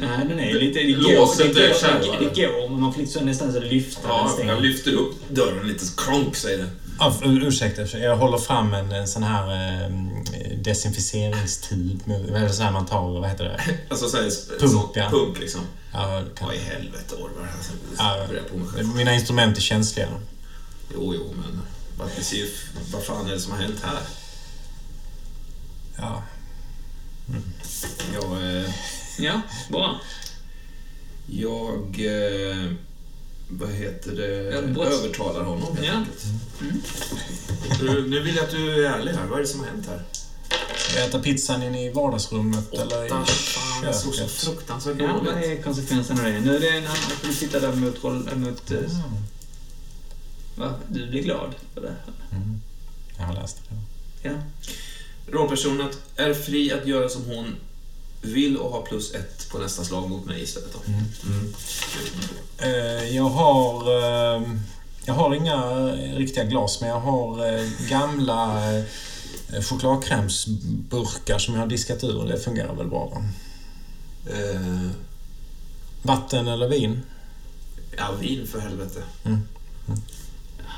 Nej, den är lite... Det går, Låset det, är själva, det, det går, men man får nästan så lyfta den ja, jag lyfter upp dörren lite, kronk säger det. Ja, ur- ursäkta, jag håller fram en, en sån här eh, desinficeringstub. Eller så här man tar, vad heter det? Alltså såhär, Pump, sån, ja. pump liksom. Ja, kan, Vad i helvete Orvar? Alltså, Ja. på mig själv. mina instrument är känsliga. Jo, jo, men vad, fan är det som har hänt här? Ja. Jag, eh, Ja, bra. jag eh, vad heter det, Ja, brotts- övertalar honom helt Ja. enkelt. Nu, nu vill jag att du är ärlig här. Vad är det som har hänt här? Ska jag äta pizzan inne i vardagsrummet eller i Åtta, fan, det såg så köket? fruktansvärt Ja, vad dåligt. är konsekvensen av det? Nu är det en annan... Du sitta där mot... mot eh, va? Du blir glad för det? Mm. Jag har läst det. Ja. Rollpersonen är fri att göra som hon vill och ha plus ett på nästa slag mot mig istället. Då. Mm. Eh, Jag har... eh, Jag har inga eh, riktiga glas, men jag har eh, gamla chokladkrämsburkar som jag har diskat ur. Det fungerar väl bra, va? Vatten eller vin? ja, vin för helvete.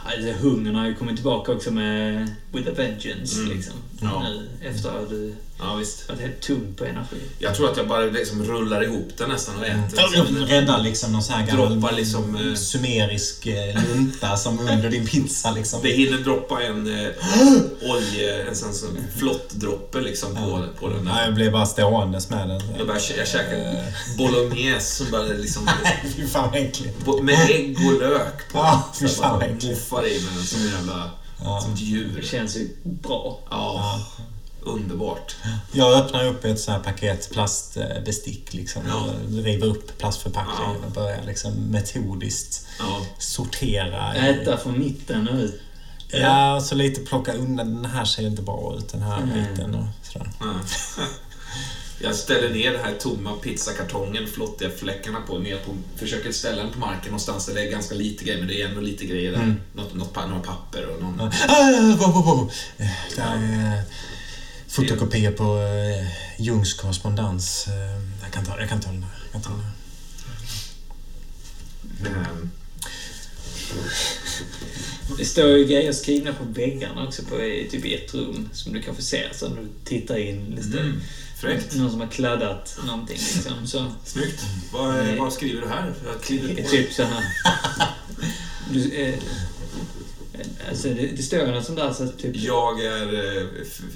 Alltså, hungern har ju kommit tillbaka också med With a Vengeance, Mm. liksom. Ja. Nu, efter att du Ja, visst. varit helt tom på energi. Jag tror att jag bara liksom rullar ihop den nästan och äter. Rädda liksom någon sån här gammal liksom, eh, sumerisk eh, lunta som under din pizza liksom. Det hinner droppa en eh, olje, en sån, sån flottdroppe liksom på, på den Ja, där. jag blev bara ståendes med den. Jag, bara, jag käkar bolognese som bara liksom... Fy fan vad äckligt. Med ägg och lök på. Ja, fy fan vad äckligt. Moffar i mig den som en jävla... Som ett Det djur. känns ju bra. Ja, underbart. Jag öppnar upp ett sånt här paket plastbestick liksom. Ja. och River upp plastförpackningen Ja. och börjar liksom metodiskt Ja. sortera. Äta från mitten och ut. Ja, så lite plocka undan. Den här ser inte bra ut, den här Mm. biten och sådär. Ja. Jag ställer ner den här tomma pizzakartongen, flottiga fläckarna på, ner på, försöker ställa den på marken någonstans där det är ganska lite grejer, men det är ändå lite grejer där. Mm. Något, något, några papper och någon... Ah, wow, wow, wow. Eh, Det är eh, fotokopier på eh, Jungs korrespondens. Eh, Jag kan ta, jag kan ta den här. Jag kan ta den här. ehm, Det står ju grejer skrivna på väggarna också på i typ ett rum som du kanske ser så när du tittar in. Mm. Fräckt. någon som har kladdat någonting liksom. Så, Snyggt. Vad, Nej. vad skriver du här? Jag kliver på typ så här. Du, eh, alltså det, det ju något sånt där så typ... Jag är eh,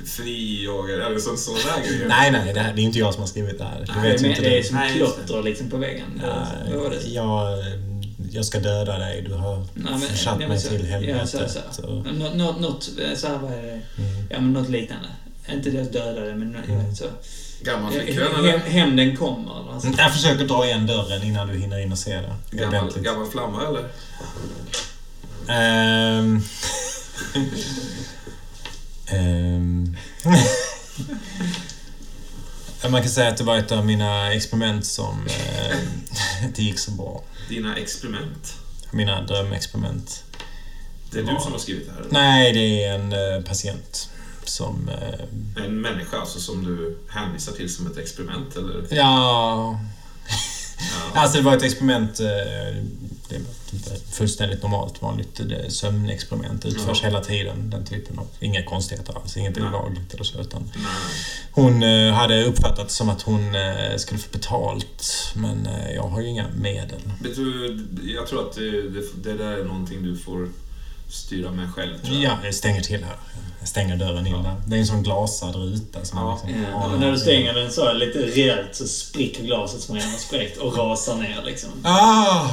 fri, jag är... Eller så, sådana där grejer. Nej, nej, det, här, det är inte jag som har skrivit det här. Det det, är, vet med, inte det är du. som Nej, det. klotter liksom på väggen. Var det? jag, jag ska döda dig. Du har Nej, men- försatt nej, men mig så- till Ja, helvetet. så, så. Så, Nå- nå- Något, eh, så här, vad är det? mm. Ja, men något liknande. Inte det att döda det, men Mm. så. Gammal Eh, flickvän eller? hämnden kommer. något sånt. Jag försöker dra igen dörren innan du hinner in och se det. Gammal, gammal flamma eller? Ehm. Man kan säga att det var ett av mina experiment som eh, inte gick så bra. Dina experiment. Mina drömexperiment. Det är du som har skrivit det här? eller? Nej, det är en eh, patient som... Eh, En människa alltså som du hänvisar till som ett experiment eller? ja... Ja. Alltså det var ett experiment. Det ett fullständigt normalt vanligt eh, sömnexperiment. Utförs Ja. hela tiden. Den typen av... Inga konstigheter alls. Inget Nej. olagligt eller så. Utan Nej. Hon eh, hade uppfattat som att hon eh, skulle få betalt, men jag har ju inga medel. Vet du, jag tror att det, det, det där är någonting du får styra med själv. Tror jag. Ja, jag stänger till här. Jag stänger dörren in Ja. där. Det är en sån glasad ruta som Ja. man liksom Ja, har och när du stänger den så lite rejält så spricker glaset som redan har spräckt och rasar ner liksom. Ah!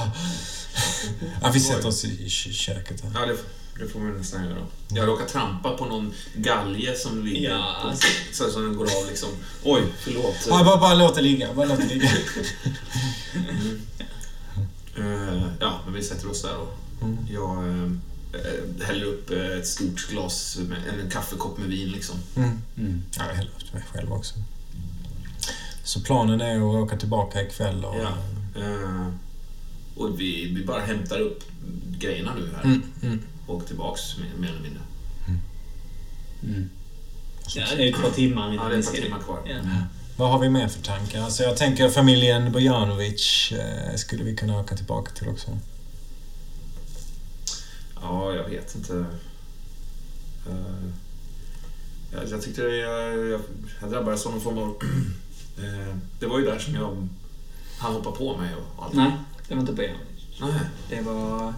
Ja, vi sätter oss i kö- köket här. Ja, det, det får man nästan göra. Jag råkar trampa på någon galge som ligger Ja, alltså. så som den går av liksom. Oj, förlåt. Ja, bara, bara låt det ligga. Bara låt det ligga. Eh, ja, men vi sätter oss där då. Mm. Jag eh, häller upp ett stort glas, med, en kaffekopp med vin liksom. Mm. Mm. Ja, jag häller upp mig själv också. Så planen är att åka tillbaka ikväll och... Ja. Eh, och vi, vi bara hämtar upp grejerna nu här. Mm, mm. Och tillbaks mer, mer eller mindre. Mm. Ja, det är ett par timmar. Ja, det är ett par timmar kvar. Ja. Vad har vi mer för tankar? Alltså jag tänker familjen Bojanovic eh, skulle vi kunna åka tillbaka till också. Ja, jag vet inte. Eh, jag, jag tyckte jag, jag, jag drabbades av någon form av... eh, det var ju där som jag... Han hoppade på mig och allt. Nej, det var inte Bojanovic. Nej. Det var...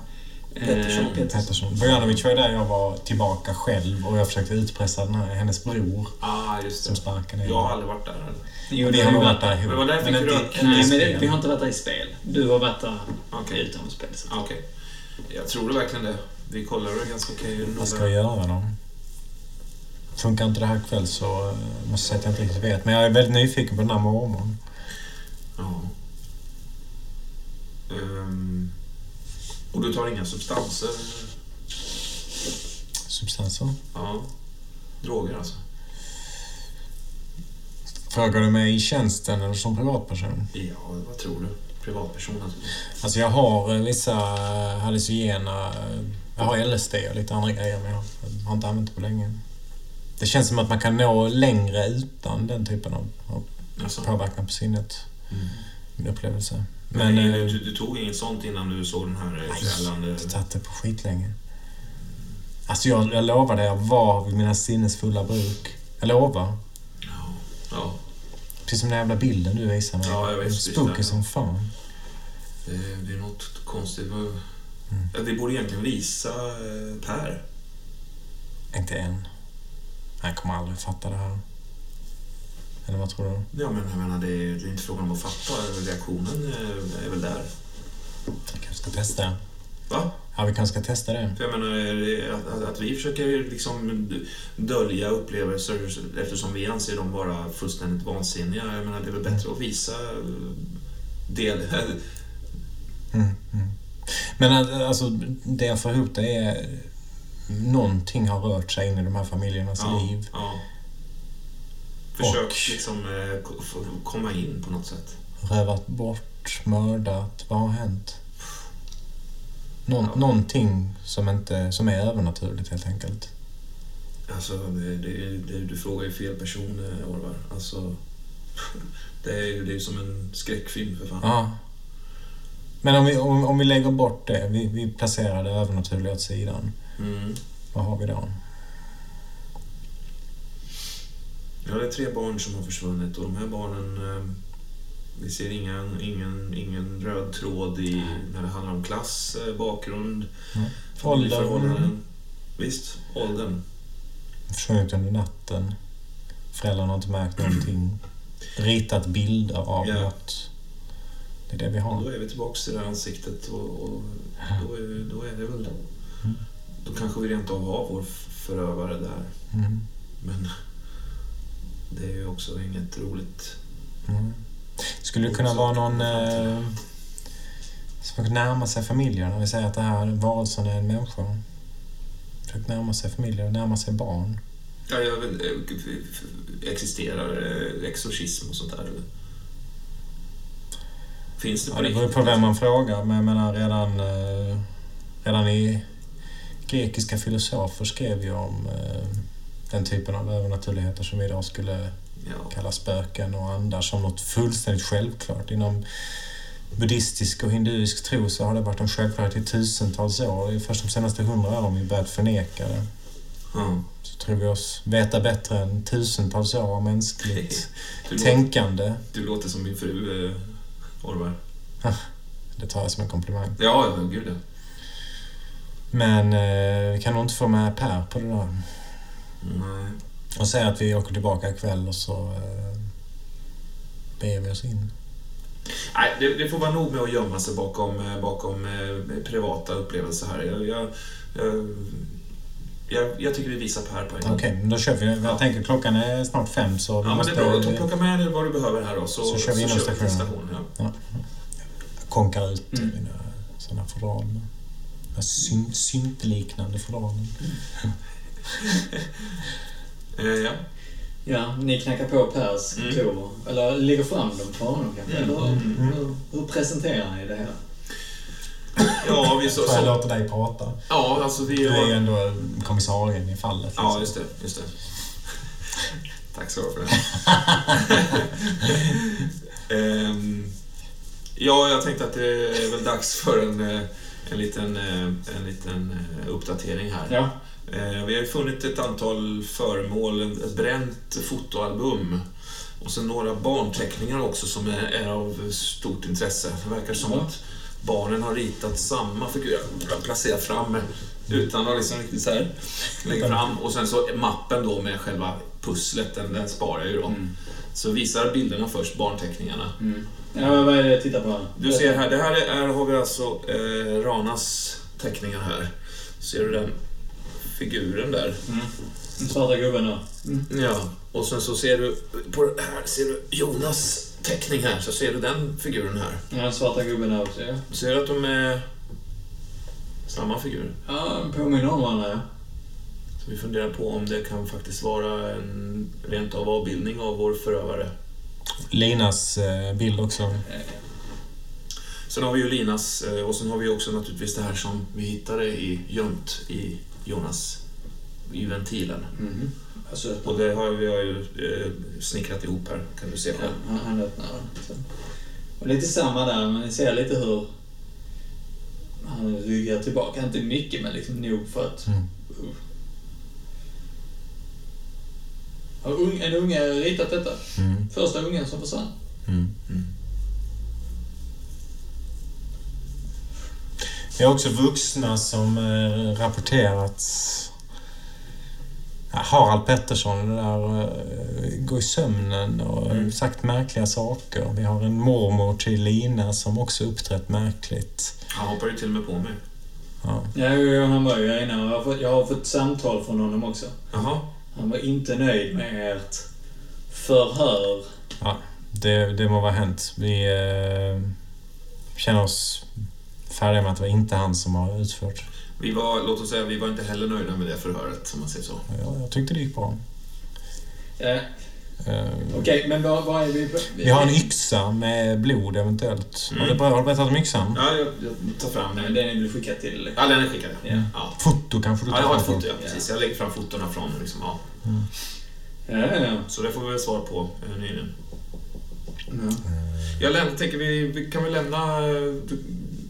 eh, Pettersson. Pettersson. Bojanovic var ju där jag var tillbaka själv och jag försökte utpressa den här, hennes bror Ah, just som det. sparkade ner Jag har aldrig varit där. Eller? Jo, det har nog varit där ihop. Men var där fick Men inte- Nej, men det, vi har inte varit där i spel. Du har varit där Okej. utan spel. Så. Ah, Okej. Jag tror det verkligen det. Vi kollar det ganska okej. Vad ska jag göra då? Funkar inte det här ikväll så eh, måste jag säga att jag inte riktigt vet. Men jag är väldigt nyfiken på den här mormon. Ja. Ehm, och du tar inga substanser? Substanser. Ja. Droger alltså? Frågar du mig i tjänsten eller som privatperson? Ja, vad tror du? Privatperson naturligtvis. Alltså jag har eh, vissa eh, hallucinogena... eh, Jag har LSD och lite andra grejer men jag har inte använt det på länge. Det känns som att man kan nå längre utan den typen av, av Alltså. påverkan på sinnet. Mm. Min upplevelse. Men, Men... du, eh, du, du tog inget sånt innan du såg den här eh, kvällande... Jag har tagit det på skitlänge. Alltså jag, jag lovar dig, jag var vid mina sinnesfulla bruk. Jag lovar. Ja. ja. Precis som den jävla bilden du visade mig. Ja, jag vet, Spooky som fan. Det, det är något konstigt. Mm. Ja, Vi borde egentligen visa eh, Per. Inte än. Han kommer aldrig fatta det här. Eller vad tror du? Ja, men jag menar, det är, det är inte frågan om att fatta. Reaktionen är, väl där. Vi kanske ska testa. Va? Ja, vi kanske ska testa det. För jag menar, att, att, vi försöker liksom dölja upplevelser eftersom vi anser dem vara fullständigt vansinniga. Jag menar, det är väl bättre att visa eh, del... Mm, mm. Men eh, alltså, det jag får ihop det är... Någonting har rört sig in i de här familjernas Ja, liv. ja. Försök Och- liksom eh, komma in på något sätt. Rövat bort, mördat. Vad har hänt? Någon, Ja. Någonting som, inte, som är övernaturligt helt enkelt. Alltså, det, det, det, du frågar ju fel person, eh, Orvar. Alltså, det är ju det är som en skräckfilm för fan. Ja. Men om vi, om, om vi lägger bort det, vi, vi placerar det övernaturliga åt sidan. Mm. Vad har vi då? Ja, det är tre barn som har försvunnit och de här barnen... Eh, vi ser ingen, ingen, ingen röd tråd i när det handlar om klass, eh, bakgrund, Mm. familjeförhållanden. Visst, åldern. Försvunnit under natten. Föräldrarna har inte märkt någonting. Ritat bilder av Ja. något. Det är det vi Och har. då är vi tillbaks i det här ansiktet och, och då, är, då är det väl... Då kanske vi rent av har vår förövare där. Mm. Men det är ju också inget roligt. Mm. Skulle det kunna vara någon eh, som kan närma sig familjen? Vi säger att det här varelsen är en människa. Försök närma sig familjen, närma sig barn. Ja, jag vet, eh, existerar eh, exorcism och sånt där? eller? Finns det Ja, på det beror på vem man frågar, men jag menar redan, eh, redan i grekiska filosofer skrev ju om den typen av övernaturligheter som vi idag skulle Ja. kalla spöken och andar som något fullständigt självklart. Inom buddhistisk och hinduisk tro så har det varit en självklarhet i tusentals år. Det är först de senaste hundra åren vi börjat förneka det. Ja. Så tror vi oss veta bättre än tusentals år av mänskligt Du, låter, tänkande. du låter som min fru, eh, Orvar. Det tar jag som en komplimang. Ja, ja, gud ja. Men eh, vi kan nog inte få med Per på det där. Nej. Och säga att vi åker tillbaka ikväll och så eh, beger vi oss in. Nej, det, det får vara nog med att gömma sig bakom, eh, bakom eh, privata upplevelser här. Jag, jag, jag, jag, jag tycker vi visar Per på en gång. Okej, men då kör vi. Jag Ja. tänker klockan är snart fem så Ja, men det är bra. Plocka med dig vad du behöver här då, så, Så kör vi till stationen. stationen. Ja. konka ut Mm. mina sådana fodral. De här syn, syntliknande Eh, ja. Ja, ni knackar på Pers Mm. klor. Eller lägger fram dem för honom kanske. Mm. Eller Mm. hur, hur presenterar ni det hela? ja, vi så, Så jag låter dig prata. ja, alltså vi... Du är ju ändå kommissarien i fallet. Ja, liksom. just det. Just det. Tack så mycket för det. Ehm, ja, jag tänkte att det är väl dags för en, eh, en liten, eh, en liten uppdatering här. Ja. Eh, Vi har ju funnit ett antal föremål, ett bränt fotoalbum och sen några barnteckningar också som är, av stort intresse. Det verkar som Ja. att barnen har ritat samma figur. Placerar fram utan att liksom riktigt så här lägga fram och sen så mappen då med själva pusslet, den, den sparar jag ju då. Så visar bilderna först, barnteckningarna. Mm. Ja, vad är det jag tittar på? Du ser här, det här är, har vi alltså eh, Ranas teckningar här. Ser du den figuren där? Mm. Den svarta gubben då. Ja, och sen så ser du på det här, ser du Jonas teckning här, så ser du den figuren här. Ja, den svarta gubben där också, ja. Ser du att de är samma figur? Ja, påminner om varandra, ja. Så vi funderar på om det kan faktiskt vara en rent av avbildning av vår förövare. Linas eh, bild också. Sen har vi ju Linas eh, och sen har vi också naturligtvis det här som vi hittade i, gömt i Jonas, i ventilen. Mhm. Alltså, Och det har vi har ju eh, snickrat ihop här, kan du se Ja, själv. han, han öppnar den. Och lite samma där, men ni ser lite hur han ryggar tillbaka. Inte mycket, men liksom nog för att... Mm. Har ung, en unge ritat detta? Mm. Första ungen som försvann? Mm. Mm. Vi har också vuxna som eh, rapporterat ja, Harald Pettersson, det där eh, gå i sömnen och Mm. sagt märkliga saker. Vi har en mormor till Lina som också uppträtt märkligt. Han hoppar ju till och med på mig. Ja. Ja, han var ju innan. Jag har, fått, jag har fått samtal från honom också. Jaha. Han var inte nöjd med ert förhör. Det, det må vara hänt. Vi eh, känner oss färdiga med att det var inte han som har utfört. Vi var, låt oss säga, vi var inte heller nöjda med det förhöret, om man säger så. Ja, jag tyckte det gick bra. Ja, Eh, Okej, men vad, vad är vi... Vi har en yxa med blod eventuellt. Mm. Har, du, har du berättat om yxan? Ja, jag, jag tar fram den. den är väl skickad till... Ja, den är skickad. Ja. Ja. Foto kanske du Ja, tar jag har ett foto, ja, precis. Jag lägger fram fotona från liksom, ja. Ja, ja, ja. Så det får vi väl svar på eh, nyligen. ja. Jag lämnar, tänker vi, vi kan väl lämna...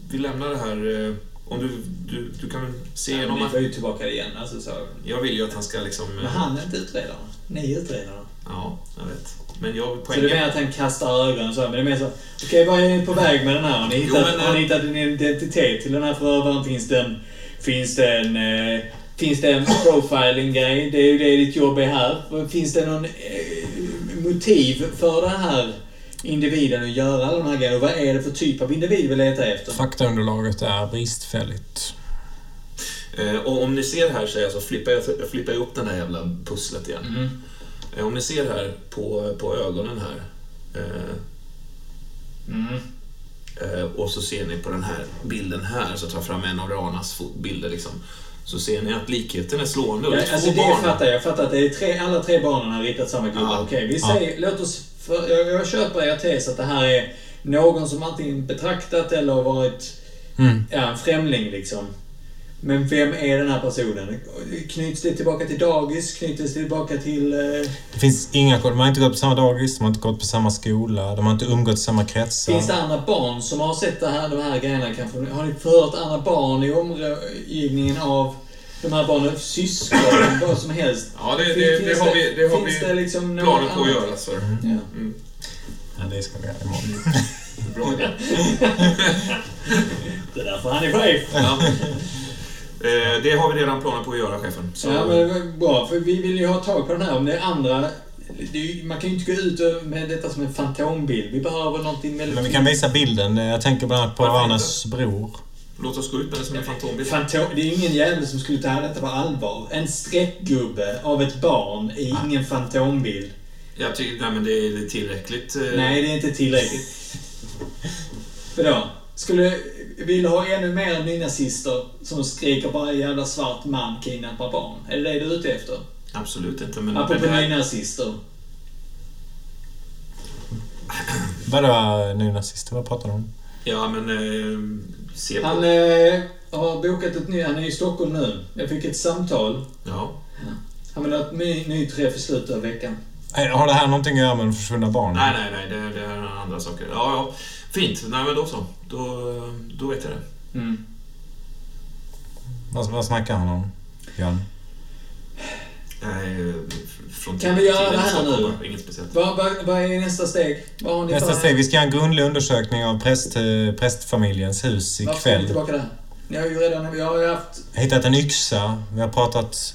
eh, Du, vi lämnar det här... eh, Om du, du, du kan se Ja, igenom... vi att- får ju tillbaka det igen. Alltså, så. Jag vill ju att han ska liksom... eh, Men han är inte utredarna. Ni är utredarna. Ja, jag vet. Men jag... Så det är Poängen... mer att han kastar ögonen så, men det är mer så... Okej, vad är ni på väg med den här? Har ni hittat, Jo, men, har ni eh, hittat en identitet till den här förövaren? Finns det en... Finns det en... Eh, finns det en profiling-grej? Det är ju det ditt jobb är här. Finns det någon eh, motiv för den här individen att göra alla de här grejerna? Och vad är det för typ av individ vi letar efter? Faktaunderlaget är bristfälligt. Eh, och om ni ser här så, är jag så flippar jag, jag flippar upp den här jävla pusslet igen. Mm. Eh, Om ni ser här på, på ögonen här. Eh, Mm. eh, och så ser ni på den här bilden här, så tar fram en av Ranas bilder liksom. Så ser ni att likheten är slående. Och Ja, det alltså det barn. fattar jag. Jag fattar att det är tre, alla tre barnen har ritat samma gubbar. Ja. Okej, vi Ja. säger, låt oss... För, jag, jag köper er tes att det här är någon som antingen betraktat eller varit Mm. ja, en främling liksom. Men vem är den här personen? Knyts det tillbaka till dagis? Knyts det tillbaka till... Eh, Det finns inga De har inte gått på samma dagis, de har inte gått på samma skola, de har inte umgåtts i samma kretsar. finns det andra barn som har sett det här, de här grejerna kanske? Har ni förhört andra barn i omgivningen av de här barnen? Syskon? vad som helst? Ja, det, det, det finns har vi, det har vi det liksom planer på att göra. Så. Ja. Ja, det ska vi göra imorgon. Bra idé. Det är därför han är chef. Ja. Eh, det har vi redan planer på att göra, chefen. Så, Ja, men bra. För vi vill ju ha tag på den här. Om det är andra... Det är, ju- man kan ju inte gå ut med detta som en fantombild. Vi behöver någonting väldigt... Men vi kan visa bilden. Jag tänker bland annat på Varför bror. Låt oss gå ut med det som en fantombild. Fantom, det är ingen jävel som skulle ta detta på allvar. En streckgubbe av ett barn är ingen fantombild. Jag tycker, nej men det är tillräckligt. eh, Nej, det är inte tillräckligt. Vadå? Skulle vilja ha ännu mer nynazister som skriker bara jävla svart man kidnappar barn? Är det det du är ute efter? Absolut inte, men... Apropå det här- nynazister. Vadå nynazister? Vad pratar du om? Ja, men... Eh, se på... Han eh, har bokat ett nytt... Han är i Stockholm nu. Jag fick ett samtal. Ja. Han vill ha ett ny, ny träff i slutet av veckan. Eh, Har det här någonting att göra med de försvunna barnen? Nej, nej, nej. Det, det är andra saker. Ja, ja. Fint. Nej, men då så. Då, då vet jag det. Mm. Vad, vad snackar han om? Jan? Nej, från Kan vi göra tiden det här nu? Inget speciellt. Vad, vad, vad är nästa steg? Vad har ni Nästa steg, vi ska göra en grundlig undersökning av präst, eh, prästfamiljens hus Varför ska ni ikväll. tillbaka där? Ni har ju redan... Vi har ju haft... Hittat en yxa. Vi har pratat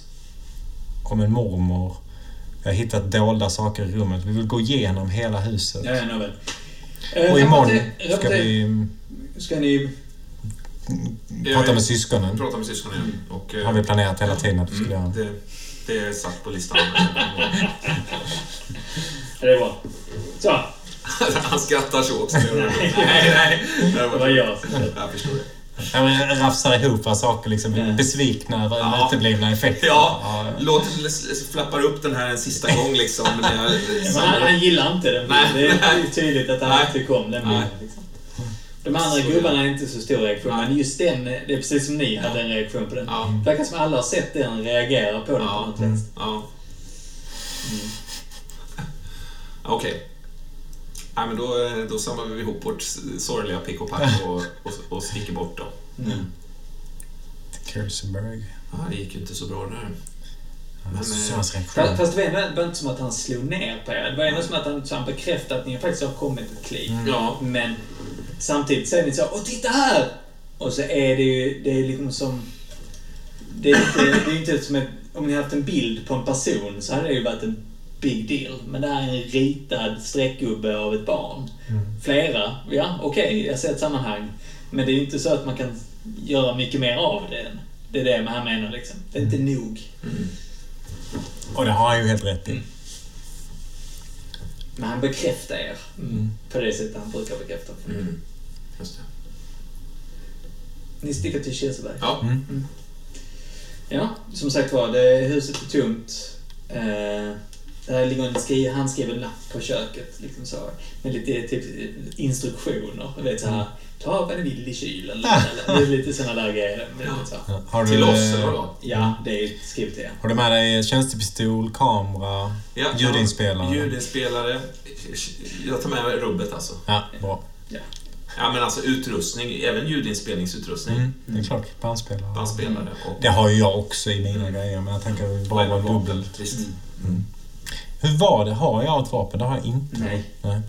om en mormor. Jag har hittat dolda saker i rummet. Vi vill gå igenom hela huset. Ja, ja, nåväl. Eh, Och imorgon rapporter- ska vi Ska ni... prata med syskonen. Prata med syskonen igen. Och, eh, Har vi planerat hela tiden att vi skulle mm, göra. Det, satt på listan. Ja, det är bra. Så, Han skrattar så också. Nej, nej. det var jag som Jag förstår det. Ja, men rafsar ihop saker liksom. Ja. Besvikna över Ja. uteblivna effekter. Ja, låt flappar upp den här en sista gång liksom. Jag han, han gillar inte den Nej. Det är tydligt att han inte kom den bilden. Liksom. De andra Så, gubbarna är inte så stor reaktion, Nej. men just den, det är precis som ni hade en reaktion på den. Ja. Det verkar som alla har sett den reagera på den på Ja. något sätt. Ja. Okej. Nej, men då, då samlar vi ihop vårt sorgliga pick och pack och, och, och sticker bort då. Mm. Kirsenberg. Ja, det gick ju inte så bra där. Men, eh, Fast, fast det var det inte som att han slog ner på er. Det var ändå som att han, så han bekräftade att ni faktiskt har kommit ett kliv. Ja. Men samtidigt säger ni så Åh, titta här! Och så är det ju, det är liksom som... Det är inte, det är inte som ett, om ni haft en bild på en person så hade det ju varit en big deal. Men det här är en ritad streckgubbe av ett barn. Flera, ja okej, jag ser ett sammanhang. Men det är ju inte så att man kan göra mycket mer av det. Det är det han menar liksom. Det är inte nog. Och det har han ju helt rätt i. Men han bekräftar er. På det sättet han brukar bekräfta. Mm. Just det. Ni sticker till Kirseberg. Ja. Ja, som sagt var, det, huset är tomt. Eh, där ligger en skri, handskriven lapp på köket. Liksom så, med lite typ, instruktioner. Du vet så här, ta vad ni vill i kylen. Eller, det är lite såna där grejer. Så. Ja. Till oss, eller vadå? Ja, det är skrivet till er. Har du med dig tjänstepistol, kamera, Ja, ljudinspelare? Ljudinspelare. Jag tar med rubbet alltså. Ja, bra. Ja. Ja, men alltså utrustning. Även ljudinspelningsutrustning. Mm, det är klart. Bandspelare. Bandspelare och... Det har ju jag också i mina grejer, men jag tänker bara vara dubbelt. Visst. Hur var det? Har jag ett vapen? Det har jag inte. Nej. Nej.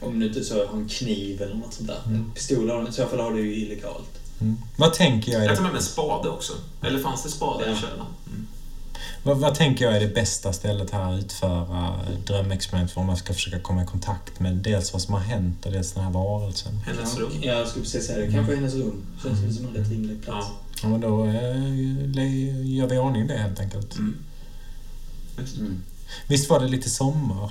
Om du inte så har en kniv eller något sånt där. En pistol har du, i så fall har du ju illegalt. Mm. Vad tänker jag är Jag tar med mig en spade också. Eller fanns det spade Ja. i källaren? Mm. vad, vad tänker jag är det bästa stället här att utföra drömexperiment för om man ska försöka komma i kontakt med dels vad som har hänt och dels den här varelsen? Hennes Ja, rum. Jag skulle precis säga det. Kanske hennes rum. Känns väl som en rätt rimlig plats. Ja. Ja, men då le- gör vi i ordning det helt enkelt. Mm. Mm. Visst var det lite sommar?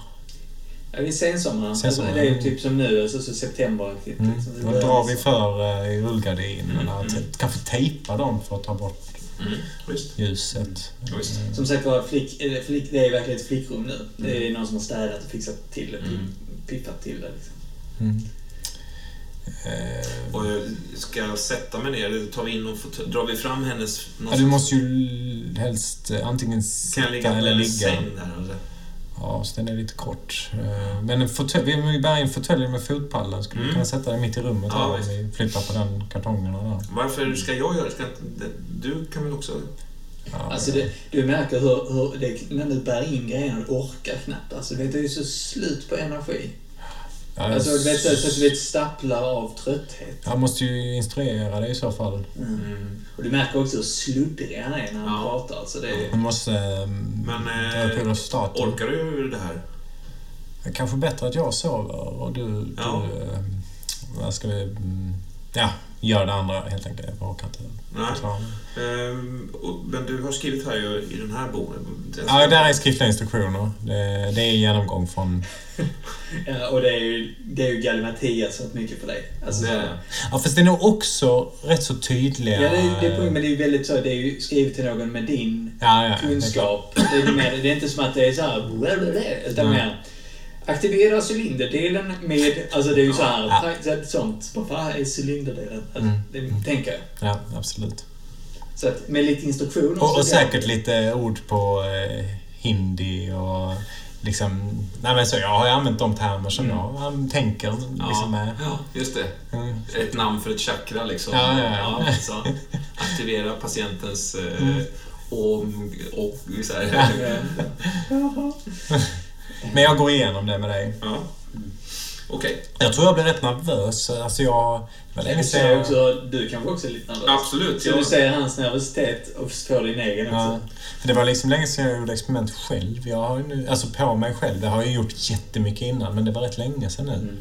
Ja, det är sensommar. Alltså, Sensommar. det är ju typ som nu, alltså, så september. Mm. Liksom, Då drar vi liksom. för eh, rullgardinerna. Mm, mm. Kanske tejpa dem för att ta bort Mm. Ljuset. Visst. Eh, Som sagt var, flick, flick, det är verkligen ett flickrum nu. Det är någon som har städat och fixat till det. Mm. Piffat till det. Liksom. Eh, Och jag ska jag sätta mig ner, eller tar vi in och fåtölj? Drar vi fram hennes... någon ja, du måste ju helst eh, antingen Kan jag ligga sitta på eller en ligga. säng där eller? Ja, så den är lite kort. Eh, Men en fåtölj, vi bär in fåtöljen med fotpallen. Skulle Mm. du kunna sätta den mitt i rummet Ja, om vi flyttar på den kartongerna där? Varför ska jag göra det? Ska du kan väl också... Ja, Alltså det, du märker hur, hur det, när du bär in grejerna, du orkar knappt. Alltså, det är ju så slut på energi. Ja, Alltså, du vet, så att du vet, stapplar av trötthet. Jag måste ju instruera dig i så fall. Mm. Och du märker också hur sluddrig han är när han Ja. pratar. Alltså, det är, Du måste eh, Men, eh. Orkar du det här? Kanske bättre att jag sover och du... Ja. du eh, vad ska vi... mm, Ja, gör det andra helt enkelt. Jag orkar inte. Nej. Ehm, och, men du har skrivit här ju i den här boken... Ja, där är skriftliga instruktioner. Det, det är genomgång från... ja, och det är ju, det är ju Gallimatias rätt mycket för dig. Alltså, Det så-. Ja, fast det är nog också rätt så tydliga... Ja, det är, det är poäng, men det är ju väldigt så. Det är ju skrivet till någon med din Ja, ja, det är klart. kunskap. Det är, mer, det är inte som att det är så här... Utan mer... Aktivera cylinderdelen med... Alltså det är ju så här... Ja. Sånt. Vad fan är cylinderdelen? Alltså, Mm. Det tänker jag. Ja, absolut. Så att med lite instruktioner... Och, så och säkert lite ord på eh, hindi och liksom... Nej men så, jag har ju använt de termer som Mm. jag tänker liksom med. ja, just det. Mm. Ett namn för ett chakra liksom. Ja, ja, ja. så aktivera patientens... Eh, Mm. och, och så här. Men jag går igenom det med dig. Ja. Okej, Jag tror jag blir rätt nervös. Alltså jag... Det sedan ser jag... också, du kanske också är lite nervös. absolut. Så Ja. du ser hans nervositet och får din egen Ja, också. för det var liksom länge sedan jag gjorde experiment själv. Jag har ju nu, alltså på mig själv. Det har jag gjort jättemycket innan, men det var rätt länge sedan nu. Mm.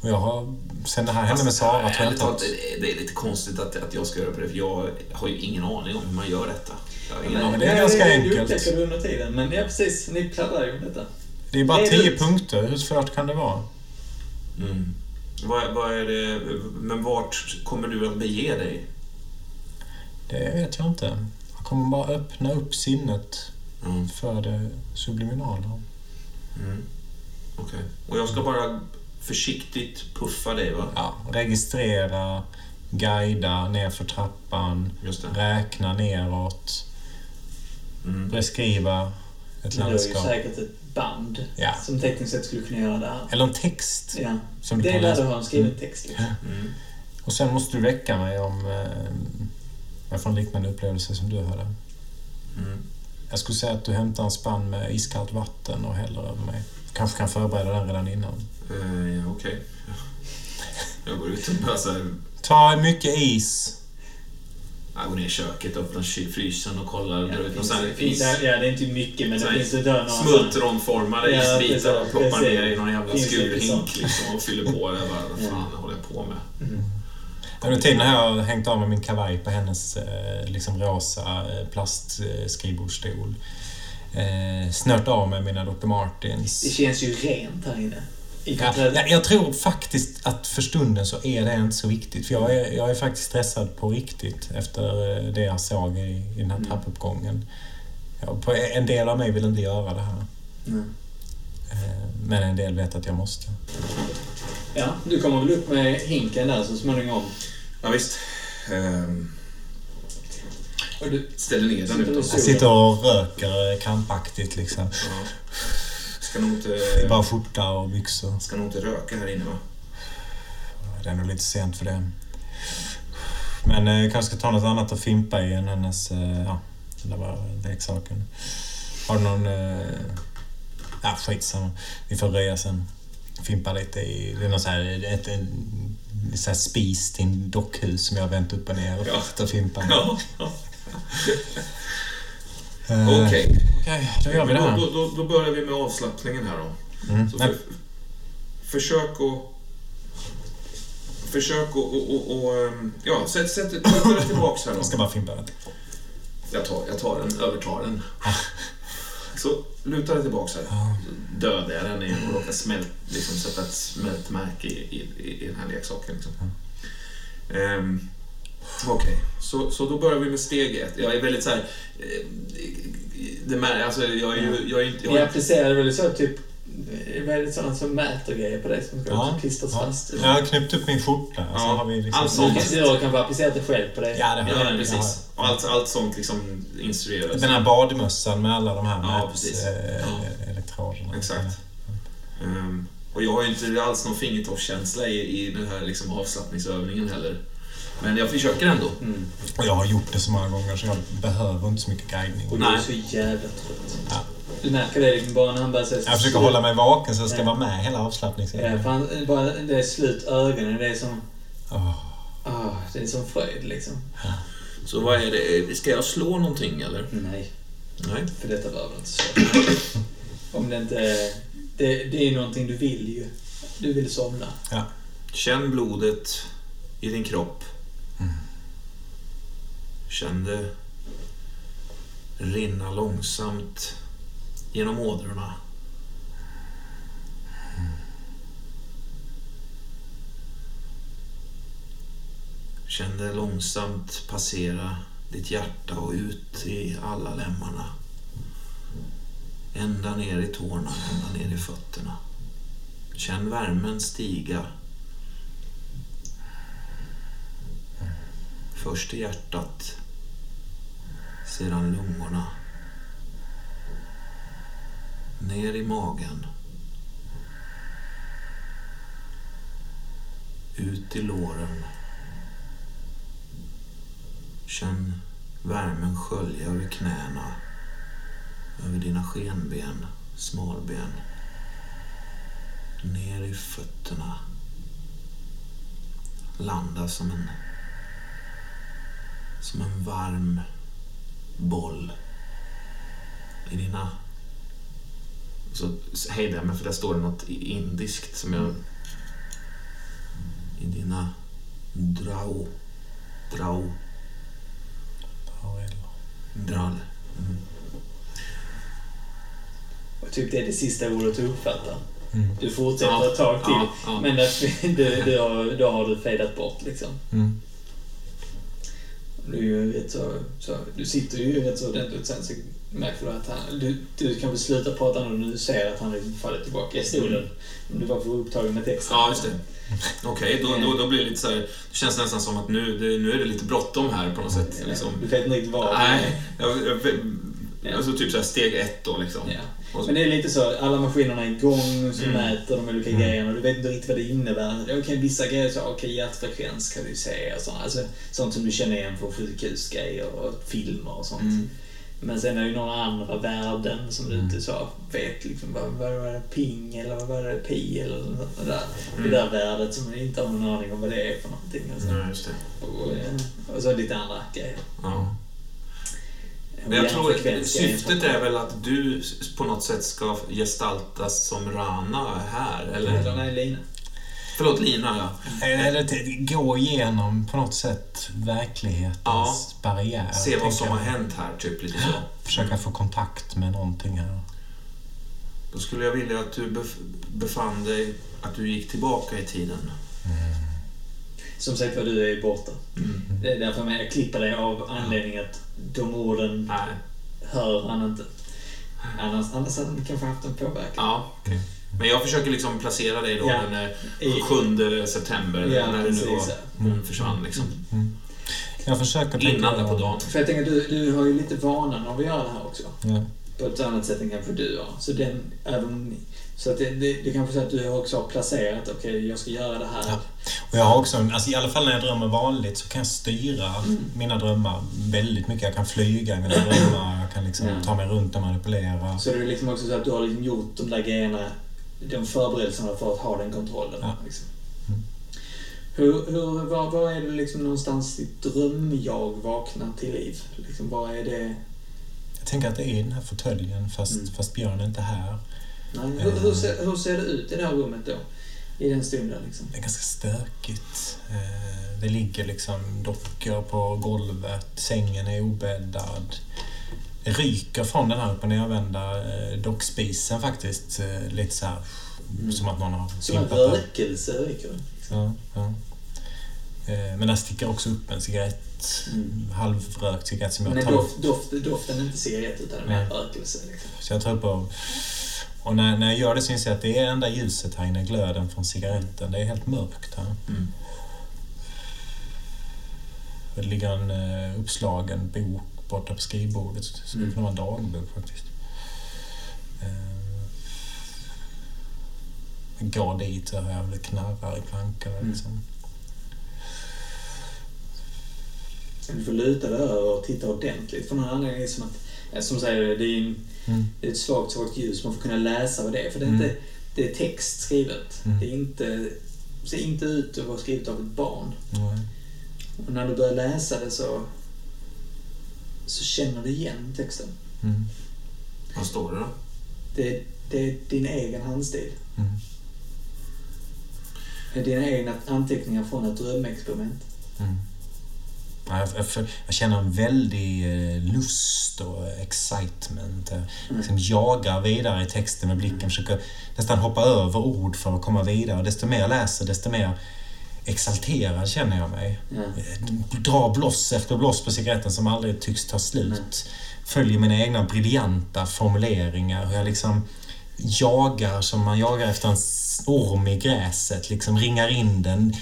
Och jag har... Sen det här hände med Fast, Sara tror jag inte att... det- Det är lite konstigt att, att jag ska göra på det, för jag har ju ingen aning om hur man gör detta. Jag har ingen Ja, aning. men det är ganska Det enkelt. upptäcker du under tiden. Men ja, precis. Ni pladdrar ju med detta. Det är bara Det är 10 lugnt. punkter. Hur svårt kan det vara? Mm. Vad, vad är det, men vart kommer du att bege dig? Det vet jag inte. Jag kommer bara öppna upp sinnet Mm. för det subliminala. Mm. Okej. Och jag ska bara försiktigt puffa dig, va? Ja, registrera, guida nerför trappan, Just det. räkna neråt, Mm. beskriva ett Men du har ju landskap. säkert ett band Ja. som tekniskt sett skulle kunna göra det här. Eller en text. Ja. Som du Det är där du har en skriven text. Liksom. Mm. Och sen måste du väcka mig om eh, jag får en liknande upplevelse som du hade. Mm. Jag skulle säga att du hämtar en spann med iskallt vatten och häller över mig. Kanske kan förbereda den redan innan. Eh, ja, okej. Jag går ut och här, Ta mycket is. Jag går ner i köket, öppnar frysen och kollar. Ja, det finns, här det finns, is. ja, det är inte mycket, men det finns det där Smultronformade Ja, isbitar och ploppar ner i någon jävla det skurhink liksom och fyller på det. Bara, vad Ja. fan håller jag på med? Under tiden har jag hängt av med min kavaj på hennes eh, liksom rosa eh, plastskrivbordsstol. Eh, snört av med mina Dr. Det Martens. känns ju rent här inne. Ja, jag, jag tror faktiskt att för stunden så är det inte så viktigt. För jag är, jag är faktiskt stressad på riktigt efter eh, det jag såg i, i den här Mm. trappuppgången. Ja, på en del av mig vill inte göra det här. Nej. Eh, Men en del vet att jag måste. Ja, du kommer väl upp med hinken där så småningom. Ja, visst. Och du, ställer ner den Sitter Jag sitter och röker krampaktigt liksom. Ja. Ska nog inte... Det är bara skjorta och byxor. Ska nog inte röka här inne va? Det är nog lite sent för det. Men eh, kanske ska ta något annat att fimpa i än hennes... Eh, ja, den där var leksaken. Har du någon... Eh, ja, skitsamma. Vi får röja sen. Fimpa lite i... Det är någon så här, ett, en, så här spis till en dockhus som jag har vänt upp och ner och Ja. fimpa. Ja. Eh, Okej. Okej, då gör vi det Då, här. då, då, då börjar vi med avslappningen här då. Mm. Så för, försök att... Försök att... Och, och, och, ehm, ja, sätt, dig tillbaks här då. jag ska bara fimpa det. Jag tar, jag tar den, övertar den. Så luta dig tillbaks här. Dödar jag den och råkar smält, liksom, sätta ett smältmärke i, i, i den här leksaken. Liksom. Ehm, Okej, så, så då börjar vi med steg ett. Jag är väldigt så här... eh, Det med, alltså, jag är ju... Jag är inte, jag är, applicerar väl så typ väldigt sådana som mäter grejer på dig som ska också klistras ja. fast. Jag har knäppt upp min skjorta. Så Ja, har vi liksom... allt Du sånt. kanske har kanske applicerat det själv på dig. Ja, det har ja, jag. precis. Och allt, allt sånt liksom instrueras. Den här badmössan med alla de här Ja, precis. eh, Ja. Exakt. Ehm, och jag har ju inte alls någon fingertoppskänsla i, i den här liksom avslappningsövningen heller. Men jag försöker ändå. Mm. Och jag har gjort det så många gånger så jag behöver inte så mycket guidning. Och du är så jävla trött. Ja. Du märker det liksom bara när han börjar säga Jag försöker hålla mig vaken så jag ska Ja. vara med hela Ja, avslappningsövningen. för han, bara det är slut ögonen. Det är som... Åh. ah, det är som fröjd liksom. Så vad är det? Ska jag slå någonting eller? Nej, Nej. för detta behöver inte så. Om det inte är... Det, det är någonting du vill ju. Du vill somna. Ja. Känn blodet i din kropp. Känn det rinna långsamt genom ådrorna. Känn det långsamt passera ditt hjärta och ut i alla lemmarna. Ända ner i tårna, ända ner i fötterna. Känn värmen stiga Först i hjärtat, sedan lungorna. Ner i magen. Ut i låren. Känn värmen skölja över knäna, över dina skenben, smalben. Ner i fötterna. Landa som en som en varm boll i dina... Så hejdar jag mig för där står det något indiskt som jag... I dina drau. Drau. Drall. Och typ det är det sista ordet du uppfattar. Mm. Du fortsätter Ja, ett tag till, ja, ja. men att du, du har, då har du fejdat bort liksom. Mm. Du, rätt så, så, du sitter ju rätt så ordentligt sen så märker du att han... Du, du kan väl sluta prata när du ser att han faller tillbaka i stolen. Om du var för upptagen med texten. Ja, just det. Okej, då, då, då blir det lite så här, Det känns nästan som att nu, det, nu är det lite bråttom här på något sätt. Liksom. Du vet inte riktigt vad. Nej, jag, jag, Ja. alltså typ så steg ett då liksom. Så- Men det är lite så, alla maskinerna är igång, så Mm. mäter de olika grejerna. Du vet inte riktigt vad det innebär. Okej, vissa grejer så, okej, hjärtfrekvens kan du se och sånt. Alltså, sånt som du känner igen från sjukhusgrejer och filmer och sånt. Mm. Men sen är det ju några andra värden som du Mm. inte så vet. Liksom, vad, vad var det ping eller vad var det pi eller något där. Mm. Det där värdet som man inte har någon aning om vad det är för någonting. Och så, Ja, just det. och, eh, och så lite andra grejer. Ja. Men jag tror syftet är väl att du på något sätt ska gestaltas som Rana här, Eller eller? nej, Lina. Förlåt, Lina ja. Eller t- gå igenom på något sätt verklighetens Ja. barriär. Se vad som jag. har hänt här, typ lite så. Försöka få kontakt med någonting här. Då skulle jag vilja att du bef- befann dig, att du gick tillbaka i tiden. Som sagt var, du är borta. Mm. Det är därför jag klipper dig av anledningen att de orden Nej. hör han inte. Annars, annars hade han kanske haft en påverkan. Ja, okej. Men jag försöker liksom placera dig då Ja. den eh, I- 7 september, Ja, när det nu var, hon försvann liksom. Jag försöker tänka... Innan där på dagen. För jag tänker, du, du har ju lite vanan av att göra det här också. Ja. På ett annat sätt än kanske du har. Så, den, även, så att det, det, det kanske är så att du också har placerat, okej, jag ska göra det här. Ja. Och jag har också, alltså i alla fall när jag drömmer vanligt så kan jag styra mina drömmar väldigt mycket. Jag kan flyga i mina drömmar, jag kan liksom Ja. ta mig runt och manipulera. Så det är liksom också så att du har liksom gjort de där grejerna, de förberedelserna för att ha den kontrollen. Ja. Liksom. Mm. Hur, hur, var, var är det liksom någonstans ditt drömjag vaknar till liv? Liksom, vad är det? Jag tänker att det är den här fåtöljen fast, Mm. fast Björn är inte här. Hur, hur, ser, hur ser det ut i det här rummet då? I den stunden liksom? Det är ganska stökigt. Eh, Det ligger liksom dockor på golvet, sängen är obäddad. Det ryker från den här upp och nervända eh, dockspisen faktiskt. Eh, Lite så här, Mm. som att någon har Som en rökelse ryker. Liksom. Ja, ja. Eh, Men där sticker också upp en cigarett. Mm. Halvrökt cigarett som jag Men tar doft, doft, doften är inte cigarett utan en rökelse. Liksom. Så jag tar upp och... Och när, när jag gör det så inser jag att det är enda ljuset här inne, glöden från cigaretten. Det är helt mörkt här. Mm. Det ligger en uh, uppslagen bok borta på skrivbordet. Det skulle Mm. kunna vara en dagbok faktiskt. Uh, jag går dit och jag knarrar i plankorna Mm. liksom. Du får luta dig över och titta ordentligt. För någon anledning är det som att, eh, som säger, det är, en, Mm. det är ett svagt, svagt ljus. Man får kunna läsa vad det är. För det är, Mm. inte, det är text skrivet. Mm. Det är inte, ser inte ut att vara skrivet av ett barn. Och när du börjar läsa det så, så känner du igen texten. Mm. Vad står det då? Det, det är din egen handstil. Mm. Det är dina egna anteckningar från ett drömexperiment. Mm. Ja, Jag, jag, jag känner en väldig eh, lust och excitement. Jag liksom jagar vidare i texten med blicken, försöker nästan hoppa över ord för att komma vidare. Desto mer jag läser, desto mer exalterad känner jag mig. Ja. Eh, Drar bloss efter bloss på cigaretten som aldrig tycks ta slut. Följer mina egna briljanta formuleringar. Hur jag liksom jagar som man jagar efter en orm i gräset. Liksom ringar in den,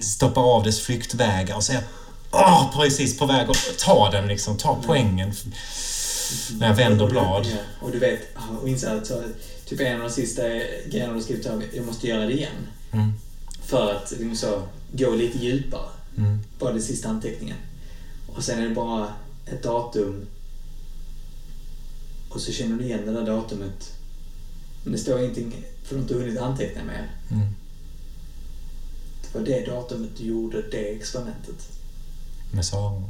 stoppar av dess flyktvägar och säger Åh, precis på väg att ta den liksom, ta poängen. När jag vänder blad. Ja, och du vet, och inser att typ en av de sista grejerna du skrivit av, jag måste göra det igen. Mm. För att liksom så, gå lite djupare. Mm. Bara den sista anteckningen. Och sen är det bara ett datum. Och så känner du igen det där datumet. Men det står ingenting, för du har inte hunnit anteckna mer. Mm. Det var det datumet du gjorde det experimentet. Med Sara.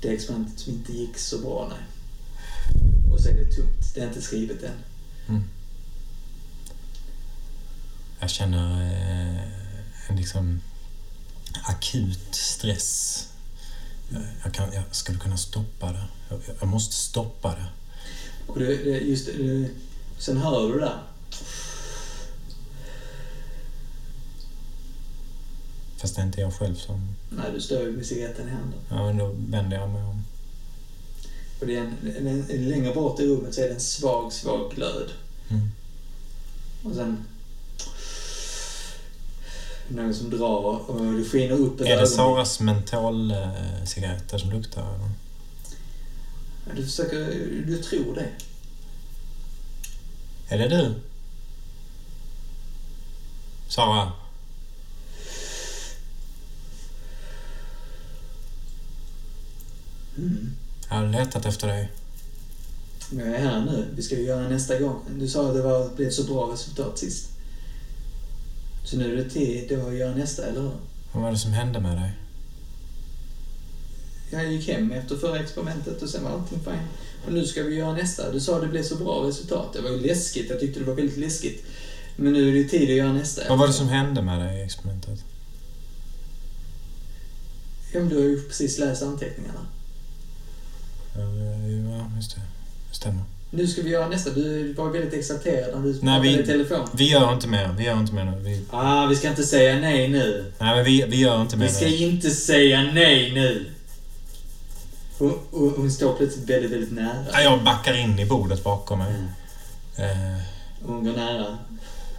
Det experimentet som inte gick så bra, nej. Och så är det tomt. Det är inte skrivet än. Mm. Jag känner eh, en liksom akut stress Jag, jag, kan, jag skulle kunna stoppa det. Jag, jag måste stoppa det. Och det, det, just det, sen hör du det där. Fast det är inte jag själv som... Nej, du står ju med cigaretten i handen. Ja, men då vänder jag mig om. Och det är en, en, en, längre bort i rummet så är det en svag, svag glöd. Mm. Och sen... Någon som drar och det skiner upp ett Är det. Saras mentolcigaretter som luktar? Eller? Du försöker... Du tror det. Är det du? Sara? Mm. Jag har letat efter dig. Men jag är här nu. Vi ska ju göra nästa gång. Du sa att det var, blev så bra resultat sist. Så nu är det tid att göra nästa, eller hur? Vad var det som hände med dig? Jag gick hem efter förra experimentet och sen var allting fine. Och nu ska vi göra nästa. Du sa att det blev så bra resultat. Det var ju läskigt. Jag tyckte det var väldigt läskigt. Men nu är det tid att göra nästa. Vad var det som hände med dig i experimentet? Ja, men du har ju precis läst anteckningarna. Stämmer. Nu ska vi göra nästa. Du var väldigt exalterad när du pratade vi- i telefon. Vi gör inte mer. Vi gör inte mer nu. Vi, Ah, vi ska inte säga nej nu. nej, men vi, vi gör inte mer Vi ska nu. inte säga nej nu. Hon, hon, hon står plötsligt väldigt, väldigt nära. Ja, Jag backar in i bordet bakom mig. Mm. Eh, Hon går nära.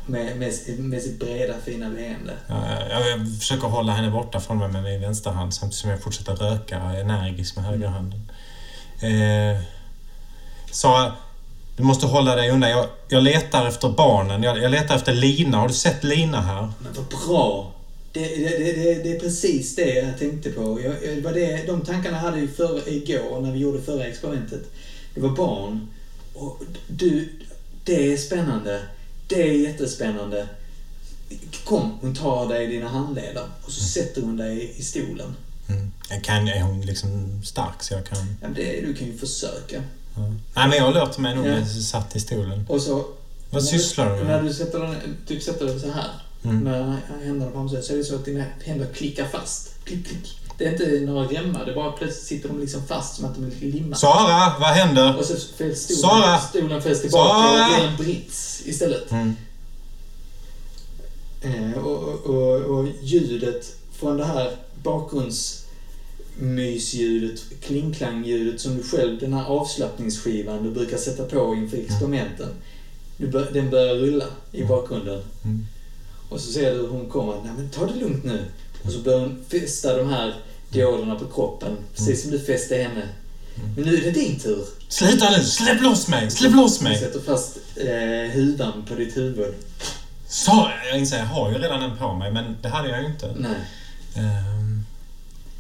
Med, med, med sitt breda, fina leende. ja, jag, jag försöker hålla henne borta från mig med min vänsterhand samtidigt som jag fortsätter röka energiskt med högerhanden. Eh, Sara, du måste hålla dig undan. Jag, jag letar efter barnen. Jag, jag letar efter Lina. Har du sett Lina här? Men vad bra! Det, det, det, det, det är precis det jag tänkte på. Jag, det var det, de tankarna hade jag för, igår när vi gjorde förra experimentet. Det var barn. Och du, det är spännande. Det är jättespännande. Kom, hon tar dig i dina handleder och så sätter hon dig i stolen. Mm. Kan, är hon liksom stark så jag kan... Ja, det, du kan ju försöka. Nej, men jag låter mig nog Ja. satt i stolen. Och så... Vad sysslar du När med? du sätter den, typ sätter den så här Mm. med händerna framför sig så är det så att dina händer klickar fast. Klick, klick. Det är inte några remmar, det är bara plötsligt sitter de liksom fast som att de är limmade. Sara, vad händer? Och så fälls stolen, Sara! stolen fälls tillbaka Sara! och blir en brits istället. Mm. Eh, och, och, och ljudet från det här bakgrundsmysljudet, klingklangljudet som du själv, den här avslappningsskivan du brukar sätta på inför experimenten. Du bör, den börjar rulla i bakgrunden. Mm. Och så ser du hur hon kommer. Nej men ta det lugnt nu. Och så börjar hon fästa de här dioderna på kroppen. Precis som du fäste henne. Men nu är det din tur. Sluta nu! Släpp loss mig! Släpp loss Du mig! sätter fast eh, huvan på ditt huvud. Sara, jag inser, jag har ju redan en på mig, men det hade jag ju inte. Nej. Är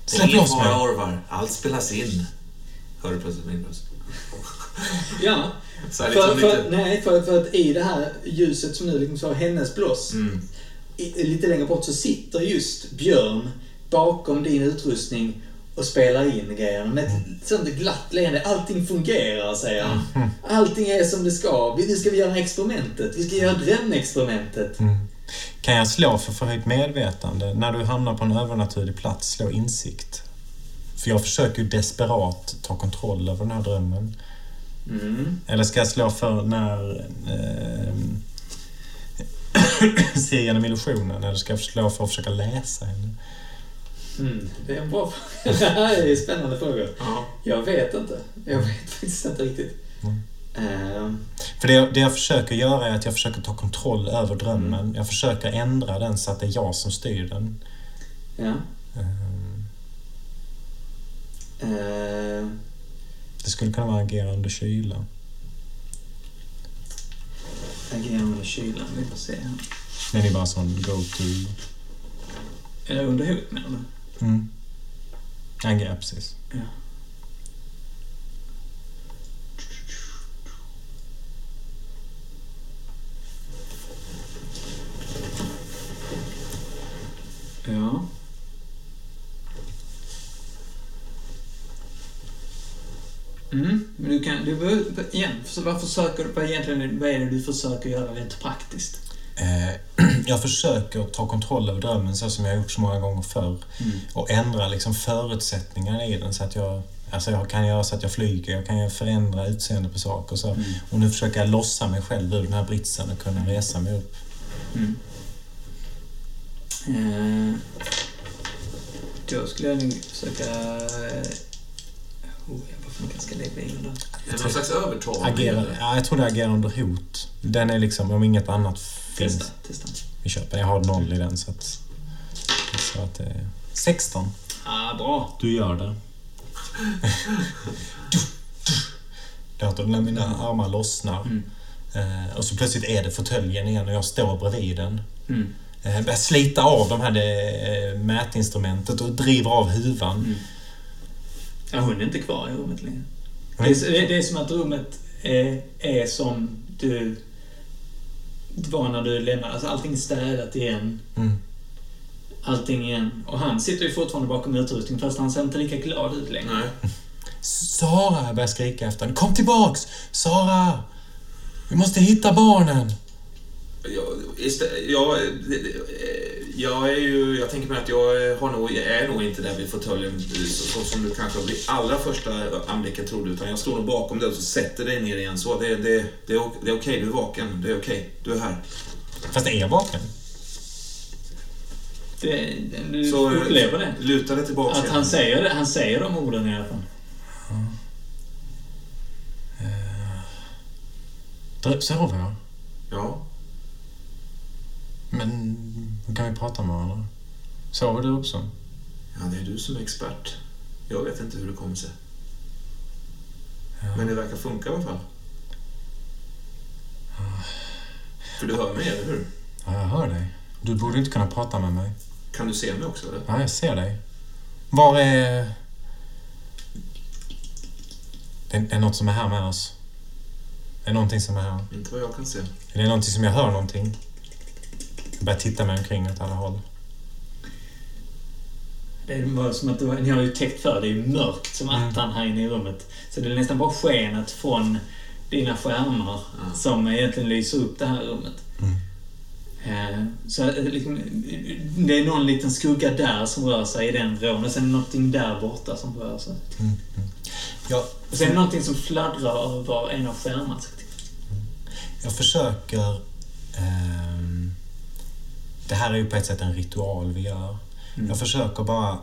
släpp loss mig! Orvar. Allt spelas in. Hör du plötsligt min röst? Ja. Så här För, liksom för, lite... nej, för, för att i det här ljuset som nu liksom så hennes blås. Mm. I, lite längre bort så sitter just Björn bakom din utrustning och spelar in grejerna med ett sånt glatt leende. Allting fungerar, säger han. Allting är som det ska. Vi- Nu ska vi göra experimentet. Vi ska göra drömexperimentet. Mm. Kan jag slå för förhöjt medvetande? När du hamnar på en övernaturlig plats, slå insikt. För jag försöker ju desperat ta kontroll över den här drömmen. Mm. Eller ska jag slå för när... ehm, se genom illusionen? Eller ska jag slå för att försöka läsa henne? Mm. Det är en bra fråga. Det här är spännande frågor. Ja. Jag vet inte. Jag vet faktiskt inte riktigt. Mm. Ehm, För det, det jag försöker göra är att jag försöker ta kontroll över drömmen. Jag försöker ändra den så att det är jag som styr den. ja. Ehm, Det skulle kunna vara agera under kyla. Agera under kylan. Vi får se. Men det är bara sån go-to... Är det under hot menar du? Mm. Agera, precis. Ja. Ja. Mm, men du kan, du igen, vad försöker du, vad egentligen, vad är det du försöker göra rent praktiskt? Eh, jag försöker ta kontroll över drömmen så som jag har gjort så många gånger förr. Mm. Och ändra liksom förutsättningarna i den så att jag Alltså jag kan göra så att jag flyger, jag kan förändra utseende på saker och så. Mm. Och nu försöker jag lossa mig själv ur den här britsen och kunna resa mig upp. Mm. Eh, då skulle jag nog försöka... Eh, oh, vad fan ska jag lägga in då? Är det någon slags övertalning? Agera, ja, jag tror det agerar under hot. Den är liksom, om inget annat finns Testa, testa. i köpen. Jag har noll i den så att... Så att det är 16. Ah, bra. Du gör det. Det låter när mina armar lossnar. Mm. Eh, och så plötsligt är det fåtöljen igen och jag står bredvid den. Mm. Eh, börjar slita av de här eh, mätinstrumentet och driver av huvan. Mm. Ja, hon är inte kvar i rummet längre. Det är, det är som att rummet är, är som du... Det var när du lämnade. Alltså allting är städat igen. Mm. Allting igen. Och han sitter ju fortfarande bakom utrustningen fast han ser inte lika glad ut längre. Nej. Sara! Jag börjar skrika efter henne. Kom tillbaks! Sara! Vi måste hitta barnen! Jag, istä- jag, jag är ju... Jag tänker mig att jag har nog, jag är nog inte där vid fåtöljen så, som du kanske vid allra första anblicken trodde. Utan jag står nog bakom dig och så sätter dig ner igen. Så det, det, det, det är okej, du är vaken. Det är okej, du är här. Fast är jag vaken? Det, du Så eh, upplever det. luta dig tillbaka Att igen. han säger, det, han säger de orden i alla fall. Drö- Sover jag? Ja. Men då kan vi prata med varandra. Sover du också? ja, det är du som är expert. Jag vet inte hur det kommer sig. Ja. Men det verkar funka i alla fall. För du hör mig, eller hur? Ja, jag hör dig. Du borde inte kunna prata med mig. Kan du se mig också, eller? Ja, jag ser dig. Var är... Det är, är något som är här med oss. Är det någonting som är här? Inte vad jag kan se. Är det någonting som jag hör någonting? Jag börjar titta mig omkring åt alla håll. Det var som att det var, ni har ju täckt för det. är ju mörkt som Mm. attan här inne i rummet. Så det är nästan bara skenet från dina skärmar Ja. som egentligen lyser upp det här rummet. Mm. Eh, Så eh, liksom, det är någon liten skugga där som rör sig i den vrån och sen är det någonting där borta som rör sig. Mm. Mm. Jag, Och sen är det någonting som fladdrar över en av skärmarna. jag försöker... ehm, det här är ju på ett sätt en ritual vi gör. Mm. Jag försöker bara...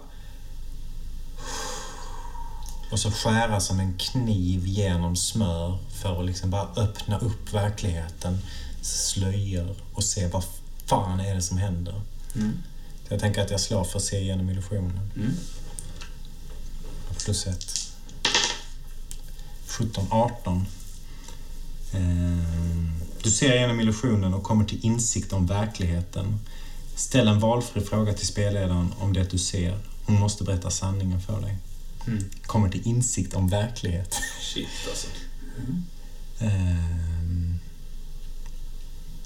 Och så skära som en kniv genom smör för att liksom bara öppna upp verkligheten, slöjor och se vad fan är det som händer. Mm. Jag tänker att jag slår för att se igenom illusionen. Mm. Plus ett. 17, 18. Ehm, Du ser igenom illusionen och kommer till insikt om verkligheten. Ställ en valfri fråga till spelledaren om det du ser. Hon måste berätta sanningen för dig. Mm. Kommer till insikt om verklighet. Shit, alltså. Ehm,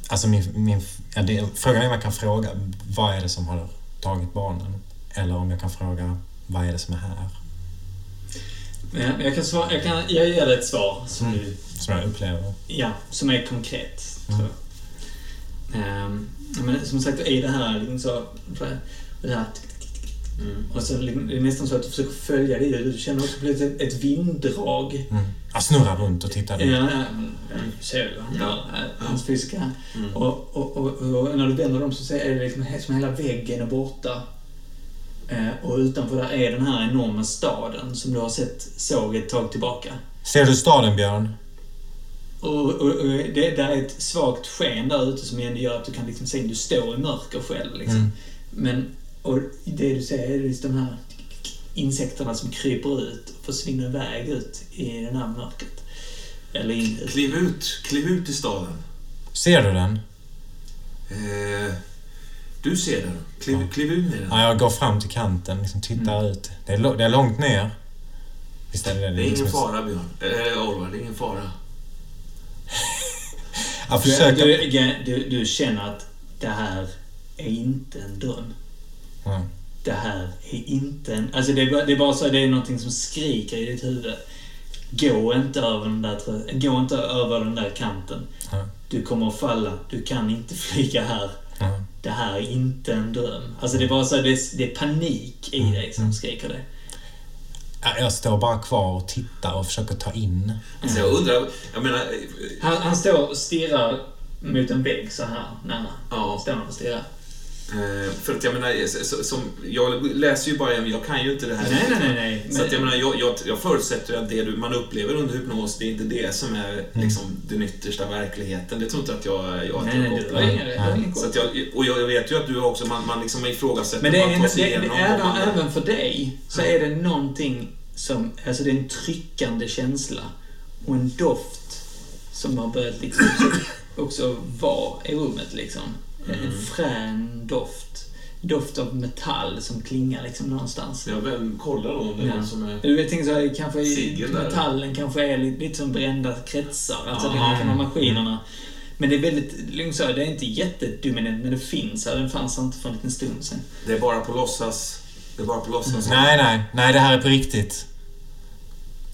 Alltså min... min ja, det, frågan är om jag kan fråga vad är det som har tagit barnen? Eller om jag kan fråga vad är det som är här? Jag, jag, kan svara, jag, kan, jag ger dig ett svar som Mm. du Som jag upplever. Ja, som är konkret. Mm. Ehm, men som sagt, i det här liksom så... Det här, Mm. och så liksom, det är nästan så att du försöker följa det. Du känner också ett, ett vinddrag. Mm. Jag snurrar runt och tittar runt. ja, ser han Ja. Hans fysiska. Mm. Och, och, och, och när du vänder dem så ser- är det liksom som hela väggen är borta. Eh, och utanför där är den här enorma staden som du har sett såg ett tag tillbaka. Ser du staden, Björn? Och, och, och det där är ett svagt sken där ute som ändå gör att du kan liksom se, du står i mörker själv liksom. Mm. Men, och det du ser är just de här insekterna som kryper ut och försvinner iväg ut i det här mörkret. Eller in ut. Kliv ut, kliv ut i staden. Ser du den? Eh, du ser den. Kliv, Ja. kliv ut med den. Ja, jag går fram till kanten, liksom tittar ut. Det är, det är långt ner. Visst är det det? Det är ingen liksom- fara, Björn. Eh, Oliver, det är ingen fara. Jag Du, du, du, känner att det här är inte en dröm. Ja. Det här är inte en... Alltså det är, bara, det är bara så, det är någonting som skriker i ditt huvud. Gå inte över den där, gå inte över den där kanten. Ja. Du kommer att falla. Du kan inte flyga här. Ja. det här är inte en dröm. Alltså det är bara så det, är, det är panik i dig som skriker det. Ja, Jag står bara kvar och tittar och försöker ta in. Så jag undrar, jag menar... Han, han står och stirrar mot en vägg så här nära. Ja. Står han och stirrar. Eh, för att jag menar, så- som, jag läser ju bara, jag kan ju inte det här. Nej, nej, nej. nej. Så att jag menar, jag, jag, jag förutsätter att det du, man upplever under hypnos, det är inte det som är liksom, den yttersta verkligheten. Det tror inte att jag, jag nej, nej, har ingen Så att jag, och jag, vet ju att du också, man, man liksom ifrågasätter Men det man är, tar det, det, det, vad även, man- även för dig så är det någonting som, alltså det är en tryckande känsla och en doft som har börjat liksom också vara i rummet liksom. En frän doft. Doft av metall som klingar liksom någonstans. Jag väl kollar då om det är Ja. någon som är... Du vet, tänk så här, kanske Sigel där. metallen kanske är lite, lite som brända kretsar. Alltså det Ja. kan vara maskinerna. Men det är väldigt, lugnt så här, det är inte jättedominant, men det finns här. Den fanns inte för en liten stund sedan. Det är bara på låtsas. Det är bara på låtsas. Nej, nej. Nej, det här är på riktigt.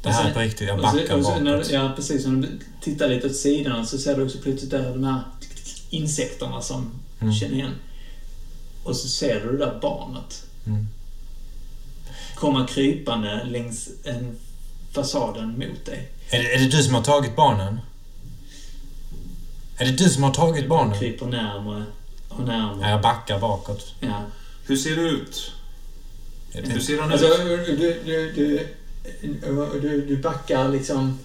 Det här Och är sen- på riktigt. Jag Och så- backar och så när, bakåt. Ja, precis. När du tittar lite åt sidan så ser du också plötsligt där de här insekterna som Mm. känner igen. Och så ser du det där barnet. Mm. Komma krypande längs en fasaden mot dig. Är det, är det du som har tagit barnen? Är det du som har tagit barnen? Kryper närmare och närmare. jag backar bakåt. Ja. Hur ser du ut? Hur ser han Alltså, ut? du, du, du, du, du backar liksom...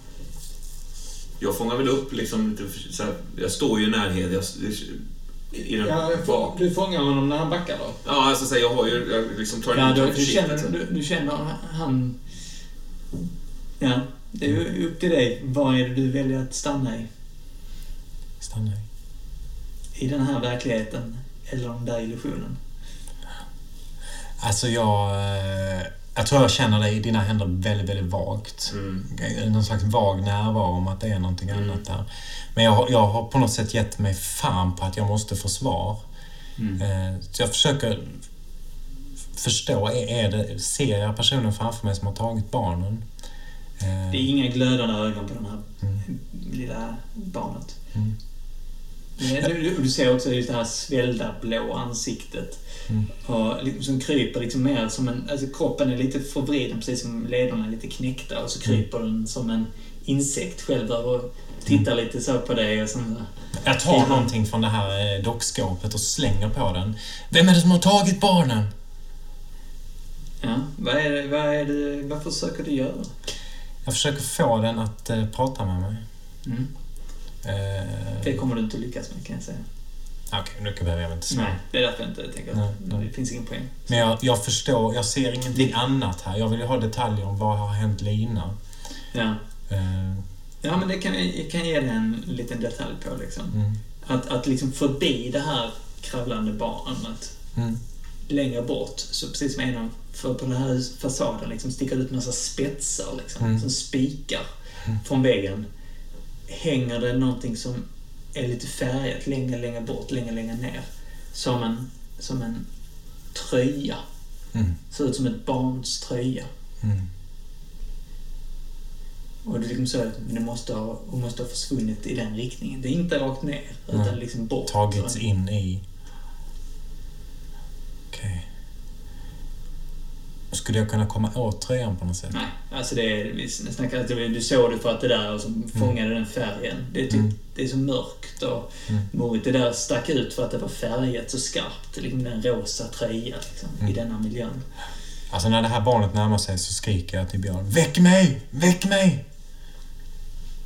Jag fångar väl upp liksom lite så här, Jag står ju i närhet. Jag, i den Ja, bak. du fångar honom när han backar då? Ja, alltså så här, jag har ju... Jag liksom tar Ja, du, du, känner, du, du känner han... Ja, det är ju upp till dig. Vad är det du väljer att stanna i? Stanna i. I den här verkligheten eller den där illusionen? Alltså jag... eh, Jag tror jag känner dig i dina händer väldigt, väldigt vagt. Mm. Någon slags vag närvaro om att det är någonting Mm. annat där. Men jag, jag har på något sätt gett mig fan på att jag måste få svar. Mm. Eh, Så jag försöker förstå, är, är det, ser jag personen framför mig som har tagit barnen? Eh, Det är inga glödande ögon på det här Mm. lilla barnet. Mm. Men Du, ser också just det här svällda blå ansiktet. Mm. Och liksom, som kryper liksom mer som en... Alltså kroppen är lite förvriden, precis som lederna är lite knäckta. Och så kryper den som en insekt själv och tittar lite så på dig och sen så... Jag tar någonting från det här eh, dockskåpet och slänger på den. Vem är det som har tagit barnen? Ja, vad är det, vad är det, vad försöker du göra? Jag försöker få den att eh, prata med mig. Mm. Eh, Det kommer du inte lyckas med kan jag säga. Okej, nu behöver jag inte svara. Nej, det är därför jag inte tänker Nej, att nej. det finns ingen poäng. Men jag, jag förstår, jag ser ingenting annat här. Jag vill ju ha detaljer om vad har hänt Lina. Ja. Eh, Ja, men det kan jag kan ge dig en liten detalj på liksom. mm, Att, att liksom förbi det här kravlande barnet mm, längre bort, så precis som en av, för på den här fasaden liksom sticker det ut massa spetsar liksom, Mm. som spikar från väggen. Hänger det någonting som är lite färgat längre, längre bort, längre, längre ner. Som en, som en tröja. mm, Ser ut som ett barns tröja. mm. Och det är liksom så att det måste ha, hon måste ha försvunnit i den riktningen. Det är inte rakt ner, utan Nej. liksom bort. Tagits in i... Okej. Skulle jag kunna komma åt tröjan på något sätt? Nej, alltså det är, vi snackar att du såg det för att det där som fångade den färgen. Det är, typ, Mm. det är så mörkt och Mm. morigt. Det där stack ut för att det var färgat så skarpt. Liksom den rosa tröja liksom, i Mm. denna miljön. Alltså när det här barnet närmar sig så skriker jag till Björn. Väck mig! Väck mig!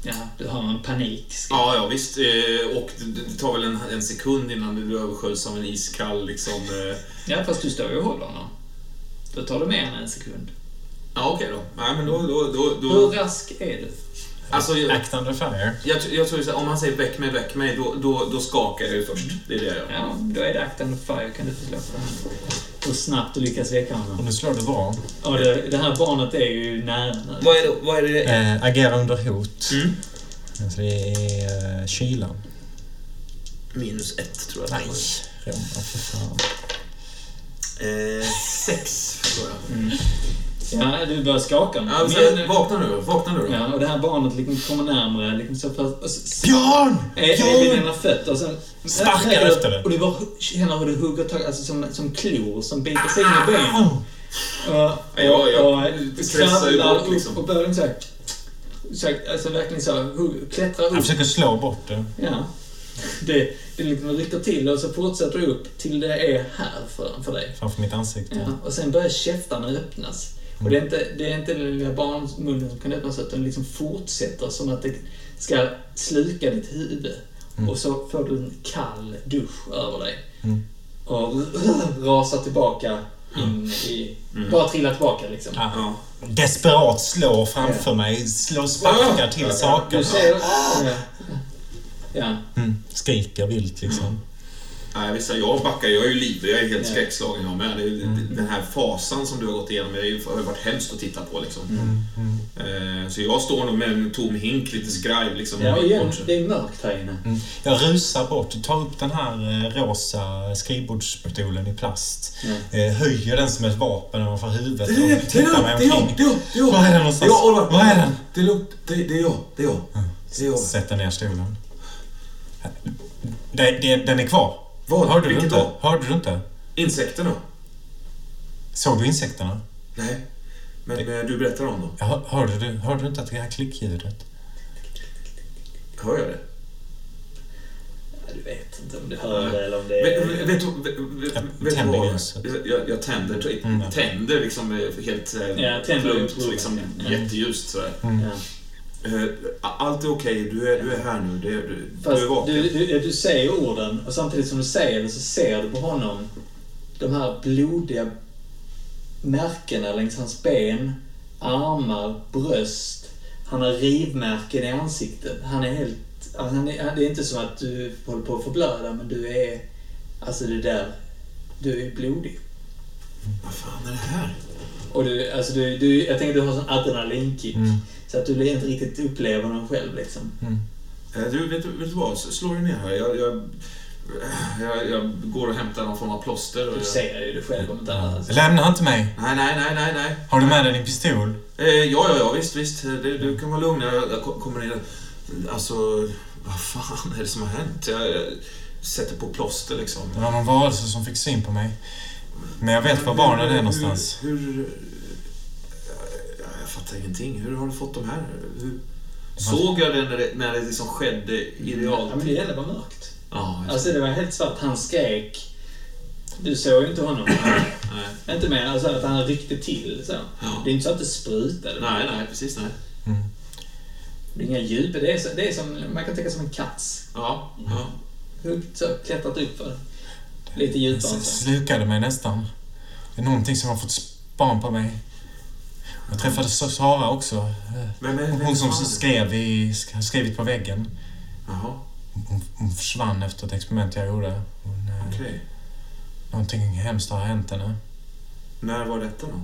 Ja, du har en panik. Ja, ja visst. Eh, Och det det tar väl en, en sekund innan du översköljs av en iskall liksom... eh, Ja, fast du står ju och håller honom. Då tar det mer än en sekund. Ja, okej då. Nej, men då... då, då, då Hur rask är du? alltså, jag, Act under fire. jag, jag tror här, om han säger väck mig, väck mig, då, då, då skakar jag ju först. Det är det jag gör. Ja, då är det act under fire kan du få slå på. Hur snabbt du lyckas väcka honom. Och nu slår du bra. Och det, det här barnet är ju nära. Vad är det? Vad är det? Eh, agera under hot. Mm. Alltså det är eh, kylan. Minus ett, tror jag. Nej, Roma, för fan. Eh, sex, förlorar jag. Mm. Ja, du börjar skaka. Ja, men, Men- vakna nu, vakna nu då. Ja, och det här barnet liksom kommer närmare. Liksom så för, och så, Björn! är, är vid Björn! dina fötter och sen... Sparkar Nej, efter det. Och du bara känner hur du hugger tag, alltså som, som klor som biter sig in i benen. Och, Ja, jag och stressar ju kravlar bort, liksom. och börjar så här, så alltså verkligen så klättrar Jag upp. försöker slå bort det. Ja. Det, det liksom rycker till och så fortsätter du upp till det är här för, för dig. Framför mitt ansikte. Ja, och sen börjar käftarna öppnas. Och det är inte, det är inte den lilla barnmunnen som kan öppnas utan det liksom fortsätter som att det ska sluka ditt huvud. Och så får du en kall dusch över dig. Mm. Och rasar tillbaka in i... Bara trillar tillbaka liksom. Ja. Desperat slår framför mig. Slår sparkar till saker. Du ser... Ja. Mm. Skriker vilt liksom. Nej, visst, jag backar. Jag är ju livrädd. Jag är helt Ja. skräckslagen jag med. Det, Mm. Den här fasan som du har gått igenom det är ju- har ju varit hemskt att titta på. Liksom. Mm. Eh, Så jag står nog med en tom hink, lite skraj. Liksom, ja, och igen, bort. det är mörkt här inne. Mm. Jag rusar bort, tar upp den här eh, rosa skrivbordspistolen i plast. Eh, höjer den som ett vapen ovanför huvudet Det det, och det tittar mig jag, det är jag, omkring. det är jag, det är jag. Var är den Det någonstans? är jag. Var är den? Det är lugnt. Det, det det är jag. Det är jag. Sätter ner stolen. Det, det, den är kvar. Vad? Hörde du inte? då? Hörde du inte? Insekterna? Såg du insekterna? Nej. Men eh, du berättar om dem. Ja, hör- hörde, du, hörde du inte att det här klickljudet? Hör jag det? Du vet inte om du hör det eller om det Vet, är... vet, du- vet, vet, Jag vet du tänder vad? ljuset. Jag, jag, tänder, Mm, ja. tänder liksom eh, helt eh, Ja, tänder plumpt, liksom ja. jätteljust sådär. Mm. Ja. Eh, Allt är okej, du, är, du är här nu. Är- du, Fast du är vaken. du, du, du säger orden och samtidigt som du säger det så ser du på honom de här blodiga märkena längs hans ben, armar, bröst. Han har rivmärken i ansiktet. Han är helt... Alltså han är, det är inte som att du håller på att förblöda men du är... Alltså det där... Du är blodig. Vad fan är det här? Och du, alltså du, du, jag tänker att du har sån adrenalinkick. Mm. Så att du inte riktigt upplever den själv liksom. Eh, Du, vet, du- vet du vad? Slå dig ner här. Jag, jag, jag, jag går och hämtar någon form av plåster. Och Du jag... ser ju det själv om inte annat. Lämna inte mig! Nej, nej, nej, nej, nej. Har du med dig din pistol? Eh, ja, ja, ja, visst, visst. Du, du kan vara lugn. Jag, jag ko- kommer ner. Alltså, vad fan är det som har hänt? Jag, jag sätter på plåster liksom. Det var någon varelse som fick syn på mig. Men jag vet var barnen är någonstans. Hur... hur fattar ingenting. Hur har du fått de här? Hur, såg jag det när det, när det liksom skedde i Ja, realtid? men det bara mörkt. Ja, Alltså det var helt svart. Han skrek. Du såg ju inte honom. Nej. inte mer alltså att han ryckte till så. Ja. Det är inte så att det sprutade. nej, nej, precis nej. Mm. Det är inga djup. Det är, så, det är som, man kan tänka som en katts. Ja, ja. Huggt så, klättrat upp för lite djupare så. Slukade mig nästan. Det är någonting som har fått span på mig. Jag träffade Sa- Sara också. Eh, Men, men, Hon som skrev i, sk- skrivit på väggen. Jaha, Hon, hon försvann efter ett experiment jag gjorde. Hon, eh, okej. Någonting hemskt har hänt henne. När var detta då?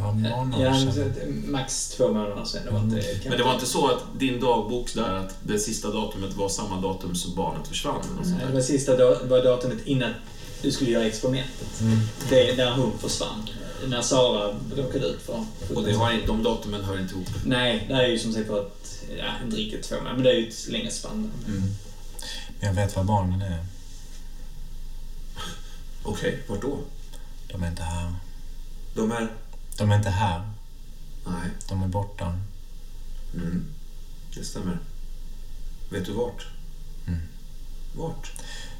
Några månader Ja, sedan. så- max två månader sedan. Det var inte, Mm. Men det var inte så att din dagbok där, att det sista datumet var samma datum som barnet försvann? Nej? Det var sista var datumet innan du skulle göra experimentet. Mm. Det är där hon försvann. När Sara råkade ut för Och det har, inte- de datumen hör inte ihop? Nej, det är ju som sagt var ett, ja, inte riktigt två månader, men det är ju ett längre spann. Men jag vet var barnen är. Okej, vart då? De är inte här. De är... De är inte här. Nej, De är borta. mm. det stämmer. Vet du vart? Mm. Vart?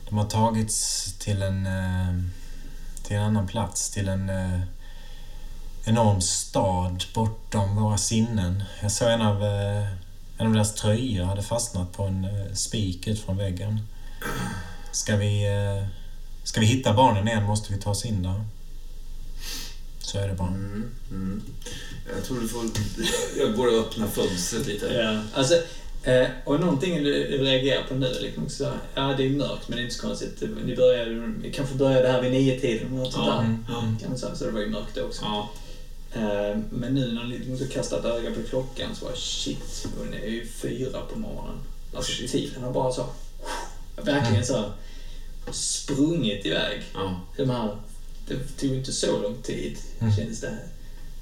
De har tagits till en, eh, till en annan plats, till en eh, enorm stad bortom våra sinnen. Jag såg en av, eh, en av deras tröjor hade fastnat på en eh, spik ut från väggen. Ska vi, eh, ska vi hitta barnen igen måste vi ta oss in där. Så är det bara. Mm, mm. Jag tror du får... Jag går och öppnar fönstret lite. Ja, alltså, eh, och någonting du reagerar på nu, liksom så, här, ja det är mörkt men det är inte så konstigt. Ni började, ni kanske började här vid nio tiden eller något sånt där. Mm. man säga, så det var ju mörkt också. Ja. Eh, men nu när ni kastar ett öga på klockan så bara shit, och det är ju fyra på morgonen. Alltså Shit. tiden har bara så, verkligen så sprungit iväg. ja. De här det tog inte så lång tid, Mm. kändes det.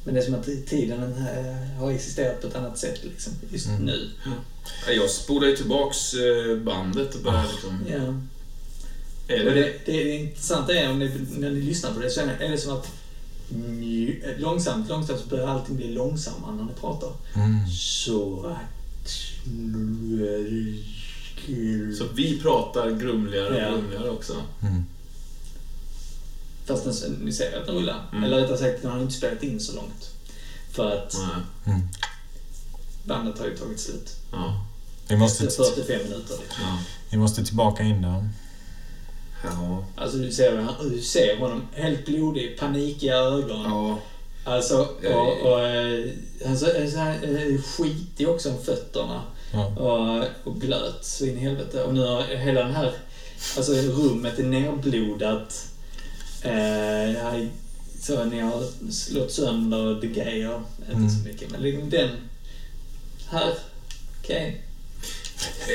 Men det är som att tiden eh, har existerat på ett annat sätt liksom, just Mm. nu. Ja, Jag spolade ju tillbaks eh, bandet och började liksom... Ja. Är Och det, det, det, det intressanta är, om ni, när ni lyssnar på det, så är det som att långsamt, långsamt så börjar allting bli långsammare när ni pratar. Mm. Så att... så vi pratar grumligare Ja. och grumligare också. Mm. Fast den, ni ser att den rullar. Mm. Eller rättare sagt, den har inte spelat in så långt. För att. Mm. bandet har ju tagit slut. Ja. Vi, måste, Efter 45 minuter. Liksom. Ja. vi måste tillbaka in där. Ja. Alltså du ser, du ser honom helt blodig, panikiga ögon. Ja. Alltså, och, och eh, han så, så här, eh, skitig också om fötterna. Ja. Och, och blöt så in i helvete. Och nu har hela den här, alltså rummet är nerblodat. Eh, så ni har slått sönder the grejer. Inte Mm. så mycket, men liksom den här. Okej.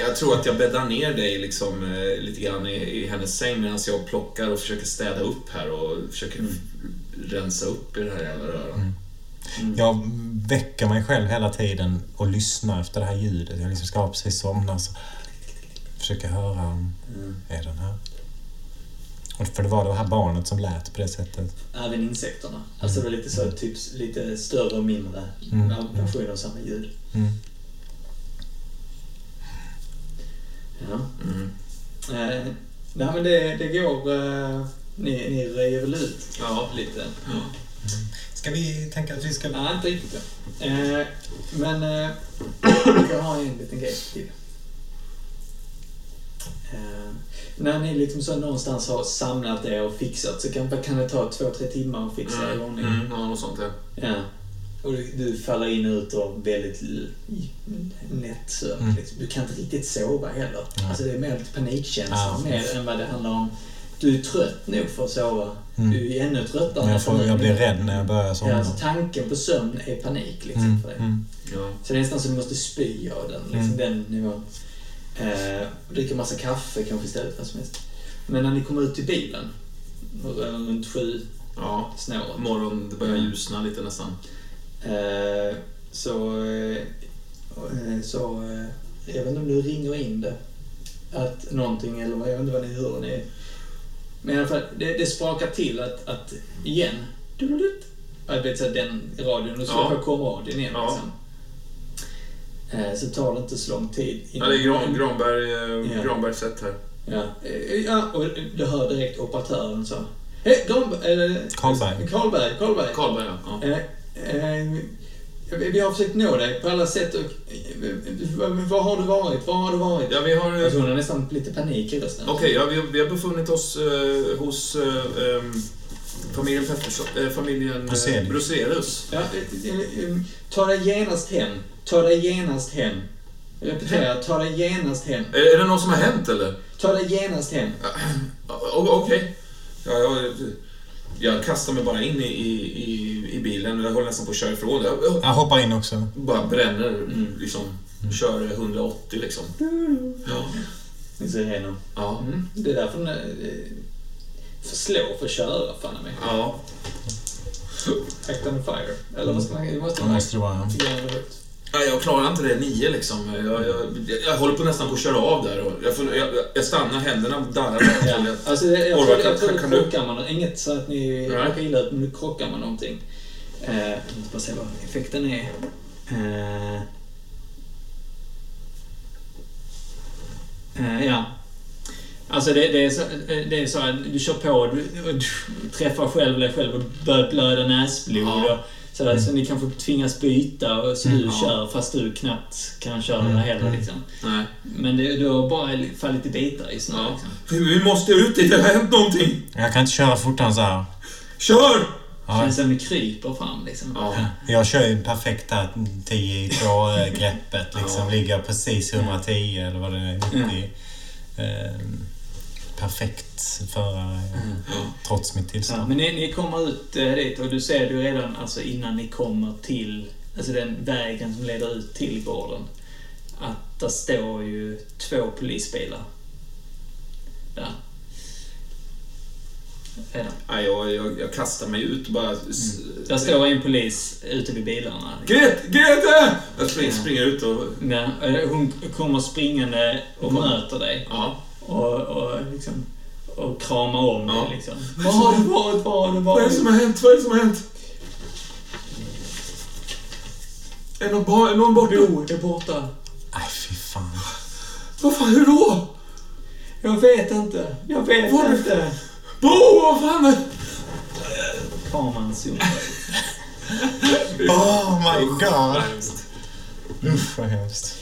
Jag tror att jag bäddar ner dig liksom, eh, lite grann i, i hennes säng medan jag plockar och försöker städa upp här och försöker Mm. rensa upp i det här jävla röran. Jag väcker mig själv hela tiden och lyssnar efter det här ljudet. Jag liksom ska precis somna. Så försöker höra om... Är den här? Och för det var det här barnet som lät på det sättet. Även insekterna. Alltså det var lite så, typ lite större och mindre Mm. versioner av samma ljud. Mm. Ja. Mm. Eh, nej men det, det går... Eh, ni, ni röjer väl ut Ja. lite? Ska vi tänka att vi ska... Nej, inte riktigt. Eh, men eh, jag har en liten grej till. Eh, när ni liksom så någonstans har samlat er och fixat så kan, kan det ta två, tre timmar att fixa i Mm. ordning. Mm. Ja, något sånt ja. Ja. Och du, du faller in och ut och väldigt lätt sömn. Mm. Liksom. Du kan inte riktigt sova heller. Nej. Alltså det är mer lite panikkänsla Ja. mer än vad det handlar om. Du är trött nog för att sova. Mm. Du är ännu tröttare. Men jag, får, jag blir rädd när jag börjar Ja, somna. alltså, tanken på sömn är panik liksom, Mm. för dig. Mm. ja. Så det är nästan så du måste spy av den, liksom, Mm. den nivån. Eh, dricka massa kaffe kanske istället, vad som helst. Men när ni kommer ut till bilen, runt sju ja. snåret. Morgon, det börjar Mm. ljusna lite nästan. Eh, så, eh, eh, så jag vet inte om du ringer in det. Att någonting, eller vad- jag vet inte vad ni hör. Ni, men i alla fall, det, det sprakar till att, att igen. Jag vet så den radion, du slår Ja. komradion igen Ja. liksom. Så tar det inte så lång tid. Ja, det är Gran, Granberg, Ja. Granberg sett här. Ja, ja, och du hör direkt operatören så. Hej, Granberg... eller- Karlberg. Karlberg, Karlberg. Karlberg, ja. ja. Eh, eh, vi har försökt nå dig på alla sätt och... eh, Var har du varit? Var har du varit? Ja, vi har... eh, Alltså hon har nästan lite panik i rösten. Okej, ja, vi, vi har befunnit oss eh, hos eh, ehm, familjen Pettersson, eh, familjen eh. Bruzelius. Ja, eh, eh, eh, ta dig genast hem. Ta dig genast hem. Jag repeterar, ta dig genast hem. Är, är det något som har hänt eller? Ta dig genast hem. Okej. Ja, jag, jag kastar mig bara in i, i, i, i bilen och jag håller nästan på att köra ifrån. Jag, jag Jag hoppar in också. bara bränner, liksom. Kör 180 liksom. Ja. Ni ser igenom. Ja. Mm. Det är därför den eh, får slå för att köra, fan i mig. Ja. Act on fire. Eller vad ska man... Det måste Det måste det vara. Högt. Ja, jag klarar inte det nio liksom. Jag, jag, jag, jag håller på nästan på att köra av där. Och jag, får, jag, jag stannar, händerna darrar. Ja, alltså det, jag, Orvar, jag kan- tror kan du du- krockar man Inget så att ni råkar illa ut, men du krockar med någonting. Eh, jag måste bara se vad effekten är. Eh, eh, ja. Alltså det, det, är så, det är så att du kör på, du, du träffar själv dig själv och börjar blöda näsblod. Ja. Och, så, så ni kanske tvingas byta och så du Ja. kör fast du knappt kan köra Mm, det heller. mm. Liksom. Nej. Men det, du har bara fallit i bitar just nu. Ja. Liksom. Vi, måste ut dit, det har hänt någonting. Jag kan inte köra fortare än så här. Kör! Ja, Känns som det kryper fram liksom. Ja. jag kör ju perfekt här 10 i greppet liksom. Ja. Ligger precis 110 eller vad det är, 90. Eh, perfekt förare trots mitt Ja, tillstånd. men ni, ni kommer ut eh, dit och du ser du redan alltså innan ni kommer till alltså den vägen som leder ut till gården att där står ju två polisbilar. Där. Ja, jag, jag, jag kastar mig ut och bara... s- Där står en polis ute vid bilarna. Gret, Grete! Jag springer, springer ut och... Ja, eh, hon kommer springande och möter dig. Ja. Och, och liksom... Och kramar om Ja. dig liksom. Vad har du varit? Vad har du Vad är det som varit? har hänt? Vad är det som har hänt? Är någon, ba- är någon borta? Bo är borta. Nej, fy fan. Vad fan, hur då? Jag vet inte. Jag vet Var det- inte. Bo, vad fan är... Zoomar. Oh my god. Usch, vad hemskt.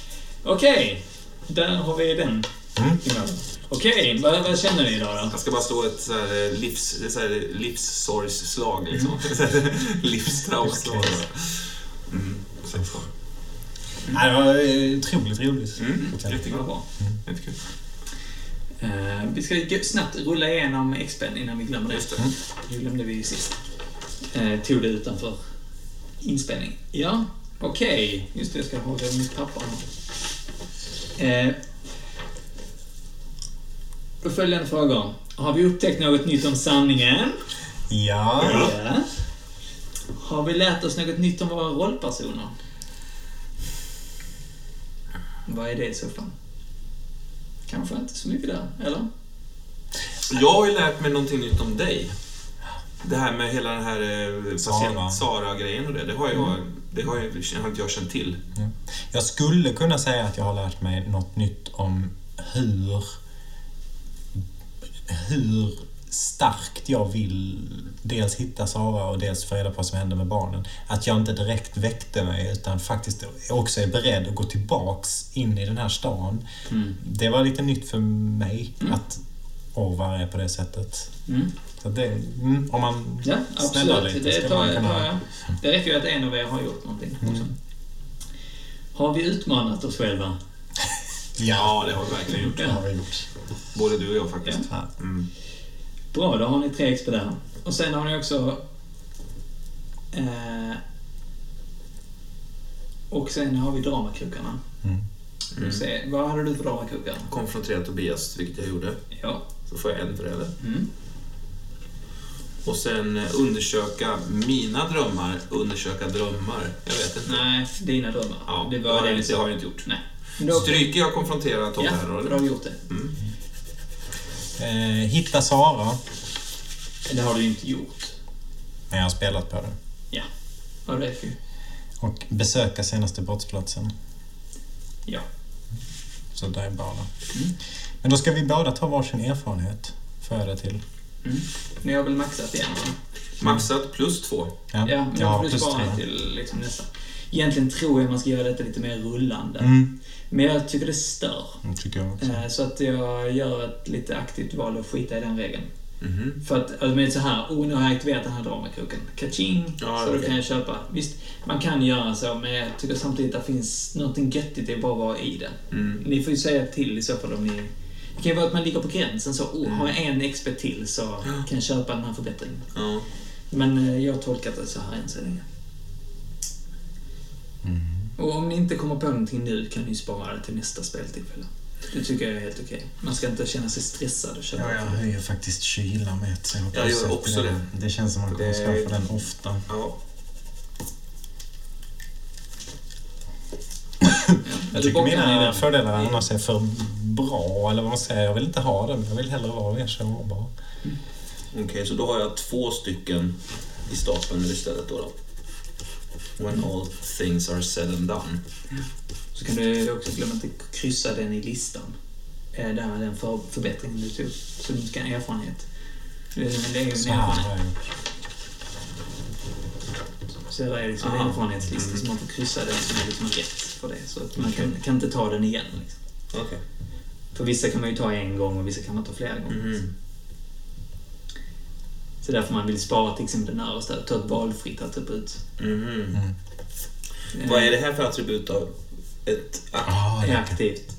Okej. Där har vi den. Mm. Okej, vad, vad känner ni idag då? Jag ska bara slå ett så här livs, så här livssorgsslag liksom. Mm. Livstraumaslag. Mm. 16. Nej, det var eh, otroligt roligt. Mm. Jättekul. bra. Jättekul. Eh, vi ska snabbt rulla igenom XPen innan vi glömmer det. Just det. Det glömde vi sist. Eh, tog det utanför inspelning. Ja, okej. Just det, jag ska i mitt papper här. Eh, följande frågor. Har vi upptäckt något nytt om sanningen? Ja. Ja. Har vi lärt oss något nytt om våra rollpersoner? Vad är det i så fall? Kanske inte så mycket där, eller? Jag har ju lärt mig någonting nytt om dig. Det här med hela den här eh, Sara. patient Sara-grejen och det. Det har, jag, det har, jag, har inte jag känt till. Jag skulle kunna säga att jag har lärt mig något nytt om hur hur starkt jag vill dels hitta Sara och dels få reda på vad som hände med barnen. Att jag inte direkt väckte mig utan faktiskt också är beredd att gå tillbaks in i den här stan. Det var lite nytt för mig att Orvar är på det sättet. Mm. Så det, mm, om man Ja, absolut. lite Det ska tar man kunna... Tar jag. Det räcker ju att en av er har gjort någonting också. Mm. Har vi utmanat oss själva? Ja, det har vi verkligen gjort. Det har vi gjort. Både du och jag faktiskt. Ja. Mm. Bra, då har ni tre XP där. Och sen har ni också... Eh, och sen har vi dramakrukarna. Mm. Ska vi se, vad hade du för dramakrukar? Konfrontera Tobias, vilket jag gjorde. Ja. Så får jag en för det, eller? Mm. Och sen eh, undersöka mina drömmar. Undersöka drömmar. Jag vet inte. Nej, dina drömmar. Ja, det var det jag inte, har jag inte gjort. Nej. Men Stryker jag konfrontera Tobbe Ja, här då? då eller? har vi gjort det. Mm. Eh, hitta Sara. Det har du ju inte gjort. Men jag har spelat på det. Ja. Ja, det räcker ju. Och besöka senaste brottsplatsen. Ja. Så det är bara. Mm. Men då ska vi båda ta varsin erfarenhet. Får jag det till? Mm. Ni har väl maxat igen? Maxat plus två. Ja, men har får du plus spara tre. till liksom nästa. Egentligen tror jag man ska göra detta lite mer rullande. Mm. Men jag tycker det stör. Det tycker jag också. Eh, Så att jag gör ett lite aktivt val att skita i den regeln. Mhm. För att, alltså, men så här, oh, nu har jag aktiverat den här dramakroken. Kaching! Ja, så då okej. kan jag köpa. Visst, man kan göra så, men jag tycker samtidigt att det finns någonting göttigt i att bara vara i det. Mm. Ni får ju säga till i så fall om ni... Det kan ju vara att man ligger på gränsen så, oh, har Mm. jag en XP till så kan jag köpa den här förbättringen. Ja. Men eh, jag har tolkat det så här än så länge. Mm. Och om ni inte kommer på någonting nu kan ni spara det till nästa speltillfälle. Det tycker jag är helt okej. Man ska inte känna sig stressad och köpa Ja, jag det. höjer faktiskt kylan med ett. så jag Jag gör också den. det. Det känns som att Det- skaffa den ofta. ja. Jag tycker mina fördelar annars är för bra, eller vad man säger. Jag vill inte ha den. Jag vill hellre vara mer sårbar. Okej, så då har jag två stycken i stapeln istället då. då. When all things are said and done. Så kan du också glömma inte kryssa den i listan. Eh, Där den för, förbättringen du tog. Så du ska ha en erfarenhet. Det är det är ju en Så erfarenhet. Så det är liksom en Aha. erfarenhetslista som man får kryssa den som är liksom rätt för det. Så att man kan, kan inte ta den igen. Liksom. Okej. För vissa kan man ju ta en gång och vissa kan man ta flera gånger. Mhm. Så därför man vill spara till exempel den översta. Ta ett valfritt attribut. Mhm. Eh, Vad är det här för attribut då? Ett... Ah, Ah, är det aktivt.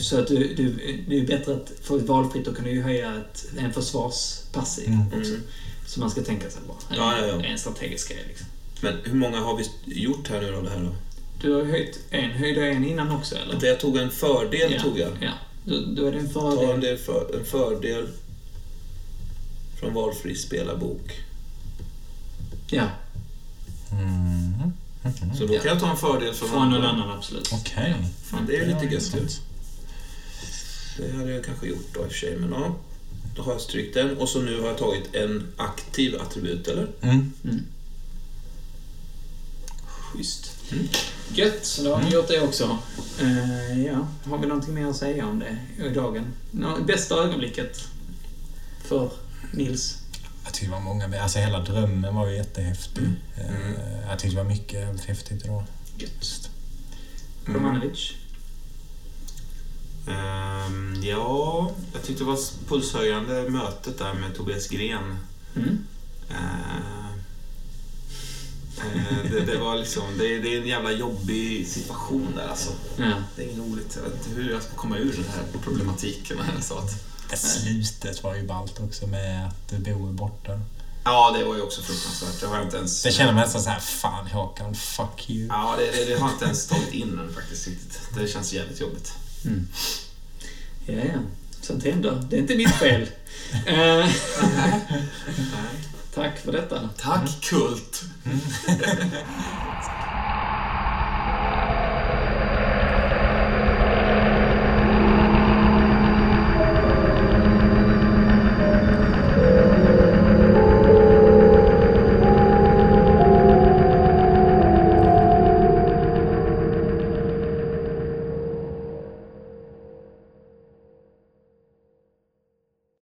Så att du, du, det är bättre att få ett valfritt, då kan du ju höja ett, en försvarspassiv Mm. också. Mm. Så man ska tänka sig bara. Ja, ja, ja. En strategisk grej liksom. Men hur många har vi gjort här nu då? Det här då? Du har höjt en. Höjde jag en innan också eller? Det jag tog en fördel ja. tog jag. Ja. Då, då är det en Ta en, fördel. del för, en fördel från valfri spelarbok. Ja, Mm. Så då kan jag ta en fördel från, från någon annan absolut. Okej. Fan, det är lite gött intressant. Det hade jag kanske gjort då i och för sig, men ja. Då har jag strykt den och så nu har jag tagit en aktiv attribut, eller? Mm. Schysst. Mm. Gött, så då har vi gjort det också. Eh, ja, har vi någonting mer att säga om det i dagen? Nå, bästa ögonblicket för Nils? Jag tyckte det var många, alltså hela drömmen var ju jättehäftig. Mm. Eh, Jag tyckte det var mycket jävligt häftigt idag. Gött. Mm. Romanovic? Ehm, ja, jag tyckte det var pulshöjande mötet där med Tobias Gren. Mm. Eh, det, det var liksom, det, det är en jävla jobbig situation där alltså. Ja. Det är inget roligt. Jag vet inte hur jag ska komma ur den här problematiken. Så att, Det slutet var ju ballt också med att Bo är borta. ja, det var ju också fruktansvärt. Det har jag inte ens... Det känner man nästan såhär, fan Håkan, fuck you. Ja, det, det, det har jag inte ens tagit in än faktiskt riktigt. Det känns jävligt jobbigt. Ja, ja. Sånt händer. Det är inte mitt fel. Eh, tack för detta. Tack, Kult!